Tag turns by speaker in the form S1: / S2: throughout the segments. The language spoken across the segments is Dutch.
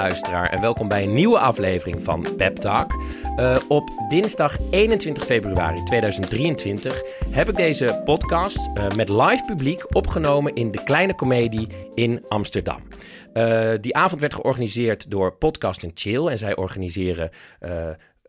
S1: luisteraar en welkom bij een nieuwe aflevering van Pep Talk. Uh, op dinsdag 21 februari 2023 heb ik deze podcast uh, met live publiek opgenomen in de Kleine Comedie in Amsterdam. Uh, die avond werd georganiseerd door Podcast Chill en zij organiseren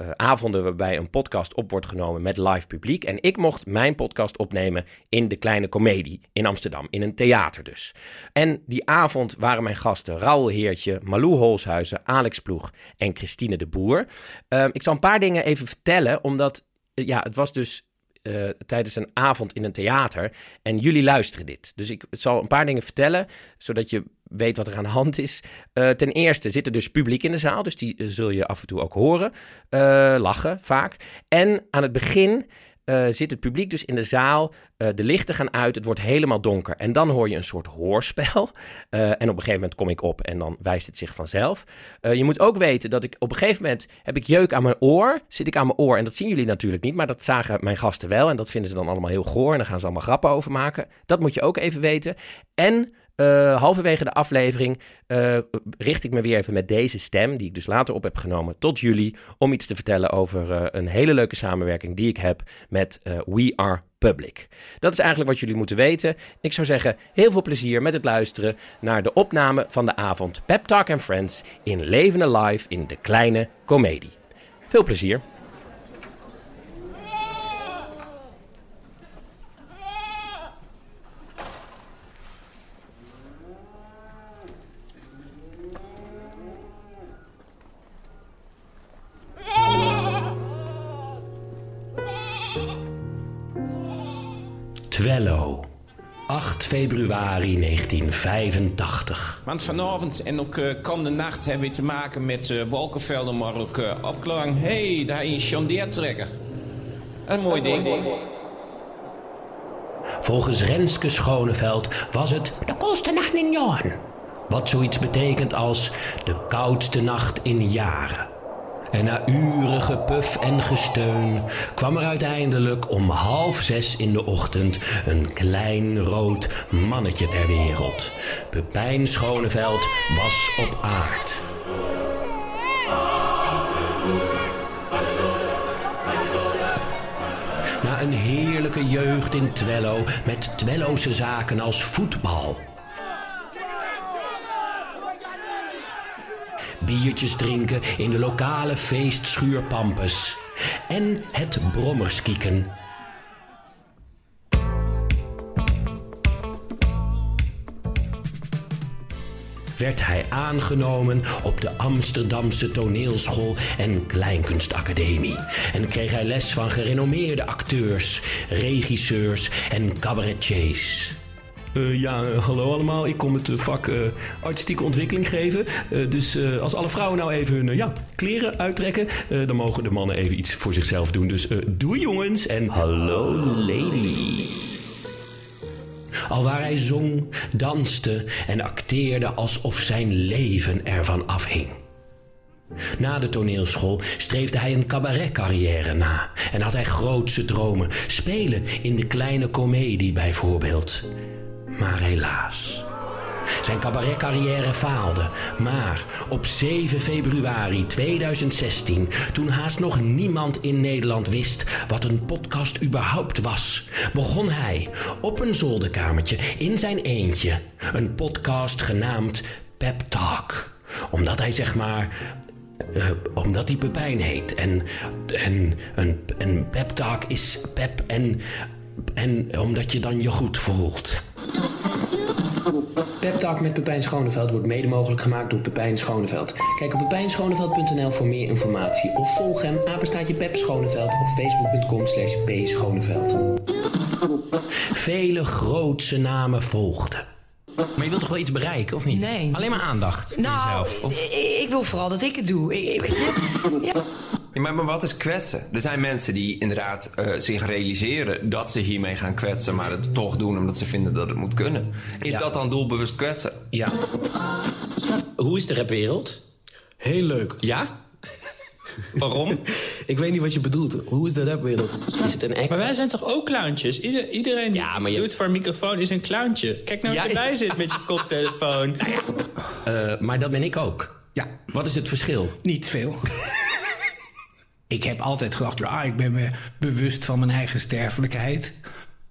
S1: uh, avonden waarbij een podcast op wordt genomen met live publiek. En ik mocht mijn podcast opnemen in de Kleine Comedie in Amsterdam, in een theater dus. En die avond waren mijn gasten Raoul Heertje, Malou Holshuizen, Alex Ploeg en Christine de Boer. Uh, ik zal een paar dingen even vertellen, omdat uh, ja, het was dus uh, tijdens een avond in een theater. En jullie luisteren dit. Dus ik zal een paar dingen vertellen, zodat je weet wat er aan de hand is. Uh, ten eerste zit er dus publiek in de zaal, dus die uh, zul je af en toe ook horen. lachen vaak. En aan het begin zit het publiek dus in de zaal. De lichten gaan uit, het wordt helemaal donker. En dan hoor je een soort hoorspel. En op een gegeven moment kom ik op en dan wijst het zich vanzelf. je moet ook weten dat ik op een gegeven moment heb ik jeuk aan mijn oor. Zit ik aan mijn oor en dat zien jullie natuurlijk niet, maar dat zagen mijn gasten wel. En dat vinden ze dan allemaal heel goor en dan gaan ze allemaal grappen over maken. Dat moet je ook even weten. En uh, halverwege de aflevering uh, richt ik me weer even met deze stem, die ik dus later op heb genomen, tot jullie. Om iets te vertellen over uh, een hele leuke samenwerking die ik heb met We Are Public. Dat is eigenlijk wat jullie moeten weten. Ik zou zeggen, heel veel plezier met het luisteren naar de opname van de avond Pep Talk and Friends in levende live in de kleine komedie. Veel plezier. Twello. 8 februari 1985.
S2: Want vanavond en ook uh, komende nacht hebben we te maken met uh, wolkenvelden, maar ook uh, opklaring. Hé, hey, daar is trekken. Een mooi ding.
S1: Volgens Renske Schoneveld was het de koelste nacht in jaren. Wat zoiets betekent als de koudste nacht in jaren. En na uren gepuf en gesteun kwam er uiteindelijk om half zes in de ochtend een klein rood mannetje ter wereld. Pepijn Schoneveld was op aard. Na een heerlijke jeugd in Twello met Twelloze zaken als voetbal biertjes drinken in de lokale feestschuur Pampus. En het brommerskieken. werd hij aangenomen op de Amsterdamse toneelschool en kleinkunstacademie. En kreeg hij les van gerenommeerde acteurs, regisseurs en cabaretiers.
S3: Uh, ja, uh, hallo allemaal. Ik kom het uh, vak artistieke ontwikkeling geven. dus als alle vrouwen nou even hun ja, kleren uittrekken, dan mogen de mannen even iets voor zichzelf doen. Dus doei jongens en hallo ladies.
S1: Alwaar hij zong, danste en acteerde alsof zijn leven ervan afhing. Na de toneelschool streefde hij een cabaretcarrière na en had hij grootse dromen. Spelen in de kleine komedie bijvoorbeeld. Maar helaas. Zijn cabaretcarrière faalde. Maar op 7 februari 2016, toen haast nog niemand in Nederland wist wat een podcast überhaupt was, begon hij op een zolderkamertje in zijn eentje een podcast genaamd Pep Talk. Omdat hij zeg maar uh, omdat hij Pepijn heet. En, en een, een pep talk is pep en, en omdat je dan je goed voelt. Pep Talk met Pepijn Schoneveld wordt mede mogelijk gemaakt door Pepijn Schoneveld. Kijk op pepijnschoneveld.nl voor meer informatie. Of volg hem, apenstaatje Pep Schoneveld op facebook.com slash pschoneveld. Vele grootse namen volgden. Maar je wilt toch wel iets bereiken, of niet?
S4: Nee.
S1: Alleen maar aandacht voor
S4: nou,
S1: jezelf? Of...
S4: Ik, ik wil vooral dat ik het doe. Ik, ik, ja.
S5: Ja, maar, maar wat is kwetsen? Er zijn mensen die inderdaad uh, zich realiseren dat ze hiermee gaan kwetsen, maar het toch doen omdat ze vinden dat het moet kunnen. Is
S1: Ja.
S5: dat dan doelbewust kwetsen?
S1: Ja. Hoe is de rapwereld?
S6: Heel leuk.
S1: Ja? Waarom?
S6: Ik weet niet wat je bedoelt. Hoe is de rapwereld?
S1: Is het een act?
S7: Maar wij zijn toch ook clowntjes? Ieder, iedereen die
S1: Ja,
S7: iets
S1: maar je-
S7: doet voor een microfoon is een clowntje. Kijk nou
S1: Ja,
S7: hoe je
S1: is-
S7: erbij zit met je koptelefoon.
S1: Eh, maar dat ben ik ook.
S8: Ja,
S1: Wat is het verschil?
S8: niet veel. ik heb altijd gedacht, ja, ik ben me bewust van mijn eigen sterfelijkheid.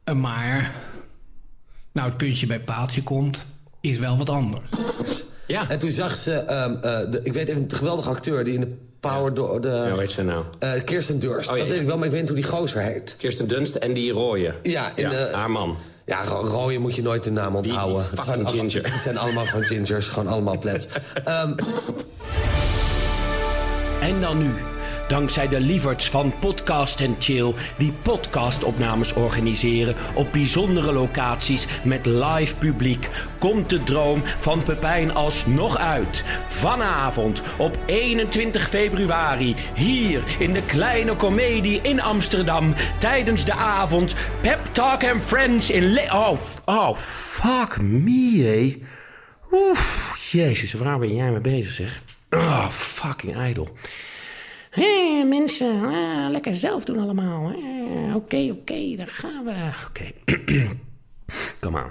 S8: Eh, Maar, nou het puntje bij paaltje komt, is wel wat anders.
S1: Ja.
S6: En toen zag ze, ehm, eh, de, ik weet even, de geweldige acteur die in de Power door de...
S1: Ja, hoe heet ze nou?
S6: eh, Kirsten Durst.
S1: Oh, ja,
S6: dat weet
S1: ja.
S6: ik wel, maar ik weet niet hoe die gozer heet.
S1: Kirsten Dunst en die rooie.
S6: Ja, in, eh,
S1: haar man.
S6: Ja, ro- rooien moet je nooit de naam onthouden.
S1: die
S6: Het
S1: fucking
S6: zijn allemaal-
S1: ginger.
S6: Het zijn allemaal gewoon gingers, gewoon allemaal plebs. Ehm,
S1: En dan nu. Dankzij de lieverds van Podcast Chill, die podcastopnames organiseren op bijzondere locaties met live publiek, komt de droom van Pepijn alsnog uit. Vanavond op 21 februari, hier in de Kleine Comedie in Amsterdam, tijdens de avond Pep Talk and Friends in Le Oh, oh, fuck me, hé. Oeh, jezus, waar ben jij mee bezig, zeg? Ah, fucking idol. Hé, mensen, ah, lekker zelf doen allemaal. Eh, Oké, oké, daar gaan we. Oké. Kom aan.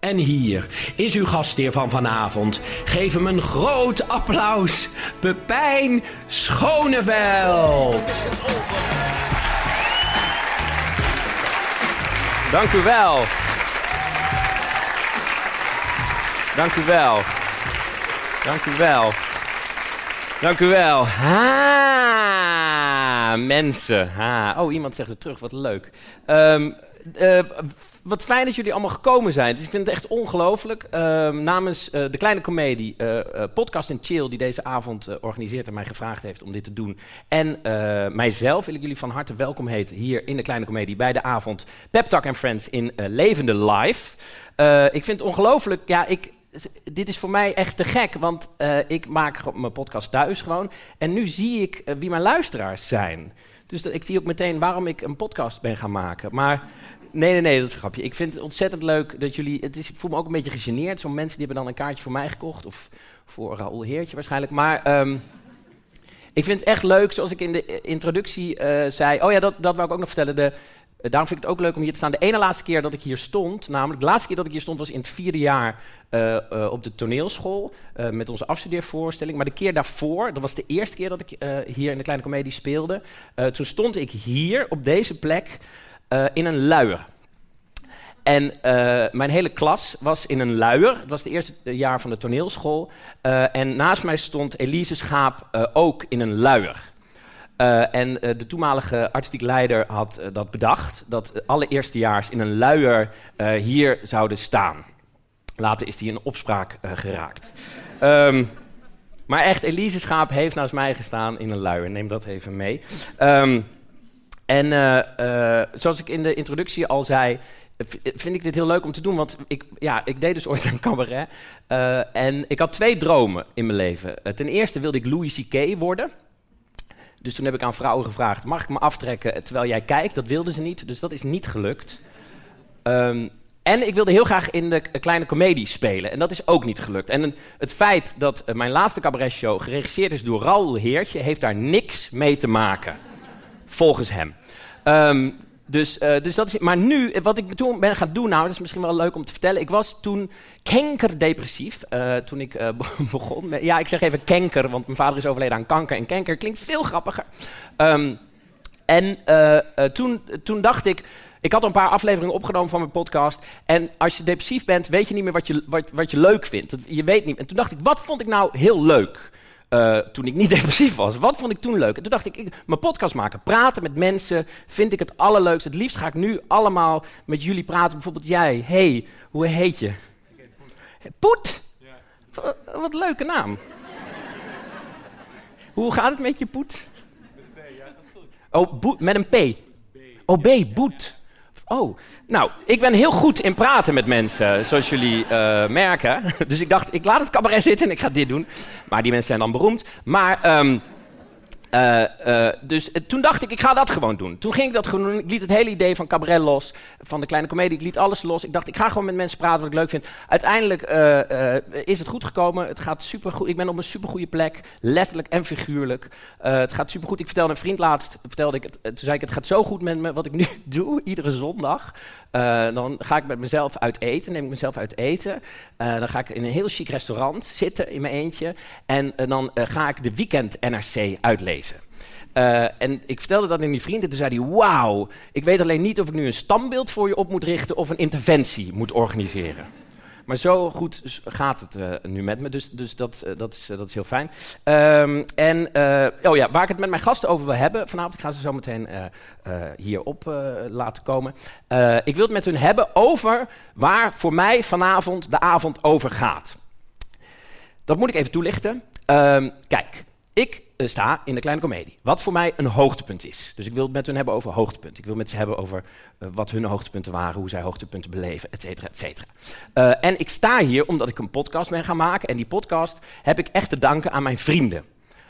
S1: En hier is uw gastheer van vanavond. Geef hem een groot applaus. Pepijn Schoneveld. Dank u wel. Dank u wel. Dank u wel. Dank u wel. Ha, mensen. Ha. Oh, iemand zegt het terug. Wat leuk. Ehm, eh, wat fijn dat jullie allemaal gekomen zijn. Dus ik vind het echt ongelooflijk. Ehm, namens eh, de Kleine Comedie, eh, Podcast en Chill, die deze avond organiseert en mij gevraagd heeft om dit te doen. En mijzelf wil ik jullie van harte welkom heten hier in de Kleine Comedie bij de avond Pep Talk Friends in Levende Live. Ik vind het ongelooflijk. Ja, ik, dit is voor mij echt te gek, want eh, ik maak mijn podcast thuis gewoon. En nu zie ik eh, wie mijn luisteraars zijn. Dus dat, ik zie ook meteen waarom ik een podcast ben gaan maken. Maar nee, nee, nee, dat is een grapje. Ik vind het ontzettend leuk dat jullie... Het is, ik voel me ook een beetje gegeneerd. Zo'n mensen die hebben dan een kaartje voor mij gekocht. Of voor Raoul Heertje waarschijnlijk. Maar... ehm, ik vind het echt leuk, zoals ik in de eh, introductie zei. Oh ja, dat, dat wou ik ook nog vertellen. De, daarom vind ik het ook leuk om hier te staan. De ene laatste keer dat ik hier stond, namelijk de laatste keer dat ik hier stond, was in het vierde jaar eh, eh, op de toneelschool. eh, met onze afstudeervoorstelling. Maar de keer daarvoor, dat was de eerste keer dat ik eh, hier in de Kleine Comedie speelde. eh, toen stond ik hier op deze plek eh, in een luier. En eh, mijn hele klas was in een luier. Het was het eerste jaar van de toneelschool. Eh, en naast mij stond Elise Schaap eh, ook in een luier. Eh, en eh, de toenmalige artistiek leider had eh, dat bedacht. Dat alle eerstejaars in een luier hier zouden staan. Later is die in opspraak geraakt. Ehm, maar echt, Elise Schaap heeft naast mij gestaan in een luier. Neem dat even mee. Ehm, en zoals ik in de introductie al zei, vind ik dit heel leuk om te doen. Want ik, ja, ik deed dus ooit een cabaret. en ik had twee dromen in mijn leven. Ten eerste wilde ik Louis C.K. worden. Dus toen heb ik aan vrouwen gevraagd: mag ik me aftrekken terwijl jij kijkt? Dat wilden ze niet, dus dat is niet gelukt. Ehm, en ik wilde heel graag in de kleine komedie spelen. En dat is ook niet gelukt. En het feit dat eh, mijn laatste cabaretshow geregisseerd is door Raoul Heertje... heeft daar niks mee te maken. Volgens hem. Ehm, dus, eh, dus dat is... Maar nu, eh, wat ik toen ben gaan doen... Nou, dat is misschien wel leuk om te vertellen. Ik was toen kankerdepressief. eh, toen ik begon. Met, ja, ik zeg even kanker, want mijn vader is overleden aan kanker. En kanker klinkt veel grappiger. Ehm, en toen, toen dacht ik, ik had al een paar afleveringen opgenomen van mijn podcast. En als je depressief bent, weet je niet meer wat je, wat, je leuk vindt. Je weet niet. En toen dacht ik, wat vond ik nou heel leuk? Eh, toen ik niet depressief was. Wat vond ik toen leuk? En toen dacht ik, ik, mijn podcast maken, praten met mensen, vind ik het allerleukst. Het liefst ga ik nu allemaal met jullie praten. Bijvoorbeeld jij, hey, hoe heet je? Poet. Wat, wat een leuke naam. Hoe gaat het met je, Poet? Oh, Boet, met een P. Oh, B, Boet. Oh, nou, ik ben heel goed in praten met mensen, zoals jullie eh, merken. Dus ik dacht, ik laat het cabaret zitten en ik ga dit doen. Maar die mensen zijn dan beroemd. Maar, ehm, Eh, eh, dus eh, toen dacht ik, ik ga dat gewoon doen. Toen ging ik dat gewoon doen. Ik liet het hele idee van cabaret los, van de kleine komedie. Ik liet alles los. Ik dacht, ik ga gewoon met mensen praten wat ik leuk vind. Uiteindelijk is het goed gekomen. Het gaat supergoed. Ik ben op een supergoede plek, letterlijk en figuurlijk. Het gaat supergoed. Ik vertelde een vriend laatst, vertelde ik het, toen zei ik, het gaat zo goed met me, wat ik nu doe, iedere zondag. Dan ga ik met mezelf uit eten, neem ik mezelf uit eten. Dan ga ik in een heel chic restaurant zitten in mijn eentje. En dan ga ik de weekend NRC uitlezen. Eh, en ik vertelde dat in die vrienden. Toen zei hij: Wauw, ik weet alleen niet of ik nu een standbeeld voor je op moet richten of een interventie moet organiseren. Maar zo goed gaat het eh, nu met me, dus, dus dat, eh, dat, is, dat is heel fijn. Ehm, en oh ja, waar ik het met mijn gasten over wil hebben vanavond, ik ga ze zo meteen hierop laten komen. Ik wil het met hun hebben over waar voor mij vanavond de avond over gaat. Dat moet ik even toelichten. Ehm, kijk, ik sta in de kleine komedie. Wat voor mij een hoogtepunt is. Dus ik wil het met hun hebben over hoogtepunten. Ik wil met ze hebben over eh, wat hun hoogtepunten waren, hoe zij hoogtepunten beleven, et cetera, et cetera. Eh, en ik sta hier omdat ik een podcast ben gaan maken. En die podcast heb ik echt te danken aan mijn vrienden.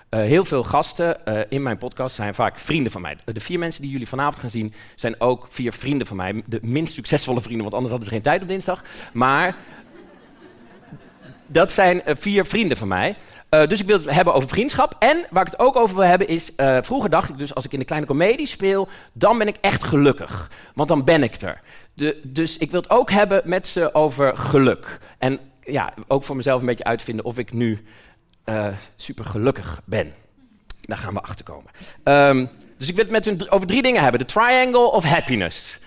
S1: Eh, heel veel gasten eh, in mijn podcast zijn vaak vrienden van mij. De vier mensen die jullie vanavond gaan zien zijn ook vier vrienden van mij. De minst succesvolle vrienden, want anders hadden ze geen tijd op dinsdag. Maar dat zijn eh, vier vrienden van mij. Eh, dus ik wil het hebben over vriendschap. En waar ik het ook over wil hebben is... eh, vroeger dacht ik dus als ik in de kleine komedie speel... dan ben ik echt gelukkig. Want dan ben ik er. De, dus ik wil het ook hebben met ze over geluk. En ja, ook voor mezelf een beetje uitvinden of ik nu eh, super gelukkig ben. Daar gaan we achter komen. Ehm, dus ik wil het met hun over drie dingen hebben. De triangle of happiness.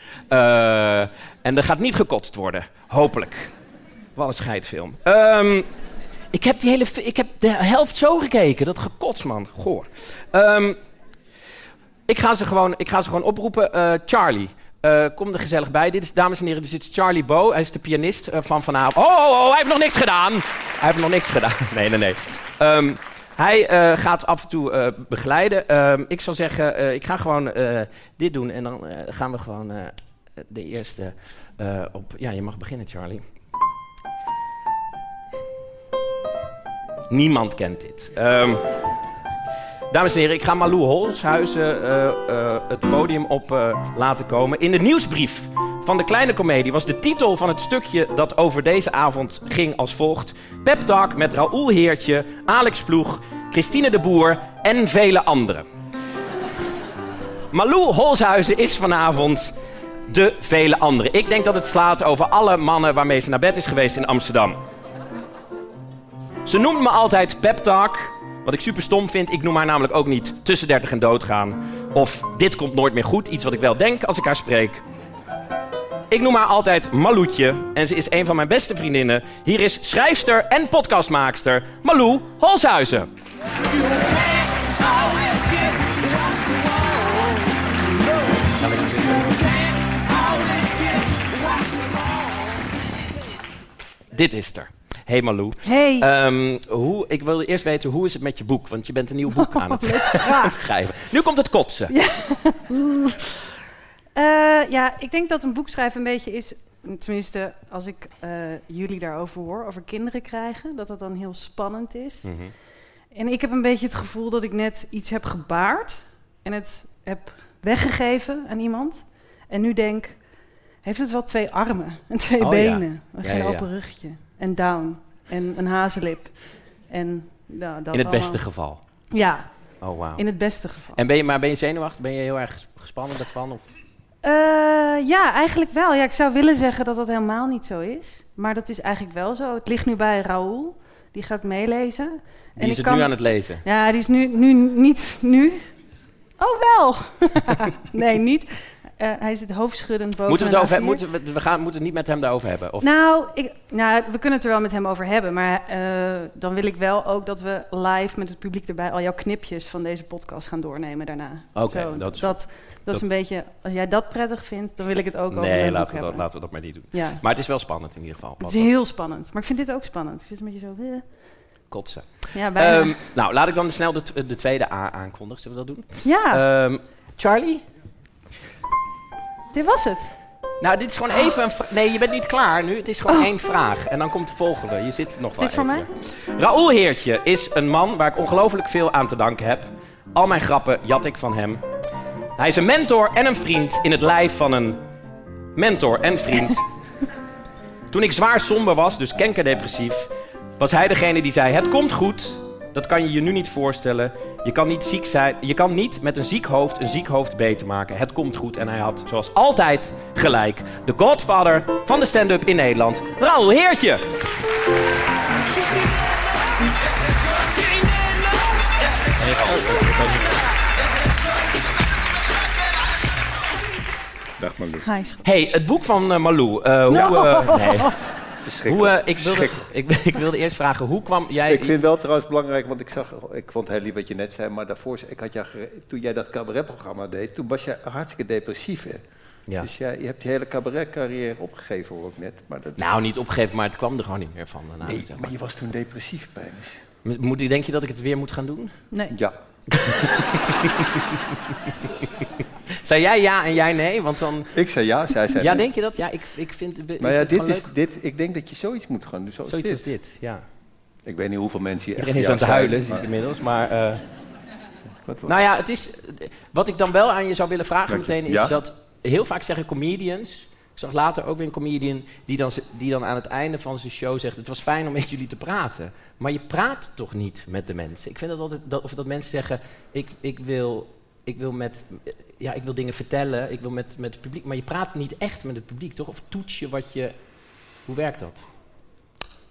S1: En er gaat niet gekotst worden. Hopelijk. Wat een scheidfilm. Ehm, ik heb, die hele, ik heb de helft zo gekeken. Dat gekots, man. Goor. Ehm, ik, ga ze gewoon, ik ga ze gewoon oproepen. Eh, Charlie, eh, kom er gezellig bij. Dit is, dames en heren, dit is Charlie Bo. Hij is de pianist eh, van vanavond. Oh, oh, oh, hij heeft nog niks gedaan. Hij heeft nog niks gedaan. Nee, nee, nee. Ehm, hij gaat af en toe begeleiden. Ik zal zeggen, ik ga gewoon dit doen. En dan gaan we gewoon de eerste op... Ja, je mag beginnen, Charlie. Niemand kent dit. Ehm, dames en heren, ik ga Malou Holshuizen eh, eh, het podium op eh, laten komen. In de nieuwsbrief van de kleine komedie was de titel van het stukje dat over deze avond ging als volgt. Pep Talk met Raoul Heertje, Alex Ploeg, Christine de Boer en vele anderen. Malou Holshuizen is vanavond de vele anderen. Ik denk dat het slaat over alle mannen waarmee ze naar bed is geweest in Amsterdam. Ze noemt me altijd Pep Talk, wat ik super stom vind. Ik noem haar namelijk ook niet tussen 30 en doodgaan. Of dit komt nooit meer goed, iets wat ik wel denk als ik haar spreek. Ik noem haar altijd Maloetje en ze is een van mijn beste vriendinnen. Hier is schrijfster en podcastmaakster Malou Holshuizen. Dit is er. Hey Malou.
S4: Hey.
S1: Ehm, hoe, ik wilde eerst weten, hoe is het met je boek? Want je bent een nieuw boek aan het schrijven. Nu komt het kotsen.
S4: Eh, ja, ik denk dat een boek schrijven een beetje is... Tenminste, als ik eh, jullie daarover hoor, over kinderen krijgen... dat dat dan heel spannend is.
S1: Mhm.
S4: En ik heb een beetje het gevoel dat ik net iets heb gebaard... en het heb weggegeven aan iemand. En nu denk, heeft het wel twee armen en twee
S1: Oh, ja.
S4: benen? En
S1: Ja, ja, ja.
S4: open rugje. En down. En een hazenlip. En nou, dat
S1: In het beste geval.
S4: Ja,
S1: Oh, wauw.
S4: in het beste geval.
S1: En ben je, maar ben je zenuwachtig? Ben je heel erg gespannen daarvan? Of?
S4: Eh, ja, eigenlijk wel. Ja, ik zou willen zeggen dat dat helemaal niet zo is. Maar dat is eigenlijk wel zo. Het ligt nu bij Raoul. Die gaat meelezen.
S1: Die is
S4: ik
S1: het nu aan het lezen.
S4: Ja, die is nu, nu niet nu. Oh, wel. nee, niet. Eh, hij zit hoofdschuddend boven
S1: Moeten we, het
S4: een
S1: over,
S4: A4.
S1: moeten we, we gaan, moeten het niet met hem daarover hebben? Of?
S4: Nou, ik, nou, we kunnen het er wel met hem over hebben. Maar eh, dan wil ik wel ook dat we live met het publiek erbij... al jouw knipjes van deze podcast gaan doornemen daarna.
S1: Oké, dat is
S4: dat, dat,
S1: dat-
S4: is een beetje... Als jij dat prettig vindt, dan wil ik het ook over
S1: nee, laten we, dat, laten we dat maar niet doen.
S4: Ja.
S1: Maar het is wel spannend in ieder geval.
S4: Het is heel spannend. Maar ik vind dit ook spannend. Ik zit een beetje zo... eh.
S1: Kotsen.
S4: Ja, bijna.
S1: Ehm, nou, laat ik dan snel de, de tweede A aankondigen. Zullen we dat doen?
S4: ja,
S1: Ehm, Charlie?
S4: Dit was het.
S1: Nou, dit is gewoon even een... Nee, je bent niet klaar nu. Het is gewoon één vraag. En dan komt de volgende. Je zit nog
S4: Is
S1: wel
S4: dit voor
S1: even. Raoul Heertje is een man waar ik ongelooflijk veel aan te danken heb. Al mijn grappen jat ik van hem. Hij is een mentor en een vriend in het lijf van een mentor en vriend. Toen ik zwaar somber was, dus kankerdepressief, was hij degene die zei: Het komt goed. Dat kan je je nu niet voorstellen. Je kan niet, ziek zijn, je kan niet met een ziek hoofd een ziek hoofd beter maken. Het komt goed. En hij had, zoals altijd, gelijk. De godfather van de stand-up in Nederland, Raoul Heertje.
S9: Dag Malou.
S1: Hey, het boek van eh, Malou. eh, hoe, eh, nee.
S9: Verschrikkelijk.
S1: hoe, eh, ik, wilde,
S9: Verschrikkelijk.
S1: ik, ik wilde eerst vragen, hoe kwam jij...
S9: Ik vind wel trouwens belangrijk, want ik zag, ik vond het heel lief wat je net zei, maar daarvoor, ik had jou, toen jij dat cabaretprogramma deed, toen was je hartstikke depressief, hè?
S1: Ja.
S9: Dus jij, je hebt je hele cabaretcarrière opgegeven, hoor ik net. Maar dat,
S1: Nou, niet opgegeven, maar het kwam er gewoon niet meer van. daarna,
S9: nee,
S1: zeg maar.
S9: maar je was toen depressief bij me.
S1: Moet, denk je dat ik het weer moet gaan doen?
S4: Nee.
S9: Ja.
S1: Zei jij ja en jij nee? Want dan...
S9: Ik zei ja, zij zei
S1: Ja,
S9: nee.
S1: denk je dat? Ja, ik, ik vind...
S9: Maar ja, dit is,
S1: leuk.
S9: dit, ik denk dat je zoiets moet gaan doen, zoals
S1: Zoiets
S9: dit.
S1: als dit, ja.
S9: Ik weet niet hoeveel mensen hier
S1: Iedereen is aan het huilen,
S9: maar-
S1: inmiddels. Maar, eh,
S9: Wat-
S1: nou ja, het is... Wat ik dan wel aan je zou willen vragen
S9: je.
S1: meteen is
S9: Ja?
S1: dat... Heel vaak zeggen comedians... Ik zag later ook weer een comedian die dan, die dan aan het einde van zijn show zegt... Het was fijn om met jullie te praten. Maar je praat toch niet met de mensen? Ik vind dat altijd... Dat, of dat mensen zeggen... Ik, ik, wil, ik, wil met, ja, ik wil dingen vertellen. Ik wil met, met het publiek. Maar je praat niet echt met het publiek, toch? Of toets je wat je... Hoe werkt dat?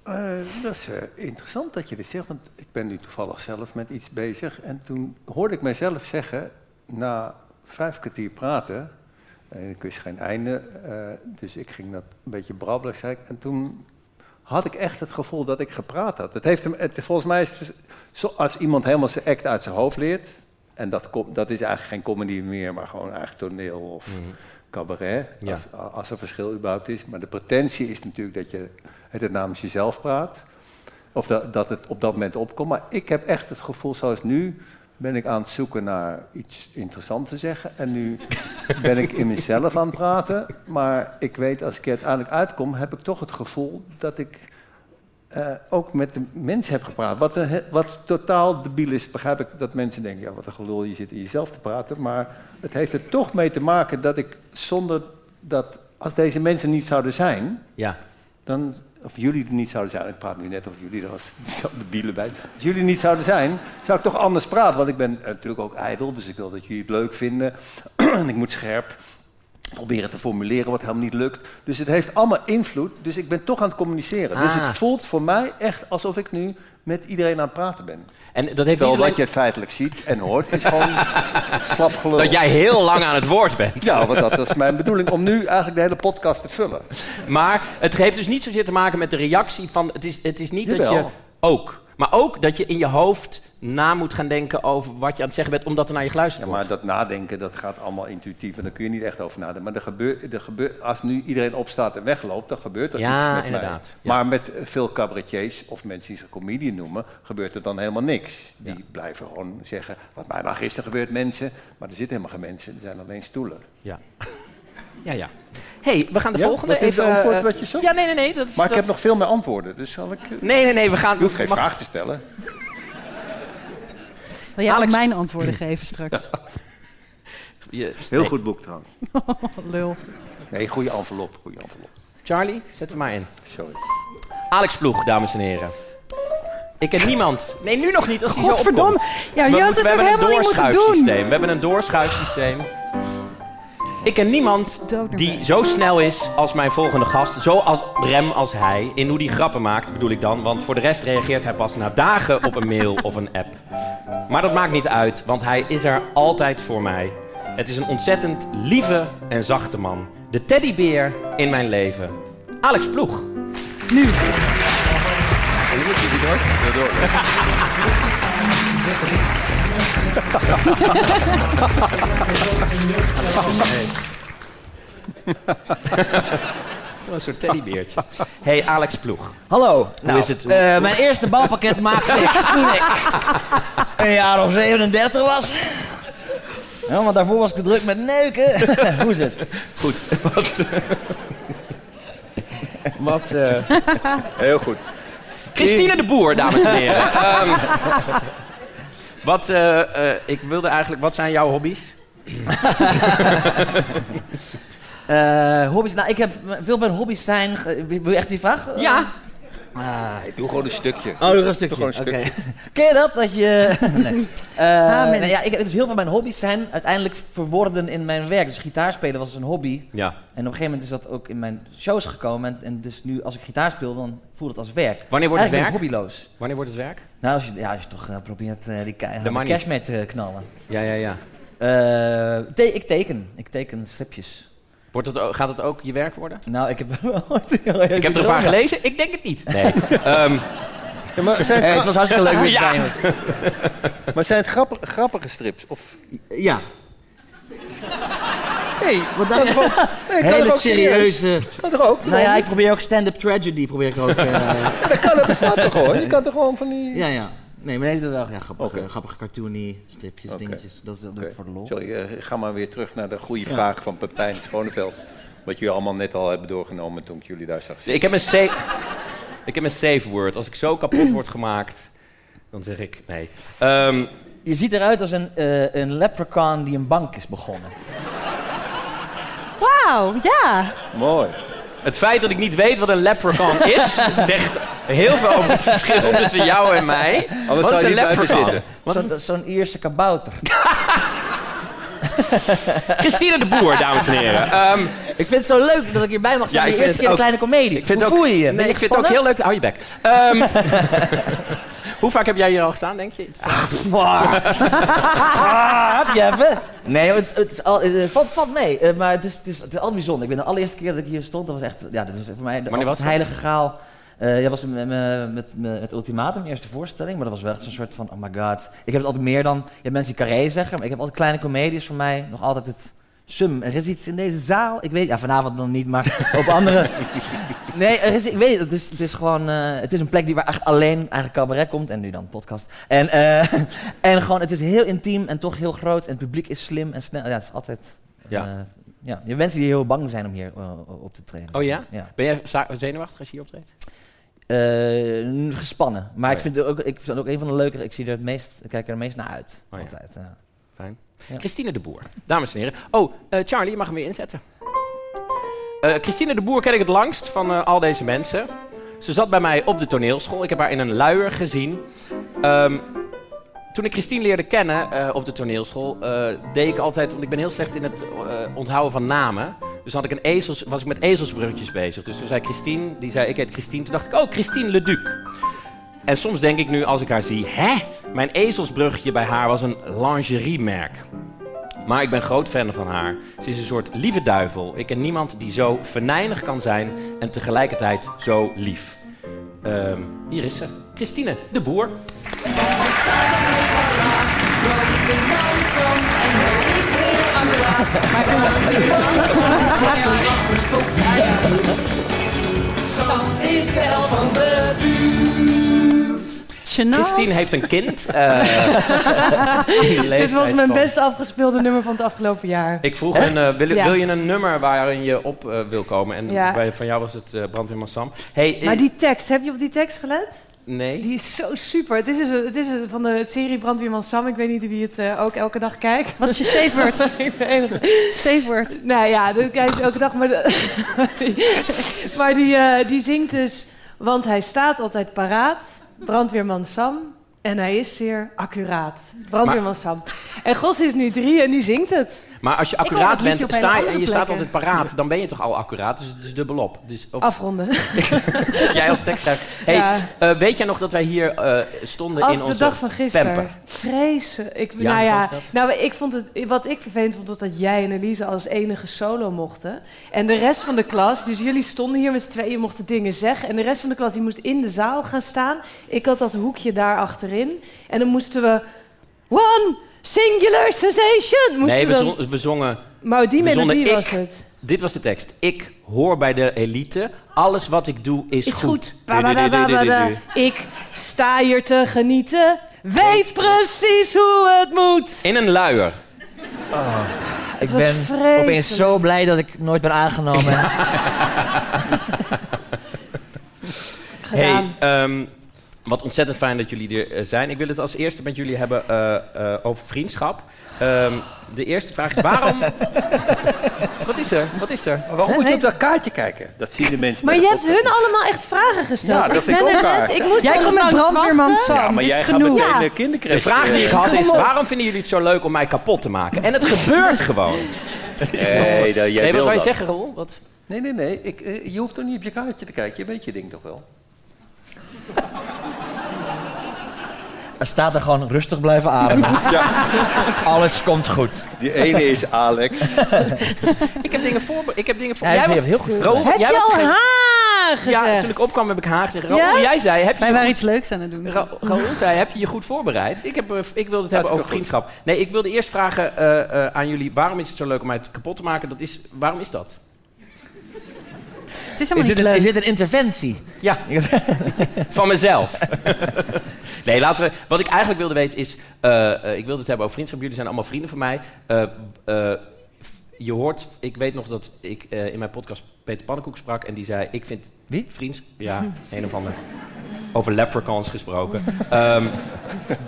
S9: Eh, dat is eh, interessant dat je dit zegt, want ik ben nu toevallig zelf met iets bezig. En toen hoorde ik mezelf zeggen, na vijf kwartier praten, en ik wist geen einde, eh, dus ik ging dat een beetje brabbelen, zei. En toen had ik echt het gevoel dat ik gepraat had. Het heeft hem, het, volgens mij is het als iemand helemaal zijn act uit zijn hoofd leert, en dat, dat is eigenlijk geen comedy meer, maar gewoon eigenlijk toneel of cabaret,
S1: Ja.
S9: als, als er verschil überhaupt is. Maar de pretentie is natuurlijk dat je het namens jezelf praat. Of dat, dat het op dat moment opkomt. Maar ik heb echt het gevoel, zoals nu, ben ik aan het zoeken naar iets interessants te zeggen. En nu ben ik in mezelf aan het praten. Maar ik weet, als ik er uiteindelijk uitkom, heb ik toch het gevoel dat ik eh, ook met de mensen heb gepraat. Wat, een wat totaal debiel is, begrijp ik dat mensen denken, ja, wat een gelul, je zit in jezelf te praten. Maar het heeft er toch mee te maken dat ik zonder dat, als deze mensen niet zouden zijn,
S1: Ja.
S9: dan, of jullie er niet zouden zijn, ik praat nu net over jullie, was de bielen bij. Als jullie niet zouden zijn, zou ik toch anders praten. Want ik ben natuurlijk ook ijdel, dus ik wil dat jullie het leuk vinden. en ik moet scherp proberen te formuleren wat helemaal niet lukt. Dus het heeft allemaal invloed, dus ik ben toch aan het communiceren. Dus
S1: Ah.
S9: het voelt voor mij echt alsof ik nu met iedereen aan het praten ben.
S1: En dat heeft
S9: Terwijl wat je feitelijk ziet en hoort is gewoon slap gelul.
S1: dat jij heel lang aan het woord bent.
S9: Ja, want dat is mijn bedoeling om nu eigenlijk de hele podcast te vullen.
S1: Maar het heeft dus niet zozeer te maken met de reactie van... Het is, het is niet dat je... Ook. Maar ook dat je in je hoofd na moet gaan denken over wat je aan het zeggen bent... omdat er naar je geluisterd
S9: Ja,
S1: wordt.
S9: maar dat nadenken, dat gaat allemaal intuïtief en daar kun je niet echt over nadenken. Maar er gebeurt, er gebeurt, als nu iedereen opstaat en wegloopt, dan gebeurt er
S1: Ja,
S9: iets met
S1: inderdaad.
S9: mij.
S1: Ja.
S9: Maar met veel cabaretiers of mensen die zich comedian noemen, gebeurt er dan helemaal niks. Die blijven gewoon zeggen, wat mij nou gisteren gebeurt, mensen. Maar er zitten helemaal geen mensen, er zijn alleen stoelen.
S1: Ja. Ja, ja. hey, we gaan de
S9: Ja?
S1: volgende
S9: Was dit
S1: even...
S9: het antwoord
S1: eh,
S9: wat je zocht?
S1: Ja, nee, nee, nee. Dat is,
S9: Maar ik heb nog veel meer antwoorden, dus zal ik...
S1: Nee, nee, nee, we gaan...
S9: Je hoeft geen
S1: mag-
S9: vraag te stellen.
S4: Wil jij ook
S1: Alex-
S4: mijn antwoorden geven straks?
S1: Je-
S9: Heel
S1: nee.
S9: goed boek trouwens.
S4: Lul.
S9: Nee, goede envelop, goede envelop.
S1: Charlie, zet er maar in.
S9: Sorry.
S1: Alex Ploeg, dames en heren. Ik ken niemand. Nee, nu nog niet, als die zo
S4: Godverdomme.
S1: opkomt.
S4: Ja,
S1: we,
S4: je had het helemaal niet moeten doen.
S1: doorschuifsysteem. We hebben een doorschuifsysteem. Ik ken niemand die zo snel is als mijn volgende gast. Zo als rem als hij. In hoe hij grappen maakt, bedoel ik dan. Want voor de rest reageert hij pas na dagen op een mail of een app. Maar dat maakt niet uit, want hij is er altijd voor mij. Het is een ontzettend lieve en zachte man. De teddybeer in mijn leven. Alex Ploeg.
S4: Nu.
S1: Zo'n soort teddybeertje. Hey, Alex Ploeg.
S10: Hallo. nou,
S1: is het?
S10: eh, mijn eerste balpakket maakte ik toen ik een jaar of 37 was. Ja, want daarvoor was ik druk met neuken. Hoe is het?
S1: Goed. Wat, wat eh,
S11: Heel goed.
S1: Christine de Boer, dames en heren. Ehm, wat, eh, eh, ik wilde eigenlijk, wat zijn jouw hobby's?
S10: Eh, hobby's, nou, ik heb, veel van mijn hobby's zijn... Wil je echt die vraag?
S1: Ja.
S10: Ah,
S11: Ik doe gewoon een stukje.
S10: Oh, nog een stukje.
S11: Gewoon een stukje.
S10: Oké. Ken je dat? Dat je... nee. Eh,
S12: Hamen.
S10: nou ja, ik, dus heel veel van mijn hobby's zijn uiteindelijk verworden in mijn werk. Dus gitaar spelen was een hobby.
S1: Ja.
S10: En op een gegeven moment is dat ook in mijn shows gekomen. En, en dus nu als ik gitaar speel, dan voelt het als werk.
S1: Wanneer wordt het
S10: Eigenlijk
S1: werk?
S10: hobbyloos.
S1: Wanneer wordt het werk?
S10: Nou, als je, ja, als je toch eh, probeert eh, die cash mee te knallen.
S1: Ja, ja, ja.
S10: Eh, te- ik teken. Ik teken stripjes.
S1: Wordt het, gaat het ook je werk worden?
S10: Nou, ik heb
S1: Ik heb er een paar gelezen. Ik denk het niet. Nee. Ehm,
S11: Ja, maar zijn
S10: Eh,
S11: het,
S10: het was hartstikke leuk met je
S1: Ja.
S11: maar zijn het grappige, grappige strips? Of...
S10: Ja.
S11: Nee,
S10: Wat
S11: kan
S10: dan?
S11: toch ook- nee, kan
S10: Hele serieuze...
S11: Kan toch ook?
S10: Nou ja, ik probeer ook stand-up tragedy. Probeer ik ook... eh,
S11: Ja, dat kan, dat bestaat toch hoor? Je kan toch gewoon van die...
S10: ja, ja. Nee, maar nee, dat wel ja, grappige,
S11: Oké.
S10: grappige cartoony stripjes,
S11: Oké.
S10: dingetjes. Dat, dat doe ik voor de lol.
S11: Sorry, eh, ga maar weer terug naar de goede vraag van Pepijn Schoneveld. Wat jullie allemaal net al hebben doorgenomen toen ik jullie daar zag zitten.
S1: ik, heb een safe, ik heb een safe word. Als ik zo kapot word gemaakt, dan zeg ik nee. Ehm,
S10: Je ziet eruit als een, eh, een leprechaun die een bank is begonnen.
S12: Wauw, ja.
S11: Mooi.
S1: Het feit dat ik niet weet wat een leprechaun is, zegt heel veel over het verschil tussen jou en mij.
S11: Anders
S1: Wat
S11: zou
S1: is
S11: je
S1: een
S11: niet zitten.
S10: Zo'n zo'n Ierse kabouter.
S1: Christine de Boer, dames en heren. Ehm,
S10: Ik vind het zo leuk dat ik hierbij mag zijn.
S1: Ja,
S10: de
S1: ik vind
S10: eerste
S1: het
S10: keer een
S1: ook-
S10: kleine komedie.
S1: ik vind
S10: Hoe
S1: ook,
S10: voel je je?
S1: Nee, ik vind het ook heel leuk. Hou je bek. Ehm, hoe vaak heb jij hier al gestaan, denk je?
S10: Ah, heb je even? Nee, het, is- het is al, het valt, valt mee. eh, maar het is, het, is, het is altijd bijzonder. Ik ben de allereerste keer dat ik hier stond, dat was echt... Ja, dat was voor mij de,
S1: was
S10: het heilige graal. Eh ja, was met, met, met, met Ultimatum, eerste voorstelling. Maar dat was wel echt zo'n soort van, oh my god. Ik heb het altijd meer dan... Je hebt mensen die carré zeggen, maar ik heb altijd kleine comedies voor mij. Nog altijd het sum. Er is iets in deze zaal. Ik weet Ja, vanavond dan niet, maar op andere... Nee, er is, ik weet het. Is, het is gewoon... eh, het is een plek die waar echt alleen eigenlijk cabaret komt. En nu dan podcast. En, eh, en gewoon, het is heel intiem en toch heel groot. En het publiek is slim en snel. Ja, het is altijd...
S1: Ja.
S10: eh, ja, je hebt mensen die heel bang zijn om hier op te treden.
S1: Oh ja?
S10: Ja.
S1: Ben jij zenuwachtig als je hier optreedt?
S10: Gespannen. Maar
S1: Oh
S10: ik vind het ook, ik vind het ook een van de leukere. Ik zie er het meest, ik kijk er het meest naar uit.
S1: Oh.
S10: Altijd. Ja.
S1: Fijn. Christine de Boer, dames en heren. Oh, eh, Charlie, je mag hem weer inzetten. Eh, Christine de Boer ken ik het langst van eh, al deze mensen. Ze zat bij mij op de toneelschool. Ik heb haar in een luier gezien. Ehm, toen ik Christine leerde kennen op de toneelschool, deed ik altijd, want ik ben heel slecht in het onthouden van namen. Dus had ik een ezels, was ik met ezelsbruggetjes bezig. Dus toen zei Christine, die zei ik heet Christine. Toen dacht ik, oh, Christine Leduc. En soms denk ik nu als ik haar zie, hè? Mijn ezelsbruggetje bij haar was een lingeriemerk. Maar ik ben groot fan van haar. Ze is een soort lieve duivel. Ik ken niemand die zo venijnig kan zijn en tegelijkertijd zo lief. Ehm, hier is ze, Christine de Boer.
S13: Sam is de van de buurt.
S1: Christine heeft een kind. eh,
S12: Dit was mijn
S1: van-
S12: best afgespeelde nummer van het afgelopen jaar.
S1: Ik vroeg een, eh, wil,
S12: Ja.
S1: wil je een nummer waarin je op eh, wil komen? En
S12: Ja.
S1: bij, van jou was het eh Brandweerman Sam. Hey,
S12: Maar die tekst, heb je op die tekst gelet?
S1: Nee.
S12: Die is zo super. Het is, dus, het is dus van de serie Brandweerman Sam. Ik weet niet wie het ook elke dag kijkt.
S4: Wat is je safe word?
S12: Ik ben enige.
S4: Safe word.
S12: Nou ja, dat kijk ik elke dag. Maar, de- maar die, eh, die zingt dus... Want hij staat altijd paraat, brandweerman Sam. En hij is zeer accuraat, brandweerman Sam. En Gos is nu drie en die zingt het.
S1: Maar als je accuraat bent sta je, en je staat altijd paraat, dan ben je toch al accuraat. Dus het is dubbelop. Dus of-
S12: Afronden.
S1: jij als tekstschrijver. Hey,
S12: Ja.
S1: eh, weet jij nog dat wij hier eh, stonden
S12: Als
S1: in
S12: de
S1: onze
S12: dag van gisteren. Vrezen. Ik,
S1: Ja,
S12: nou ja, nou, ik vond het, wat ik vervelend vond, was dat jij en Elise als enige solo mochten. En de rest van de klas, dus jullie stonden hier met z'n tweeën, mochten dingen zeggen. En de rest van de klas die moest in de zaal gaan staan. Ik had dat hoekje daar achterin. En dan moesten we... One singular sensation! Moesten
S1: Nee, we,
S12: dan-
S1: zon- we zongen...
S12: Maar die melodie
S1: ik-
S12: was het.
S1: Dit was de tekst. Ik hoor bij de elite. Alles wat ik doe is,
S12: Is goed. Ik sta hier te genieten. Weet precies hoe het moet.
S1: In een luier.
S10: Ik
S12: was
S10: ben
S12: vreselijk.
S10: opeens zo blij dat ik nooit ben aangenomen.
S1: Hey, ehm, wat ontzettend fijn dat jullie er eh, zijn. Ik wil het als eerste met jullie hebben eh, eh, over vriendschap. Ehm, de eerste vraag is waarom... Wat is er? Wat is er?
S9: Waarom moet je op dat kaartje kijken? Dat zien de mensen
S12: Maar je hebt hun allemaal echt vragen gesteld.
S9: Ja, dat vind ik ook raar.
S12: net- Ik moest
S4: Jij komt met brandweerman. Sam.
S9: Ja, maar
S4: dit
S9: jij
S4: is
S9: gaat
S4: genoeg.
S9: meteen
S12: Ja.
S9: de.
S1: De vraag die ik had is, waarom vinden jullie het zo leuk om mij kapot te maken? En het gebeurt gewoon.
S9: Nee, dat, jij
S1: nee, wat
S9: wil
S1: je zeggen, Roel? Wat?
S9: Nee, nee, nee. Ik, je hoeft toch niet op je kaartje te kijken. Je weet je ding toch wel.
S10: Er staat er gewoon rustig blijven ademen. Alles komt goed.
S9: Die ene is Alex.
S1: Ik heb dingen voor... Ik heb dingen voor...
S10: Ja,
S1: Jij
S10: je
S1: was-
S10: hebt heel goed.
S12: Heb
S1: jij
S12: je al haar gezegd?
S1: Ja, toen ik opkwam heb ik haar gezegd. Raoul,
S12: Ja?
S1: jij zei... Heb je
S4: Wij waren iets leuks aan het doen.
S1: Ra Raoul zei, heb je je goed voorbereid? Ik, heb, eh, ik wilde het hebben over
S9: goed.
S1: vriendschap. Nee, ik wilde eerst vragen eh, eh, aan jullie... waarom is het zo leuk om mij te- kapot te maken? Dat is, waarom is dat?
S4: Het is
S10: Is
S4: helemaal
S10: dit,
S4: niet
S10: een,
S4: leuk.
S10: is dit een interventie?
S1: Ja, van mezelf. nee, laten we... Wat ik eigenlijk wilde weten is... eh, eh, ik wilde het hebben over vriendschap. Jullie zijn allemaal vrienden van mij. Eh, eh, je hoort... Ik weet nog dat ik eh, in mijn podcast Peter Pannenkoek sprak... en die zei, ik vind...
S10: Wie?
S1: Vriends... Ja, een of ander... Over leprechauns gesproken. Ehm,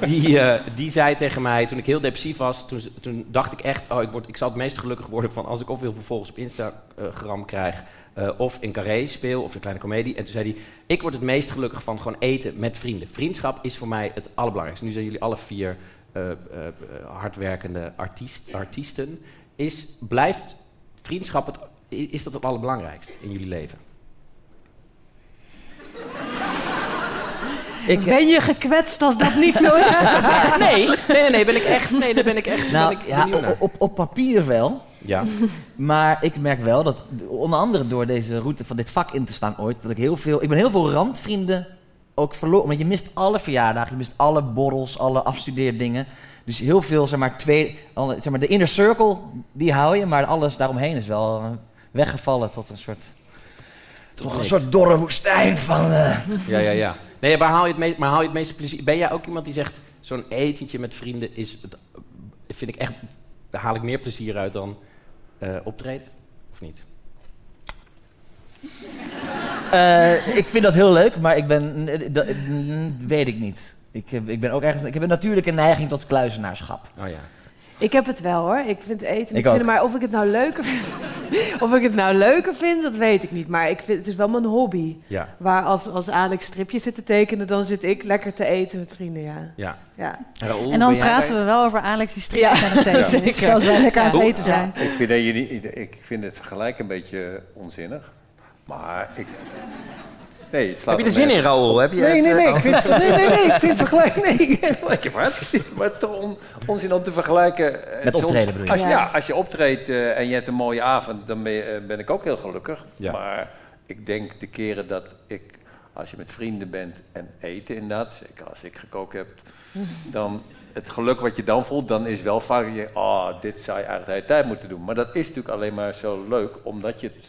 S1: die, eh, die zei tegen mij, toen ik heel depressief was... toen, toen dacht ik echt... Oh, ik, word, ik zal het meest gelukkig worden van als ik of heel veel volgers op Instagram krijg... eh, of in Carré speel, of een kleine komedie. En toen zei hij, ik word het meest gelukkig van gewoon eten met vrienden. Vriendschap is voor mij het allerbelangrijkste. Nu zijn jullie alle vier eh, eh, hardwerkende artiest, artiesten. Is, blijft vriendschap het, is dat het allerbelangrijkste in jullie leven?
S10: Ik,
S12: Ben je gekwetst als dat niet zo is?
S1: nee, nee, nee, nee, ben ik echt, nee, daar ben ik echt
S10: nou,
S1: ben ik
S10: ja, op, op papier wel.
S1: Ja.
S10: Maar ik merk wel dat, onder andere door deze route van dit vak in te staan ooit, dat ik heel veel, ik ben heel veel randvrienden ook verloren. Want je mist alle verjaardagen, je mist alle borrels, alle afstudeerdingen. Dus heel veel, zeg maar, twee, zeg maar, de inner circle, die hou je, maar alles daaromheen is wel eh, weggevallen tot een soort, toch een soort dorre woestijn van... eh,
S1: Ja, ja, ja. Nee, waar haal je het, me maar haal je het meeste plezier? Ben jij ook iemand die zegt, zo'n etentje met vrienden is, het, vind ik echt, daar haal ik meer plezier uit dan eh, optreden? Of niet?
S10: Eh, ik vind dat heel leuk, maar ik ben, eh, dat, weet ik niet. Ik, heb- ik ben ook ergens, ik heb een natuurlijke neiging tot kluizenaarschap.
S1: Oh ja.
S12: Ik heb het wel hoor. Ik vind eten
S10: Ik
S12: maar of ik het nou leuker vind, of ik het nou leuker vind, dat weet ik niet. Maar ik vind, het is wel mijn hobby.
S1: Ja,
S12: Waar als, als Alex stripjes zit te tekenen, dan zit ik lekker te eten met vrienden, ja.
S1: ja.
S12: ja.
S1: Raoul,
S4: En dan praten
S1: bij-
S4: we wel over Alex die streep
S12: Ja.
S4: aan het eten.
S12: Zeker.
S4: is. Als wij lekker aan het eten zijn.
S9: Ik vind, dat ik vind het gelijk een beetje onzinnig. Maar ik... Nee, het slaat
S1: Heb je er zin in, Raoul? Heb je
S9: Nee, nee, nee.
S1: oh.
S9: Ik vind, nee, nee, nee. Ik vind vergelijk. Nee, ik heb hartstikke. Maar het is toch on- onzin om te vergelijken. eh,
S10: Met optreden bedoel je?
S9: Als je,
S12: Ja.
S9: ja, als je optreedt eh, en je hebt een mooie avond, dan ben, je, eh, ben ik ook heel gelukkig.
S1: Ja.
S9: Maar ik denk de keren dat ik, als je met vrienden bent en eten inderdaad, zeker als ik gekookt heb, dan het geluk wat je dan voelt, dan is wel vaak je, oh, dit zou je eigenlijk de hele tijd moeten doen. Maar dat is natuurlijk alleen maar zo leuk, omdat je het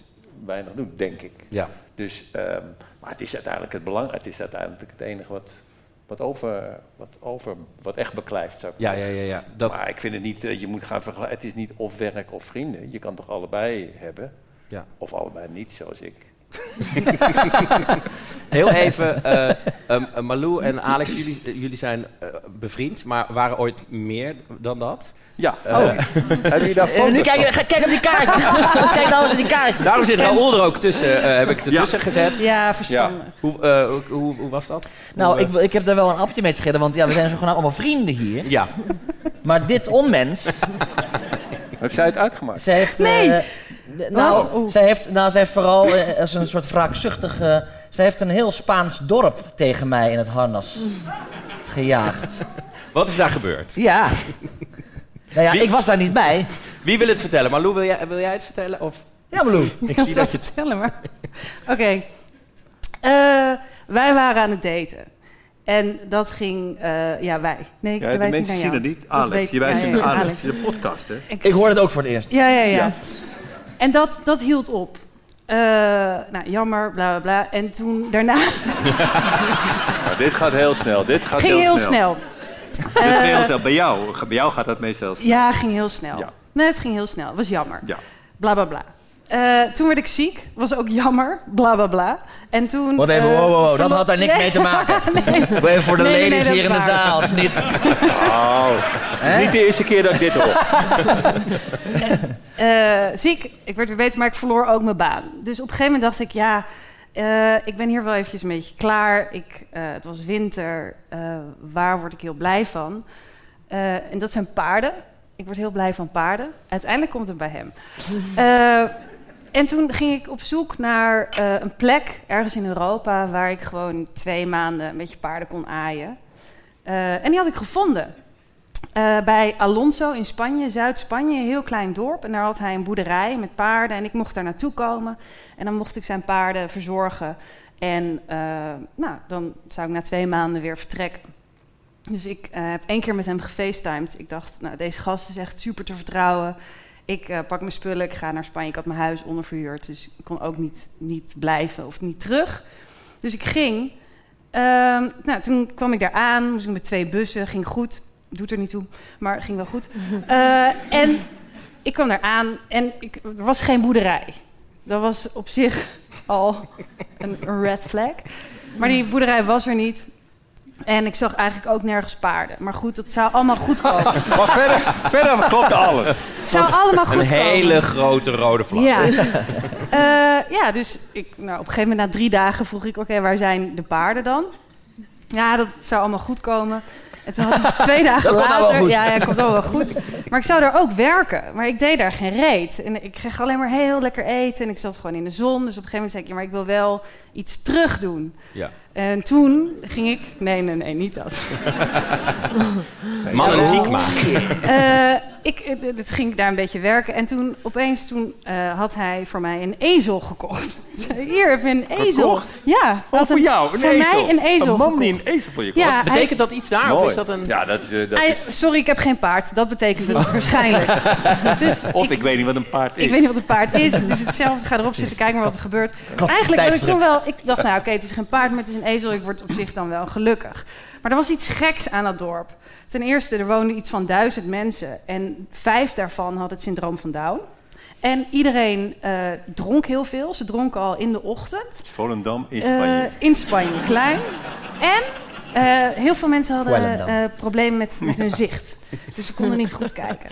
S9: weinig doet, denk ik.
S1: Ja.
S9: Dus, ehm, maar het is uiteindelijk het belang, het is uiteindelijk het enige wat, wat, over, wat, over, wat echt beklijft. Zou ik
S1: Ja,
S9: zeggen.
S1: ja, ja, ja. Dat,
S9: Maar ik vind het niet, eh, je moet gaan vergelijken. Het is niet of werk of vrienden. Je kan toch allebei hebben?
S1: Ja.
S9: Of allebei niet, zoals ik.
S1: Heel even, eh, ehm, eh, Malou en Alex, jullie, jullie zijn bevriend, maar waren ooit meer dan dat?
S9: Ja.
S1: Eh,
S9: Hebben jullie daar
S10: Eh, nu kijk,
S9: van?
S10: ga- kijk op die kaartjes. kijk nou eens op die kaartjes.
S1: Daarom zit Raoul er ook tussen, eh, heb ik ertussen gezet.
S4: Ja, verstandig.
S1: Hoe, eh, hoe, hoe, hoe was dat?
S10: Nou,
S1: Hoe,
S10: ik, ik heb daar wel een appje mee te schillen, want ja, we zijn zo gewoon allemaal vrienden hier.
S1: Ja,
S10: Maar dit onmens,
S9: Heeft zij het uitgemaakt?
S10: zij heeft...
S12: Nee.
S10: d- nou, zij heeft, nou, zij heeft vooral als een soort wraakzuchtige... zij heeft een heel Spaans dorp tegen mij in het harnas gejaagd.
S1: wat is daar gebeurd?
S10: Ja. Nou ja,
S1: Wie-
S10: ik was daar niet bij.
S1: Wie wil het vertellen? Malou, wil jij, wil jij het vertellen? Of?
S10: Ja, Malou.
S1: Ik zie dat je het...
S4: vertellen, maar... Oké. Eh, wij waren aan het daten. En dat ging... eh, ja, wij. Nee,
S9: Ja,
S4: ik
S9: de
S4: wijs
S9: mensen
S4: niet
S9: zien het niet. Alex,
S4: weet-
S9: je wijst
S4: ja, ja,
S9: Alex.
S4: Alex.
S9: Een podcast, hè?
S10: Ik hoorde het ook voor het eerst.
S4: Ja, ja, ja.
S9: Ja.
S4: En dat, dat hield op. Eh, nou, jammer, bla bla bla. En toen daarna
S9: dit gaat heel snel. Dit gaat
S4: ging heel snel.
S9: Gaat heel snel. Bij jou, bij jou gaat dat meestal heel snel.
S4: Ja, ging heel snel.
S9: Ja.
S4: Nee, het ging heel snel. Het was jammer.
S9: Ja.
S4: Bla bla bla. Eh, toen werd ik ziek. Was ook jammer. Bla bla bla. En toen.
S10: Wat even,
S4: eh,
S10: wow, wow, wow, dat
S4: verlo-
S10: had daar niks
S4: Nee.
S10: mee te maken.
S4: nee.
S10: Even voor de
S4: Nee,
S10: ladies
S4: nee,
S10: hier in
S4: dat
S10: de zaal. of niet?
S9: Oh, niet de eerste keer dat ik dit hoor.
S4: Eh, ziek. Ik werd weer beter, maar ik verloor ook mijn baan. Dus op een gegeven moment dacht ik, ja, eh, ik ben hier wel eventjes een beetje klaar. Ik, eh, het was winter. Eh, waar word ik heel blij van? En dat zijn paarden. Ik word heel blij van paarden. Uiteindelijk komt het bij hem. En toen ging ik op zoek naar een plek ergens in Europa... waar ik gewoon twee maanden een beetje paarden kon aaien. En die had ik gevonden. Eh, bij Alonso in Spanje, Zuid-Spanje, een heel klein dorp. En daar had hij een boerderij met paarden. En ik mocht daar naartoe komen. En dan mocht ik zijn paarden verzorgen. En eh, nou, dan zou ik na twee maanden weer vertrekken. Dus ik eh, heb één keer met hem gefacetimed. Ik dacht, nou, deze gast is echt super te vertrouwen. Ik pak mijn spullen, ik ga naar Spanje. Ik had mijn huis onderverhuurd, dus ik kon ook niet, niet blijven of niet terug. Dus ik ging. Ehm, nou, toen kwam ik daar aan, moest ik met twee bussen, ging goed. Doet er niet toe, maar ging wel goed. Eh, en ik kwam daar aan en ik, er was geen boerderij. Dat was op zich al een, een red flag. Maar die boerderij was er niet. En ik zag eigenlijk ook nergens paarden. Maar goed, dat zou allemaal goed komen.
S9: Maar verder, verder klopte alles.
S4: Het zou allemaal goed
S1: Een
S4: komen.
S1: hele grote rode vlag.
S4: Ja. Eh, ja, dus ik, nou, op een gegeven moment na drie dagen vroeg ik... oké, waar zijn de paarden dan? Ja, dat zou allemaal goed komen. En toen had ik twee dagen
S10: Dat komt nou wel
S4: later...
S10: goed.
S4: Ja, ja, komt allemaal wel goed. Maar ik zou daar ook werken. Maar ik deed daar geen reet. En ik kreeg alleen maar heel lekker eten. En ik zat gewoon in de zon. Dus op een gegeven moment zei ik... ja, maar ik wil wel iets terug doen.
S1: Ja.
S4: En toen ging ik... Nee, nee, nee, niet dat.
S1: Mannen ziek maken.
S4: Eh, ik, eh, dus ging ik daar een beetje werken. En toen opeens toen, eh, had hij voor mij een ezel gekocht. Hier heb je een ezel.
S9: Gekocht?
S4: Ja.
S9: Oh,
S4: had
S9: voor jou, een
S4: voor
S9: ezel.
S4: mij een ezel
S9: Een man die
S4: gekocht.
S9: een ezel voor je
S4: Ja,
S9: koopt.
S1: Betekent dat iets daar? Of is dat een...
S9: Ja, dat is... eh, dat
S4: Hij-
S9: is
S4: sorry, ik heb geen paard. Dat betekent het waarschijnlijk. Dus
S9: of ik, weet niet wat een paard is.
S4: ik weet niet wat een paard is. Het is hetzelfde. Ga erop zitten, kijk maar wat er gebeurt. Eigenlijk had ik toen wel... Ik dacht, nou oké, het is geen paard, maar het is een ezel. Ik word op zich dan wel gelukkig. Maar er was iets geks aan dat dorp. Ten eerste, er woonden iets van duizend mensen. En vijf daarvan had het syndroom van Down. En iedereen eh, dronk heel veel. Ze dronken al in de ochtend.
S9: Volendam in
S4: Eh,
S9: Spanje.
S4: in Spanje, klein. En eh, heel veel mensen hadden eh problemen met, met hun zicht. Dus ze konden niet goed kijken.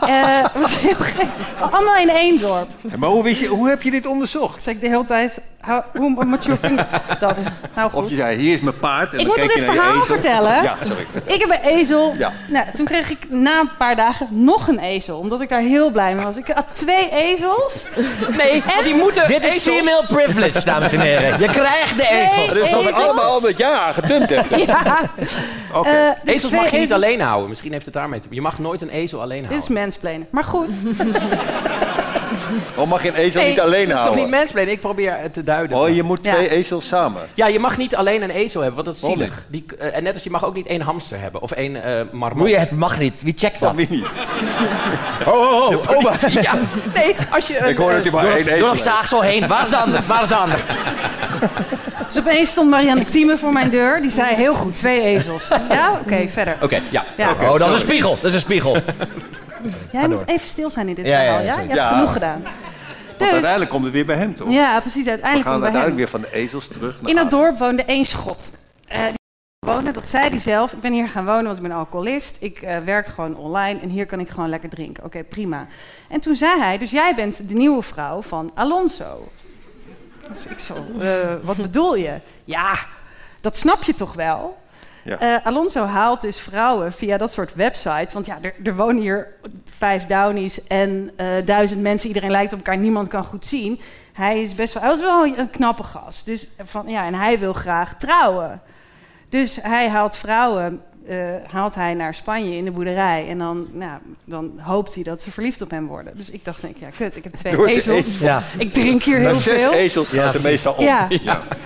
S4: Eh, Het was heel gek. Allemaal in één dorp.
S9: Maar hoe, wist je, hoe heb je dit onderzocht?
S4: Zei ik de hele tijd, how, hoe moet je vinger... Dat, nou goed.
S9: Of je zei, hier is mijn paard. En
S4: Ik
S9: dan
S4: moet
S9: keek
S4: dit
S9: je naar je
S4: verhaal vertellen.
S9: Ja, sorry.
S4: Ik heb een ezel.
S9: Ja.
S4: Nou, toen kreeg ik na een paar dagen nog een ezel. Omdat ik daar heel blij mee was. Ik had twee ezels.
S1: Nee, want die moeten
S10: Dit is
S1: ezels-
S10: female privilege, dames en heren. Je krijgt de
S4: Twee
S10: ezel.
S9: Dat is toch
S4: ezels.
S9: allemaal met ja gedumpt hebt.
S4: Ja.
S9: Oké.
S4: Eh, dus
S1: Ezels mag je niet alleen houden. Misschien heeft het daarmee te Je mag nooit een ezel alleen
S4: Dit
S1: houden.
S4: is mansplainen. Maar goed.
S9: Of mag je een ezel
S1: Nee,
S9: niet alleen
S1: dat is toch niet
S9: houden?
S1: mansplaining? Ik probeer het te duiden.
S9: Oh, je moet
S4: Ja.
S9: twee ezels samen.
S1: Ja, je mag niet alleen een ezel hebben, want dat is zielig. Die, eh, en net als je mag ook niet één hamster hebben of één eh marmot.
S10: Moet je het mag niet. Wie checkt dat?
S9: Wie niet?
S1: Oh, oh, oh. oh maar- ja. Nee, als je... een,
S9: Ik hoor dat hij maar
S10: Door
S9: één ezel
S10: door het zaagsel heen. Waar is de ander? Waar is de ander?
S4: Dus opeens stond Marianne Thieme voor mijn deur. Die zei heel goed, twee ezels. Ja, oké, verder.
S1: Oké, ja.
S4: Ja.
S10: Oh, dat is een spiegel. Dat is een spiegel.
S4: Jij moet even stil zijn in dit
S10: Ja, ja,
S4: verhaal, ja? Je hebt genoeg gedaan.
S9: Want
S4: Dus,
S9: uiteindelijk komt het weer bij hem, toch?
S4: ja, precies,
S9: We
S4: uiteindelijk
S9: gaan
S4: komt bij hem.
S9: uiteindelijk weer van de ezels terug naar
S4: In dat dorp woonde één schot. Eh, die woonde, dat zei hij zelf. Ik ben hier gaan wonen, want ik ben alcoholist. Ik eh, werk gewoon online en hier kan ik gewoon lekker drinken. Oké, prima. En toen zei hij, dus jij bent de nieuwe vrouw van Alonso. Dus ik zo, eh, wat bedoel je? Ja, dat snap je toch wel?
S9: Ja.
S4: Eh, Alonso haalt dus vrouwen via dat soort websites. Want ja, er, er wonen hier vijf Downies en eh, duizend mensen. Iedereen lijkt op elkaar, niemand kan goed zien. Hij is best wel, hij was wel een knappe gast. Dus van, ja, en hij wil graag trouwen. Dus hij haalt vrouwen, eh, haalt hij naar Spanje in de boerderij. En dan, nou, dan hoopt hij dat ze verliefd op hem worden. Dus ik dacht, denk, ja, kut, ik heb twee
S9: Door
S4: ezels.
S9: ezels.
S10: Ja.
S4: Ik drink hier
S9: Na
S4: heel
S9: zes
S4: veel.
S9: ezels gaan ze meestal om.
S4: Ja.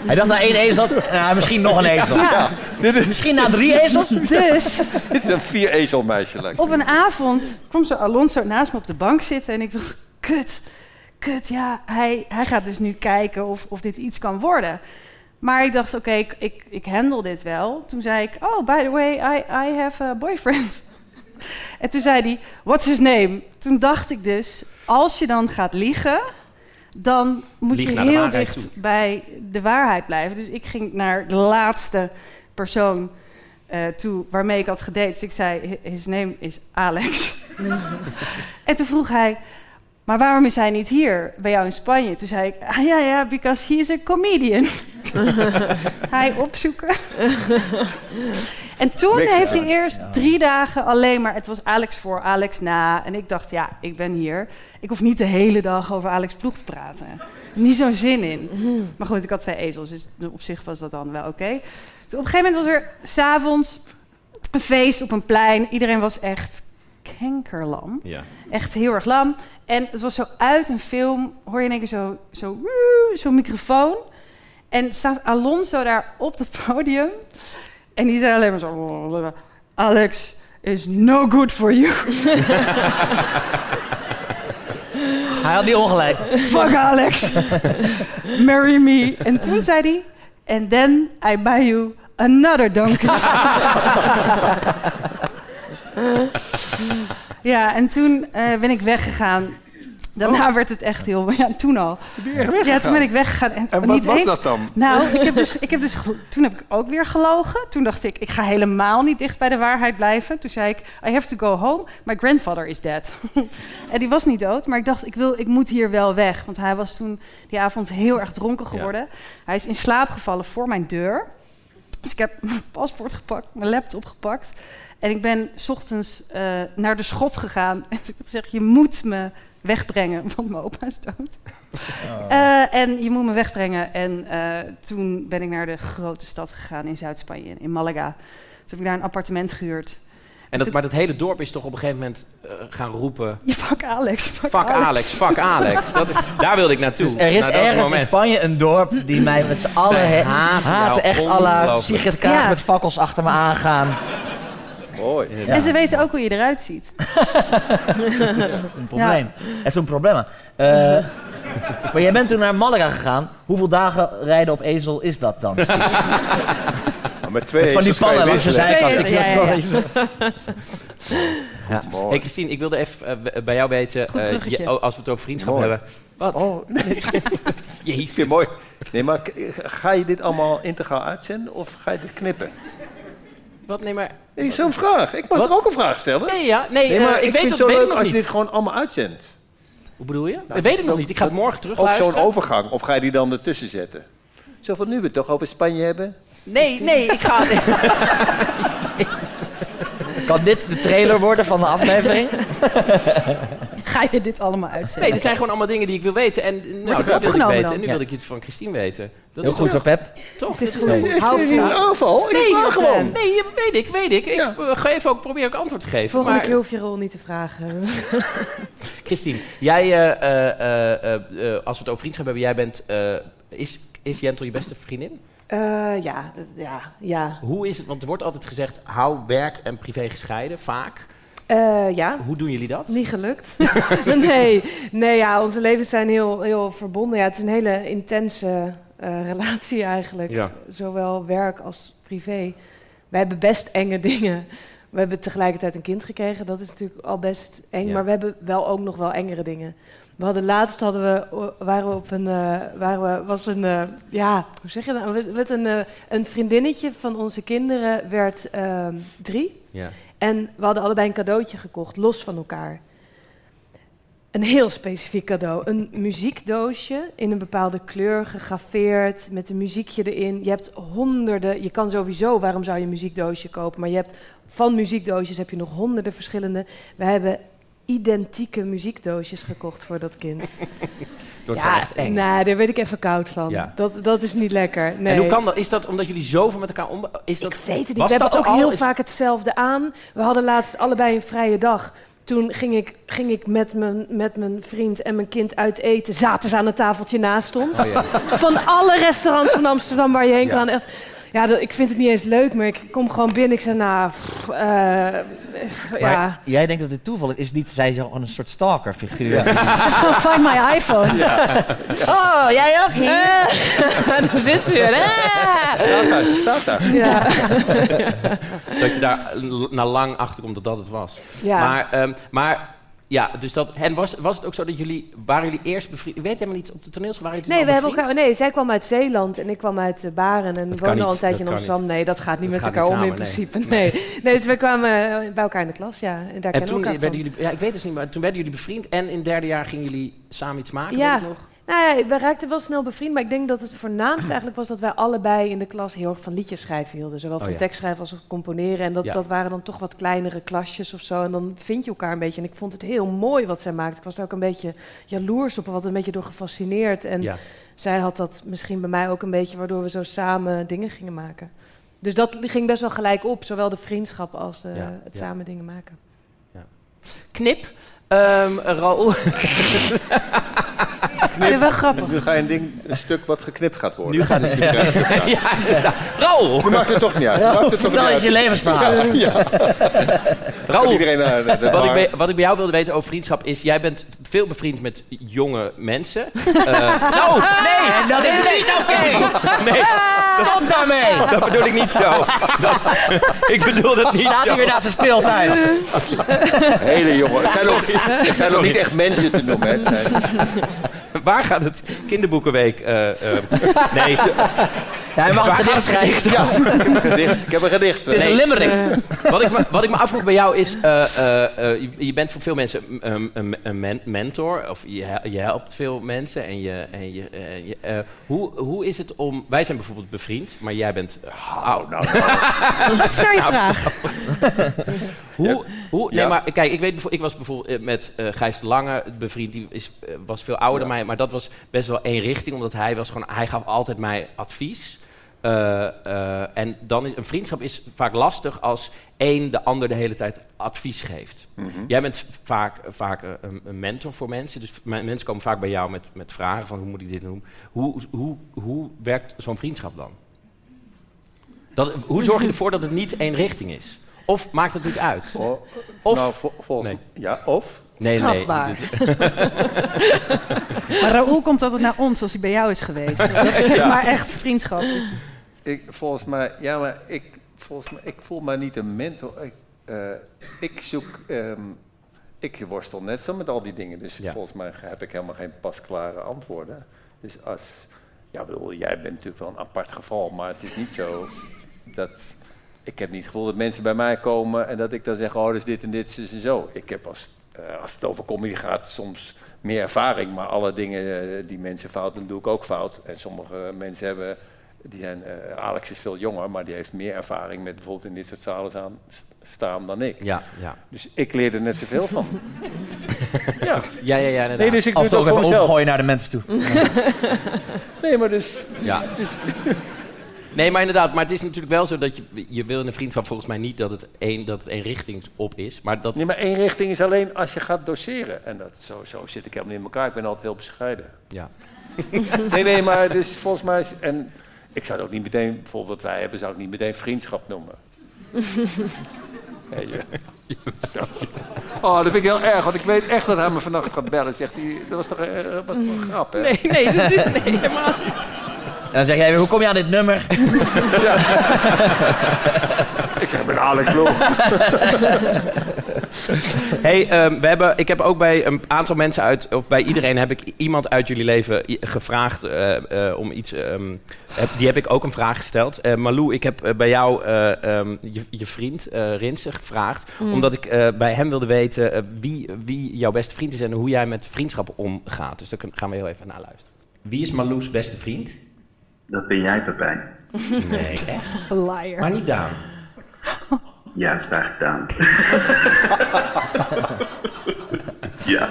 S10: Hij dacht na één ezel, nou, misschien nog een ezel.
S4: Ja.
S9: Dit, is,
S10: Misschien na drie ezels.
S4: Dus
S9: dit is een vier ezelmeisje. lijkt
S4: op een avond kwam zo Alonso naast me op de bank zitten. En ik dacht, kut, kut, ja, hij, hij gaat dus nu kijken of, of dit iets kan worden. Maar ik dacht, oké, ik, ik, ik handle dit wel. Toen zei ik, oh, by the way, I, I have a boyfriend. En toen zei hij, what's his name? Toen dacht ik dus, als je dan gaat liegen... dan moet
S1: Lieg
S4: je heel dicht
S1: toe.
S4: bij de waarheid blijven. Dus ik ging naar de laatste persoon eh, toe waarmee ik had gedate. Dus ik zei, "Hi- his name is Alex. en toen vroeg hij, maar waarom is hij niet hier bij jou in Spanje? Toen zei ik, ah, ja, ja, because he is a comedian. hij opzoeken. en toen
S13: Niks
S4: heeft hij eerst drie dagen alleen maar... Het was Alex voor, Alex na. En ik dacht, ja, ik ben hier. Ik hoef niet de hele dag over Alex Ploeg te praten. Niet zo'n zin in. Maar goed, ik had twee ezels, dus op zich was dat dan wel oké. Toen Op een gegeven moment was er s'avonds een feest op een plein. Iedereen was echt kankerlam.
S1: Ja.
S4: Echt heel erg lam. En het was zo uit een film, hoor je in één keer zo, zo, zo'n microfoon. En staat Alonso daar op het podium. En die zei alleen maar zo... Alex is no good for you.
S10: Hij had niet ongelijk.
S4: Fuck Alex. Marry me. En toen zei hij... And then I buy you another donkey. ja, en toen eh, ben ik weggegaan. Daarna werd het echt heel... Ja, toen al. Ja, toen ben ik weggegaan. En,
S9: En wat
S4: niet
S9: was
S4: eens-
S9: dat dan?
S4: Nou, ik heb dus, ik heb dus, toen heb ik ook weer gelogen. Toen dacht ik, ik ga helemaal niet dicht bij de waarheid blijven. Toen zei ik, I have to go home. My grandfather is dead. en die was niet dood, maar ik dacht, ik, wil, ik moet hier wel weg. Want hij was toen die avond heel erg dronken geworden. Hij is in slaap gevallen voor mijn deur. Dus ik heb mijn paspoort gepakt, mijn laptop gepakt. En ik ben 's ochtends eh, naar de schot gegaan. En toen heb ik gezegd, je moet me wegbrengen, want mijn opa is dood. Eh, en je moet me wegbrengen. En eh, toen ben ik naar de grote stad gegaan in Zuid-Spanje, in Malaga. Toen heb ik daar een appartement gehuurd.
S1: En dat, maar dat hele dorp is toch op een gegeven moment eh, gaan roepen...
S4: Fuck Alex, fuck,
S1: Fuck Alex, fuck Alex. Dat is, daar wilde ik naartoe.
S10: Dus er is
S1: naar
S10: ergens in. Spanje een dorp die mij met z'n allen he-
S1: jou
S10: Echt
S1: ongelooflijk.
S10: Sigrid Kaag
S4: Ja.
S10: met fakkels achter me aangaan.
S9: Mooi.
S10: Ja.
S4: En ze weten ook hoe je eruit ziet.
S10: Dat is een probleem. Het is een probleem. Eh, maar jij bent toen naar Malaga gegaan. Hoeveel dagen rijden op ezel is dat dan? precies?
S9: Met twee
S10: Van die pannen langs de zijkant. Ik
S4: Ja.
S1: Hey Christine, ik wilde even eh, b- bij jou weten, eh, oh, als we het over vriendschap
S9: Mooi.
S1: hebben. Wat?
S9: Oh, nee.
S1: Jezus.
S9: Mooi. Nee, maar ga je dit allemaal integraal uitzenden of ga je dit knippen?
S1: Wat? Nee, maar...
S9: Nee, zo'n vraag. Ik mag
S1: Wat?
S9: er ook een vraag stellen.
S1: Nee, ja. Nee,
S9: Nee,
S1: eh,
S9: maar
S1: ik,
S9: ik
S1: weet
S9: vind het zo
S1: weet
S9: leuk als je dit gewoon allemaal uitzendt.
S1: Hoe bedoel je? ik weet het nog niet. Ik ga het morgen terug
S9: Ook zo'n overgang. Of ga je die dan ertussen zetten? Zo van nu we het toch over Spanje hebben.
S1: Nee, nee, ik ga...
S10: Kan dit de trailer worden van de aflevering?
S4: Ga je dit allemaal uitzetten?
S1: Nee, dit zijn gewoon allemaal dingen die ik wil weten. En nou,
S4: het
S1: dat wilde ik weten. En nu
S10: Ja.
S1: wil ik iets van Christine weten. Dat
S10: Heel
S1: is
S10: goed hoor, Pep.
S1: toch?
S4: Het is
S1: Dit
S4: goed.
S9: Is een aanval? Ik
S4: Nee,
S9: gewoon.
S1: Nee, weet ik, weet ik. Ik
S9: Ja.
S1: eh, ga even ook, probeer ook antwoord te geven.
S12: Volgende
S1: maar,
S12: keer hoef je rol niet te vragen.
S1: Christine, jij, eh, eh, als we het over vriendschap hebben, jij bent... eh, is, is Jentel je beste vriendin?
S12: Eh, ja, ja, ja.
S1: Hoe is het? Want er wordt altijd gezegd, hou werk en privé gescheiden, vaak.
S12: Eh, ja,
S1: Hoe doen jullie dat?
S12: niet gelukt. nee, nee ja, onze levens zijn heel, heel verbonden. Ja, het is een hele intense eh, relatie eigenlijk.
S1: Ja.
S12: Zowel werk als privé. We hebben best enge dingen. We hebben tegelijkertijd een kind gekregen. Dat is natuurlijk al best eng.
S1: Ja.
S12: Maar we hebben wel ook nog wel engere dingen. We hadden laatst hadden we, waren we op een, eh, waren we, was een, eh, ja, hoe zeg je dat? Met een, eh, een vriendinnetje van onze kinderen werd ehm, drie.
S1: Ja.
S12: En we hadden allebei een cadeautje gekocht, los van elkaar. Een heel specifiek cadeau. Een muziekdoosje in een bepaalde kleur, gegraveerd, met een muziekje erin. Je hebt honderden, je kan sowieso, waarom zou je een muziekdoosje kopen? Maar je hebt, van muziekdoosjes heb je nog honderden verschillende. We hebben identieke muziekdoosjes gekocht voor dat kind.
S1: Dat is wel echt eng.
S12: nee, daar werd ik even koud van.
S1: Ja.
S12: Dat, dat is niet lekker. Nee.
S1: En hoe kan dat? Is dat omdat jullie zoveel met elkaar om... Is dat,
S12: Ik weet het niet.
S1: was
S12: We hebben
S1: dat
S12: ook
S1: al?
S12: heel
S1: Is-
S12: vaak hetzelfde aan. We hadden laatst allebei een vrije dag. Toen ging ik, ging ik met, mijn, met mijn vriend en mijn kind uit eten. Zaten ze aan het tafeltje naast ons. Van alle restaurants van Amsterdam waar je heen
S1: Oh, Ja.
S12: kan. Echt, Ja, dat, ik vind het niet eens leuk, maar ik kom gewoon binnen. Ik zeg, nou, pff, eh,
S10: Maar
S12: ja.
S10: jij denkt dat dit toeval is. Is niet, zij is gewoon een soort stalker figuur.
S4: Het is gewoon find my iPhone.
S10: Oh, jij ook hier?
S12: Eh, daar zit ze weer.
S9: Staat daar, ze staat daar.
S12: Ja.
S1: Dat je daar na lang achter komt dat dat het was.
S12: Ja.
S1: Maar, ehm, maar ja, dus dat. En was, was het ook zo dat jullie. Waren jullie eerst bevriend? Ik weet helemaal niet. Op de toneelschool waren jullie
S12: Nee, we hebben elkaar, nee, zij kwam uit Zeeland en ik kwam uit eh, Baren. En we woonden al een tijdje in Amsterdam. Nee, dat gaat niet
S1: Dat
S12: met
S1: gaat
S12: elkaar
S1: niet
S12: om in principe.
S1: nee.
S12: Nee. nee. dus we kwamen eh, bij elkaar in de klas, ja. En daar
S1: En toen
S12: elkaar
S1: werden
S12: van.
S1: jullie. Ja, ik weet het niet, maar toen werden jullie bevriend. En in het derde jaar gingen jullie samen iets maken.
S12: Ja.
S1: weet ik nog?
S12: Nou ja, we raakten wel snel bevriend, maar ik denk dat het voornaamste eigenlijk was dat wij allebei in de klas heel erg van liedjes schrijven hielden. Zowel
S1: Oh,
S12: van
S1: ja.
S12: tekstschrijven als componeren. En dat,
S1: Ja.
S12: dat waren dan toch wat kleinere klasjes of zo. En dan vind je elkaar een beetje. En ik vond het heel mooi wat zij maakte. Ik was er ook een beetje jaloers op en wat een beetje door gefascineerd. En
S1: Ja.
S12: zij had dat misschien bij mij ook een beetje, waardoor we zo samen dingen gingen maken. Dus dat ging best wel gelijk op, zowel de vriendschap als eh,
S1: Ja,
S12: het
S1: ja.
S12: samen dingen maken.
S1: Knip. Ehm Raoul.
S12: Knip. wel grappig.
S9: Nu ga je een, ding, een stuk wat geknipt gaat worden.
S1: Nu gaat het
S9: ja,
S1: ja, inderdaad. Raoul!
S9: Je maakt het toch niet uit.
S10: Vertel eens je levensverhaal.
S9: Ja, ja.
S1: Raoul,
S9: Iedereen naar de- de
S1: wat, ik bij, wat ik bij jou wilde weten over vriendschap is... jij bent veel bevriend met jonge mensen. Eh, nou, nee!
S10: Dat is niet oké!
S1: Nee,
S10: Stop daarmee!
S1: dat bedoel ik niet zo. Dat- ik bedoel dat niet
S10: Staat
S1: zo.
S10: hij weer naast de speeltuin?
S9: Hele jongen. Het zijn ook, het zijn ook niet echt mensen te noemen. hè.
S1: Waar gaat het kinderboekenweek? eh, eh, nee.
S10: Ja, hij mag
S1: Waar
S10: het gedicht
S1: gaat het
S10: schrijven.
S9: ja, ik heb een gedicht. Ik heb een gedicht.
S10: Het is
S1: Nee.
S10: een limerick.
S1: Wat ik, me, wat ik me afvroeg bij jou is, eh, je, je bent voor veel mensen een, een, een men- mentor, of je, je helpt veel mensen. En je, en je, je, hoe, hoe is het om, wij zijn bijvoorbeeld bevriend, maar jij bent oud.
S9: Nou,
S4: Wat is nou je vraag?
S1: Hoe, hoe, nee, maar kijk, ik weet ik was bijvoorbeeld eh, met eh Gijs de Lange bevriend, die is, eh, was veel ouder dan mij, maar dat was best wel één richting, omdat hij was gewoon, hij gaf altijd mij advies. En dan is een vriendschap is vaak lastig als één de ander de hele tijd advies geeft. Jij bent vaak, vaak een, een mentor voor mensen, dus mensen komen vaak bij jou met, met vragen van hoe moet ik dit doen. Hoe, hoe, hoe werkt zo'n vriendschap dan? Dat, hoe zorg je ervoor dat het niet één richting is? Of maakt het niet uit? Of-
S9: nou, vol- volgens
S1: Nee.
S9: Ja, of?
S1: Nee,
S4: Strafbaar.
S1: nee.
S4: Maar Raoul komt altijd naar ons als hij bij jou is geweest. Dat is zeg
S9: Ja.
S4: maar echt vriendschap. Dus.
S9: Ik, volgens mij, ja, maar ik, volgens mij, ik voel mij niet een mentor. Ik, eh, ik zoek, ehm, ik worstel net zo met al die dingen. Dus
S1: Ja.
S9: volgens mij heb ik helemaal geen pasklare antwoorden. Dus als, ja, ik bedoel, jij bent natuurlijk wel een apart geval, maar het is niet zo dat. Ik heb niet het gevoel dat mensen bij mij komen en dat ik dan zeg, oh, dus dit en dit, zus en zo. Ik heb als, eh, als het over comedy gaat soms meer ervaring, maar alle dingen eh, die mensen fout doen, doe ik ook fout. En sommige mensen hebben, die zijn, eh, Alex is veel jonger, maar die heeft meer ervaring met bijvoorbeeld in dit soort zalen staan, staan dan ik.
S1: Ja, ja.
S9: Dus ik leer er net zoveel van. ja.
S1: Ja, ja, ja, inderdaad.
S9: Nee, dus ik doe
S10: Af
S9: het ook
S10: even
S9: mezelf.
S10: opgooien naar de mensen toe.
S9: Nee, maar dus...
S1: Ja.
S9: dus- dus-
S1: Nee, maar inderdaad, maar het is natuurlijk wel zo dat je, je wil in een vriendschap volgens mij niet dat het één, dat het één richting op is. Maar dat,
S9: Nee, maar één richting is alleen als je gaat doseren. En dat, zo, zo zit ik helemaal niet in elkaar. Ik ben altijd heel bescheiden.
S1: ja.
S9: Nee, nee, maar dus volgens mij... Is, en ik zou het ook niet meteen... Bijvoorbeeld wat wij hebben, zou ik niet meteen vriendschap noemen. Zo. Oh, dat vind ik heel erg, want ik weet echt dat hij me vannacht gaat bellen. Zegt hij, dat was toch, eh, was toch een grap, hè?
S4: Nee, nee, dat is nee, helemaal niet.
S10: En dan zeg jij weer, hoe kom je aan dit nummer?
S9: Ik zeg, ik ben Alex Lul.
S1: Hey, ehm, we hebben, ik heb ook bij een aantal mensen uit, of bij iedereen heb ik iemand uit jullie leven gevraagd eh, eh, om iets. ehm, heb- die heb ik ook een vraag gesteld. Eh, Malou, ik heb bij jou eh, ehm, je, je vriend eh Rinse gevraagd,
S4: Mm.
S1: omdat ik eh, bij hem wilde weten wie, wie jouw beste vriend is en hoe jij met vriendschappen omgaat. Dus daar gaan we heel even naar luisteren. Wie is Malou's beste vriend?
S14: Dat ben jij, Pepijn.
S1: Nee, echt?
S4: Liar.
S1: Maar niet Daan.
S14: Ja, vraag gedaan. ja.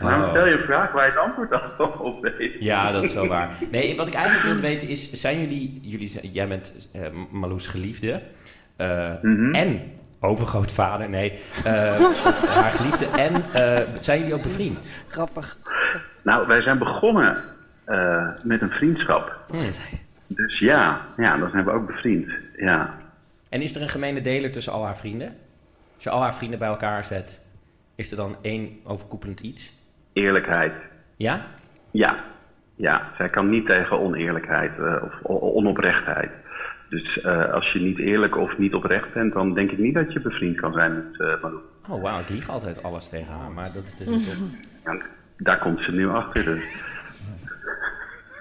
S14: Waarom
S1: Oh.
S14: stel je een vraag waar je het antwoord al op weet?
S1: Ja, dat is wel waar. Nee, wat ik eigenlijk wil weten is, zijn jullie, jullie zijn- jij bent eh Marloes geliefde eh,
S14: Mhm.
S1: en overgrootvader, nee, eh, haar geliefde en eh, zijn jullie ook bevriend?
S4: Grappig.
S14: Nou, wij zijn begonnen eh, met een vriendschap. Dus ja, ja, dan zijn we ook bevriend. Ja.
S1: En is er een gemene deler tussen al haar vrienden? Als je al haar vrienden bij elkaar zet, is er dan één overkoepelend iets?
S14: Eerlijkheid.
S1: Ja?
S14: Ja. Ja, zij kan niet tegen oneerlijkheid eh, of onoprechtheid. Dus eh, als je niet eerlijk of niet oprecht bent, dan denk ik niet dat je bevriend kan zijn met uh, Malou.
S1: Oh wauw, ik lieg altijd alles tegen haar, maar dat is dus niet op.
S14: Ja, daar komt ze nu achter dus.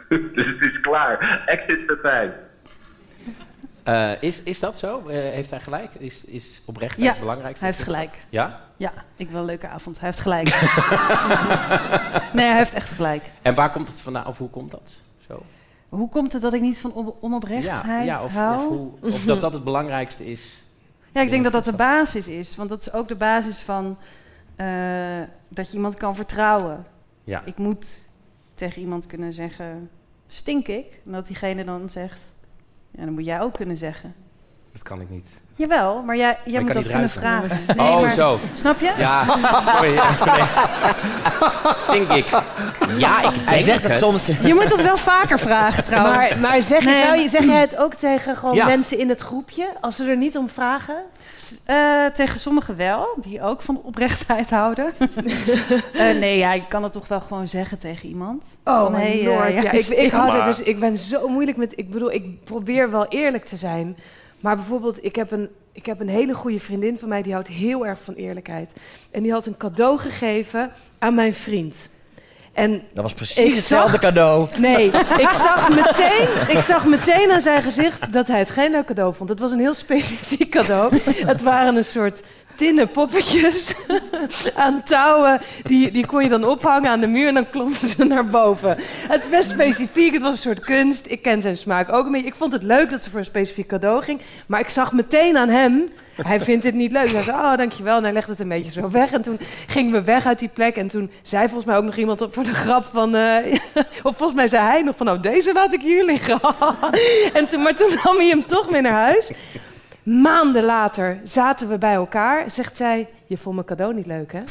S14: dus het is klaar. Exit.
S1: Eh, is, is dat zo? Eh, heeft hij gelijk? Is, is oprechtheid
S4: Ja,
S1: het belangrijkste?
S4: hij heeft gelijk.
S1: Ja?
S4: Ja, ik wil een leuke avond. Hij heeft gelijk. nee, hij heeft echt gelijk.
S1: En waar komt het vandaan? Of hoe komt dat? Zo.
S4: Hoe komt het dat ik niet van op- onoprechtheid
S1: ja, of,
S4: hou?
S1: of, hoe- of dat dat het belangrijkste is.
S4: Ja, ik denk dat dat de basis is. Want dat is ook de basis van eh, dat je iemand kan vertrouwen.
S1: Ja.
S4: Ik moet tegen iemand kunnen zeggen, stink ik? En dat diegene dan zegt, ja, dan moet jij ook kunnen zeggen.
S1: Dat kan ik niet.
S4: Jawel, maar jij, jij
S1: Maar
S4: moet dat kunnen vragen.
S1: Oh,
S4: maar-
S1: zo.
S4: Snap je?
S1: Ja, sorry. ja, nee. Stink ik? Ja, ik denk
S10: Hij zegt het
S1: het.
S10: soms.
S4: Je moet dat wel vaker vragen trouwens.
S12: Maar, maar zeg,
S4: Nee.
S12: zou je, zeg jij het ook tegen gewoon
S1: Ja.
S12: mensen in het groepje? Als ze er niet om vragen?
S4: Eh, tegen sommigen wel, die ook van oprechtheid houden. Eh, nee, ja, ik kan het toch wel gewoon zeggen tegen iemand.
S12: Oh,
S4: Van,
S12: mijn
S4: hey,
S12: lord.
S4: eh,
S12: ja, ik, ik had het dus, ik ben zo moeilijk met... Ik bedoel, ik probeer wel eerlijk te zijn. Maar bijvoorbeeld, ik heb, een, ik heb een hele goede vriendin van mij... die houdt heel erg van eerlijkheid. En die had een cadeau gegeven aan mijn vriend. En
S10: Dat was precies hetzelfde
S12: zag-
S10: cadeau.
S12: Nee, ik zag, meteen, ik zag meteen aan zijn gezicht dat hij het geen leuk cadeau vond. Het was een heel specifiek cadeau. Het waren een soort tinnen poppetjes aan touwen. Die, die kon je dan ophangen aan de muur en dan klommen ze naar boven. Het is best specifiek, het was een soort kunst. Ik ken zijn smaak ook een beetje. Ik vond het leuk dat ze voor een specifiek cadeau ging. Maar ik zag meteen aan hem, hij vindt dit niet leuk. Hij zei, oh dankjewel. En hij legde het een beetje zo weg. En toen gingen we weg uit die plek. En toen zei volgens mij ook nog iemand voor de grap van... eh, of volgens mij zei hij nog van, nou deze laat ik hier liggen. en toen, maar toen nam hij hem toch mee naar huis. Maanden later zaten we bij elkaar. Zegt zij, je vond mijn cadeau niet leuk, hè?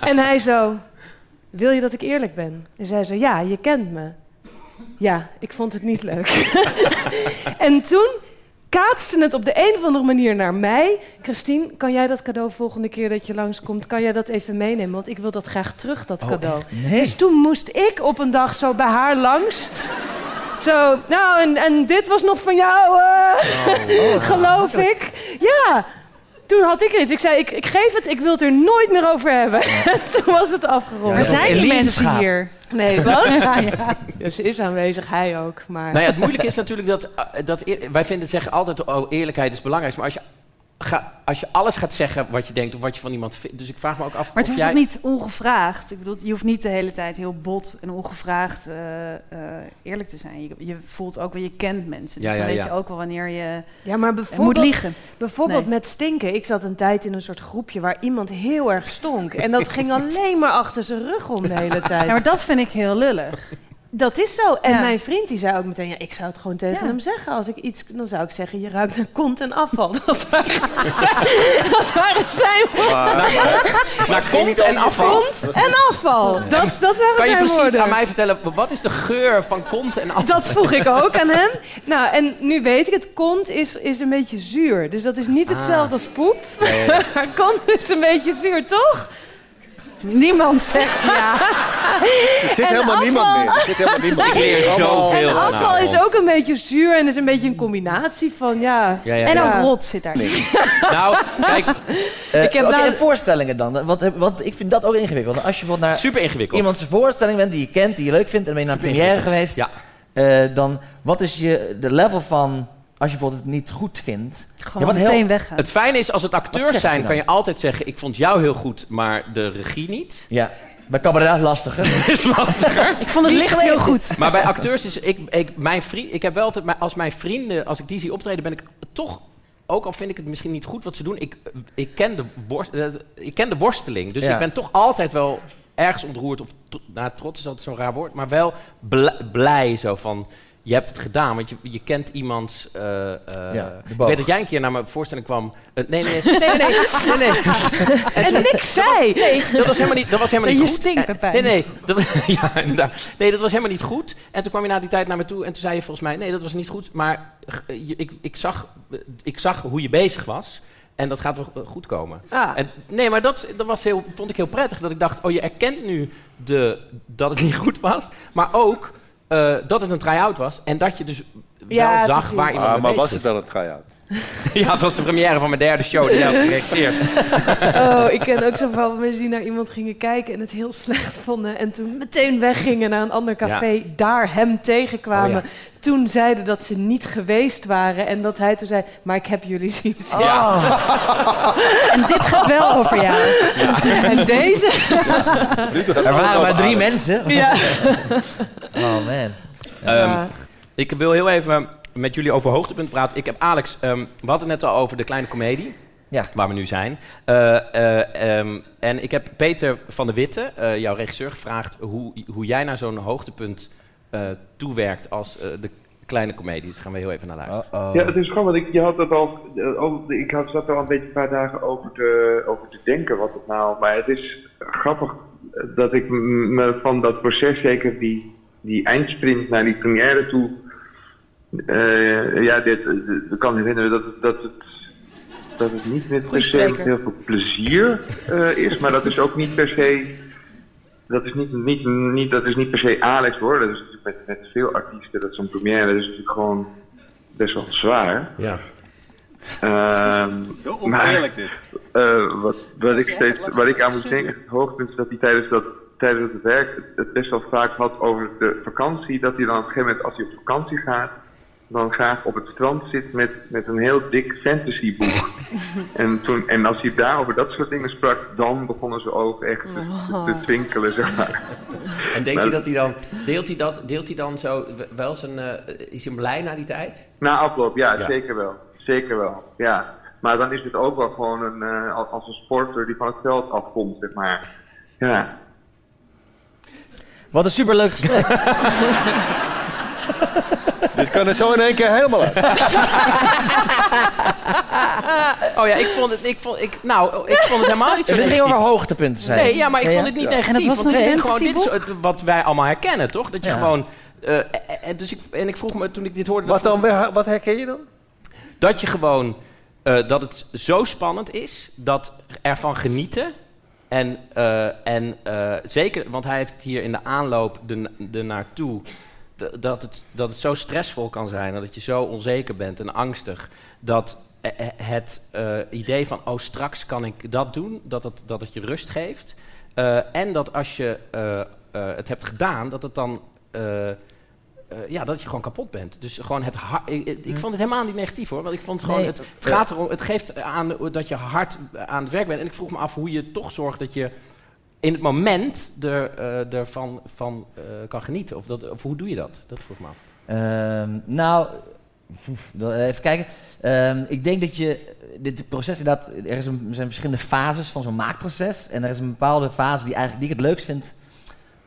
S12: en hij zo, wil je dat ik eerlijk ben? En zij zo, ja, je kent me. Ja, ik vond het niet leuk. en toen kaatste het op de een of andere manier naar mij. Christine, kan jij dat cadeau volgende keer dat je langskomt... kan jij dat even meenemen? Want ik wil dat graag terug, dat cadeau.
S10: Nee.
S12: Dus toen moest ik op een dag zo bij haar langs... Zo, nou, en, en dit was nog van jou, eh, geloof ik. Ja, toen had ik er iets. Ik zei, ik, ik geef het, ik wil het er nooit meer over hebben. toen was het afgerond.
S4: Waar zijn die mensen hier?
S12: Nee, wat? ja, ja. Ze is aanwezig, hij ook. Maar...
S1: Nou ja, het moeilijke is natuurlijk dat, eh, dat eer- wij vinden zeggen altijd, oh, eerlijkheid is belangrijk. Maar als je, ga, als je alles gaat zeggen wat je denkt of wat je van iemand vindt. Dus ik vraag me ook af
S4: Maar het
S1: jij...
S4: ook niet ongevraagd. Ik bedoel, je hoeft niet de hele tijd heel bot en ongevraagd eh, eh, eerlijk te zijn. Je, je voelt ook wel, je kent mensen. Dus
S1: Ja,
S4: dan
S1: ja,
S4: weet
S1: ja.
S4: je ook wel wanneer je
S12: Ja, maar
S4: eh,
S12: bijvoorbeeld,
S4: moet liegen.
S12: Bijvoorbeeld
S4: Nee.
S12: met stinken. Ik zat een tijd in een soort groepje waar iemand heel erg stonk. En dat ging alleen maar achter zijn rug om de hele tijd.
S4: Ja, maar dat vind ik heel lullig.
S12: Dat is zo. En
S4: Ja.
S12: mijn vriend die zei ook meteen, ja, ik zou het gewoon tegen
S4: Ja.
S12: hem zeggen. Als ik iets, dan zou ik zeggen, je ruikt naar kont en afval. Dat waren zijn, dat waren zijn woorden.
S1: Naar kont en afval.
S12: Kont en afval. Dat, dat waren
S1: Kan je precies
S12: woorden.
S1: aan mij vertellen, wat is de geur van kont en afval?
S12: Dat vroeg ik ook aan hem. Nou, en nu weet ik het. Kont is, is een beetje zuur. Dus dat is niet hetzelfde als poep. Maar kont is een beetje zuur, toch?
S4: Niemand zegt ja.
S9: Er zit
S12: En
S9: helemaal
S12: afval-
S9: niemand meer. Er zit helemaal niemand
S1: Ik leer
S9: meer.
S1: zoveel
S12: En afval is ook een beetje zuur en is een beetje een combinatie van, ja...
S1: Ja, ja,
S4: En ook rot zit daar.
S1: Nou, kijk,
S10: Eh,
S12: Ik heb
S10: oké,
S12: nou-
S10: en voorstellingen dan. Want, want ik vind dat ook ingewikkeld. Als je bijvoorbeeld naar
S1: super ingewikkeld.
S10: iemand zijn voorstelling bent die je kent, die je leuk vindt, en ben je naar een première geweest,
S1: Ja.
S10: eh, dan wat is je, de level van, als je bijvoorbeeld het niet goed vindt,
S4: Gewoon
S10: Ja, wat
S4: meteen
S10: heel-
S4: weggaan.
S1: Het fijne is, als het acteurs
S10: je
S1: zijn, kan je altijd zeggen... ik vond jou heel goed, maar de regie niet.
S10: ja, bij cabaret lastiger.
S1: is lastiger.
S4: Ik vond het licht heel goed.
S1: Maar bij acteurs is... Ik, ik, mijn vriend, ik heb wel altijd... Als mijn vrienden, als ik die zie optreden, ben ik toch... Ook al vind ik het misschien niet goed wat ze doen... Ik, ik, ken, de worst, eh, ik ken de worsteling. Dus
S10: Ja.
S1: ik ben toch altijd wel ergens ontroerd. Of nou, trots is altijd zo'n raar woord. Maar wel bl- blij zo van... je hebt het gedaan, want je, je kent iemands... eh, eh,
S10: de
S1: ik weet dat jij een keer naar mijn voorstelling kwam. Eh, nee, nee, nee, nee, nee.
S12: En
S1: toen-
S12: niks zei.
S1: Nee, dat was helemaal niet, dat was helemaal
S12: Zo,
S1: niet
S12: je
S1: goed.
S12: stinkt, Pepijn.
S1: Nee, nee, dat, ja, inderdaad. Nee, dat was helemaal niet goed. En toen kwam je na die tijd naar me toe en toen zei je volgens mij... Nee, dat was niet goed, maar je- ik, ik, zag, ik zag hoe je bezig was... En dat gaat wel goed komen.
S12: Ah.
S1: En, nee, maar dat, dat was heel, vond ik heel prettig. Dat ik dacht, oh, je erkent nu de, dat het niet goed was. Maar ook eh, dat het een try-out was. En dat je dus
S12: Ja,
S1: wel zag
S12: precies.
S1: waar iemand
S9: Ah,
S1: mee
S9: maar
S1: bezig
S9: was het wel een try-out?
S1: ja, het was de première van mijn derde show. Die had geregisseerd.
S12: Oh, ik ken ook zoveel mensen die naar iemand gingen kijken en het heel slecht vonden. En toen meteen weggingen naar een ander café,
S1: Ja.
S12: daar hem tegenkwamen.
S1: Oh, ja.
S12: Toen zeiden dat ze niet geweest waren. En dat hij toen zei, maar ik heb jullie zien zitten.
S4: En dit gaat wel over jou.
S12: En deze...
S10: Er waren maar drie mensen.
S12: Ja.
S10: Oh man.
S1: Ehm, ik wil heel even met jullie over hoogtepunt praten. Ik heb Alex, ehm, we hadden het net al over de kleine komedie.
S10: Ja.
S1: Waar we nu zijn. Eh, eh, ehm, en ik heb Peter van der Witte, eh, jouw regisseur, gevraagd hoe, hoe jij naar zo'n hoogtepunt eh, toewerkt als de kleine komedie. Dus daar gaan we heel even naar luisteren.
S15: Ja, het is gewoon, want ik, je had het al, over- ik had, zat er al een beetje een paar dagen over te, over te denken wat het nou, maar het is grappig dat ik me van dat proces, zeker die, die eindsprint naar die première toe, eh, ja, dit, ik kan me herinneren dat, het- dat, het, dat het niet met per se met heel veel plezier eh, is, maar dat is ook niet per se dat is niet, niet, niet, dat is niet per se Alex hoor. Dat is natuurlijk met, met veel artiesten. Dat zo'n première dat is natuurlijk gewoon best wel zwaar.
S1: Ja.
S15: Ehm,
S16: Heel oneerlijk dit.
S15: eh, wat, wat ik steeds, waar ik aan moest denken, het hoogtepunt is dat hij tijdens dat tijdens het werk het, het best wel vaak had over de vakantie. Dat hij dan op een gegeven moment, als hij op vakantie gaat, dan graag op het strand zit met, met een heel dik fantasyboek. en, toen, en als hij daar over dat soort dingen sprak, dan begonnen zijn ogen echt te, te, te twinkelen, zeg maar.
S1: En denkt
S15: Maar-
S1: hij dat hij dan, deelt hij, dat, deelt hij dan zo wel zijn, eh, is hij blij na die tijd?
S15: Na afloop, ja,
S1: Ja.
S15: zeker wel. Zeker wel, ja. Maar dan is het ook wel gewoon een, eh, als- als een sporter die van het veld afkomt, zeg maar. Ja.
S10: Wat een superleuk gesprek.
S9: Dit kan er zo in één keer helemaal uit.
S1: Oh ja, ik vond het, ik vond, ik, nou, ik vond het helemaal niet zo
S10: Het ging over hoogtepunten, zei je.
S1: Nee, ja, maar ik
S10: Ja,
S1: vond het niet
S10: Ja.
S1: negatief.
S4: En dat was
S1: want
S4: een
S1: het is gewoon dit wat wij allemaal herkennen, toch? Dat je
S10: Ja.
S1: gewoon... eh, dus ik, en ik vroeg me toen ik dit hoorde...
S9: Wat dan? Wat herken je dan?
S1: Dat je gewoon... eh, dat het zo spannend is, dat ervan genieten... En, eh, en eh, zeker, want hij heeft hier in de aanloop de, de naartoe... Dat het, dat het zo stressvol kan zijn, en dat je zo onzeker bent en angstig... dat het eh, idee van, oh, straks kan ik dat doen, dat het, dat het je rust geeft. Eh, en dat als je eh, het hebt gedaan, dat het dan... ja, dat je gewoon kapot bent. Dus gewoon het. Ik, ik ik vond het helemaal niet negatief hoor. Want ik vond het gewoon.
S10: Nee.
S1: Het, het gaat erom. Het geeft aan dat je hard aan het werk bent. En ik vroeg me af hoe je toch zorgt dat je in het moment er, eh, ervan van, eh, kan genieten. Of, dat, of hoe doe je dat? Dat vroeg me af.
S10: Ehm, nou, even kijken. Ehm, ik denk dat je dit proces inderdaad, er, is een, er zijn verschillende fases van zo'n maakproces. En er is een bepaalde fase die, eigenlijk, die ik het leukst vind.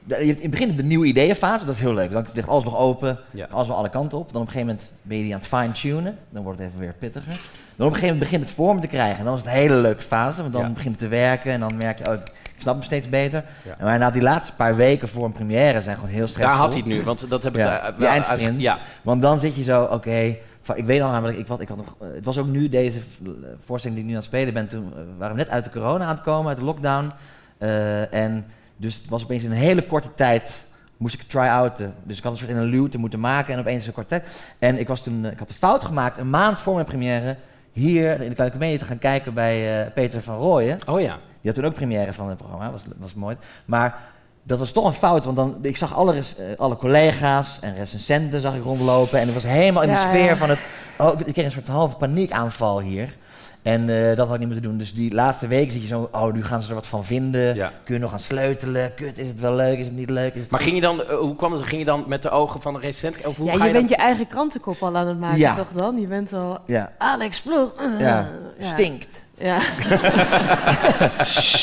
S10: Je hebt in het begin de nieuwe ideeënfase, dat is heel leuk. Dan ligt alles nog open,
S1: Ja.
S10: alles nog alle kanten op. Dan op een gegeven moment ben je die aan het fine-tunen. Dan wordt het even weer pittiger. Dan op een gegeven moment begint het vorm te krijgen. En dan is het een hele leuke fase, want dan
S1: Ja.
S10: begint het te werken. En dan merk je, oh, ik snap hem steeds beter.
S1: Ja.
S10: Maar inderdaad, die laatste paar weken voor een première zijn gewoon heel stressvol.
S1: Daar had hij het nu. Want dat heb ik.
S10: Ja,
S1: eh,
S10: eindsprint.
S1: uit- ja.
S10: Want dan zit je zo, oké. ik weet al namelijk, ik, wat, ik had nog, eh, het was ook nu deze v- voorstelling die ik nu aan het spelen ben. Toen eh, waren we net uit de corona aan het komen, uit de lockdown. Eh, en dus het was opeens in een hele korte tijd moest ik try-outen. Dus ik had een soort in een luwte moeten maken en opeens een korte tijd. En ik, was toen, eh, ik had de fout gemaakt, een maand voor mijn première, hier in de Kleine Comedie te gaan kijken bij eh, Peter van Rooyen.
S1: Oh ja.
S10: Die had toen ook première van het programma, was, was mooi. Maar dat was toch een fout, want dan, ik zag alle, res- eh, alle collega's en recensenten zag ik rondlopen. En ik was helemaal in de
S12: Ja,
S10: sfeer
S12: ja.
S10: van het... Oh, ik kreeg een soort halve paniekaanval hier. En eh, dat had ik niet moeten doen. Dus die laatste week zit je zo... Oh, nu gaan ze er wat van vinden.
S1: Ja.
S10: Kun je nog gaan sleutelen? Kut, is het wel leuk? Is het niet leuk? Is het
S1: Maar ging je dan, eh, hoe kwam het? Ging je dan met de ogen van de recensent? Of hoe
S12: Ja,
S1: ga
S12: je
S1: je
S12: bent je eigen krantenkop al aan het maken,
S10: Ja.
S12: toch dan? Je bent al...
S10: Ja.
S12: Alex Ploeg. uh,
S10: Ja, stinkt.
S12: Ja.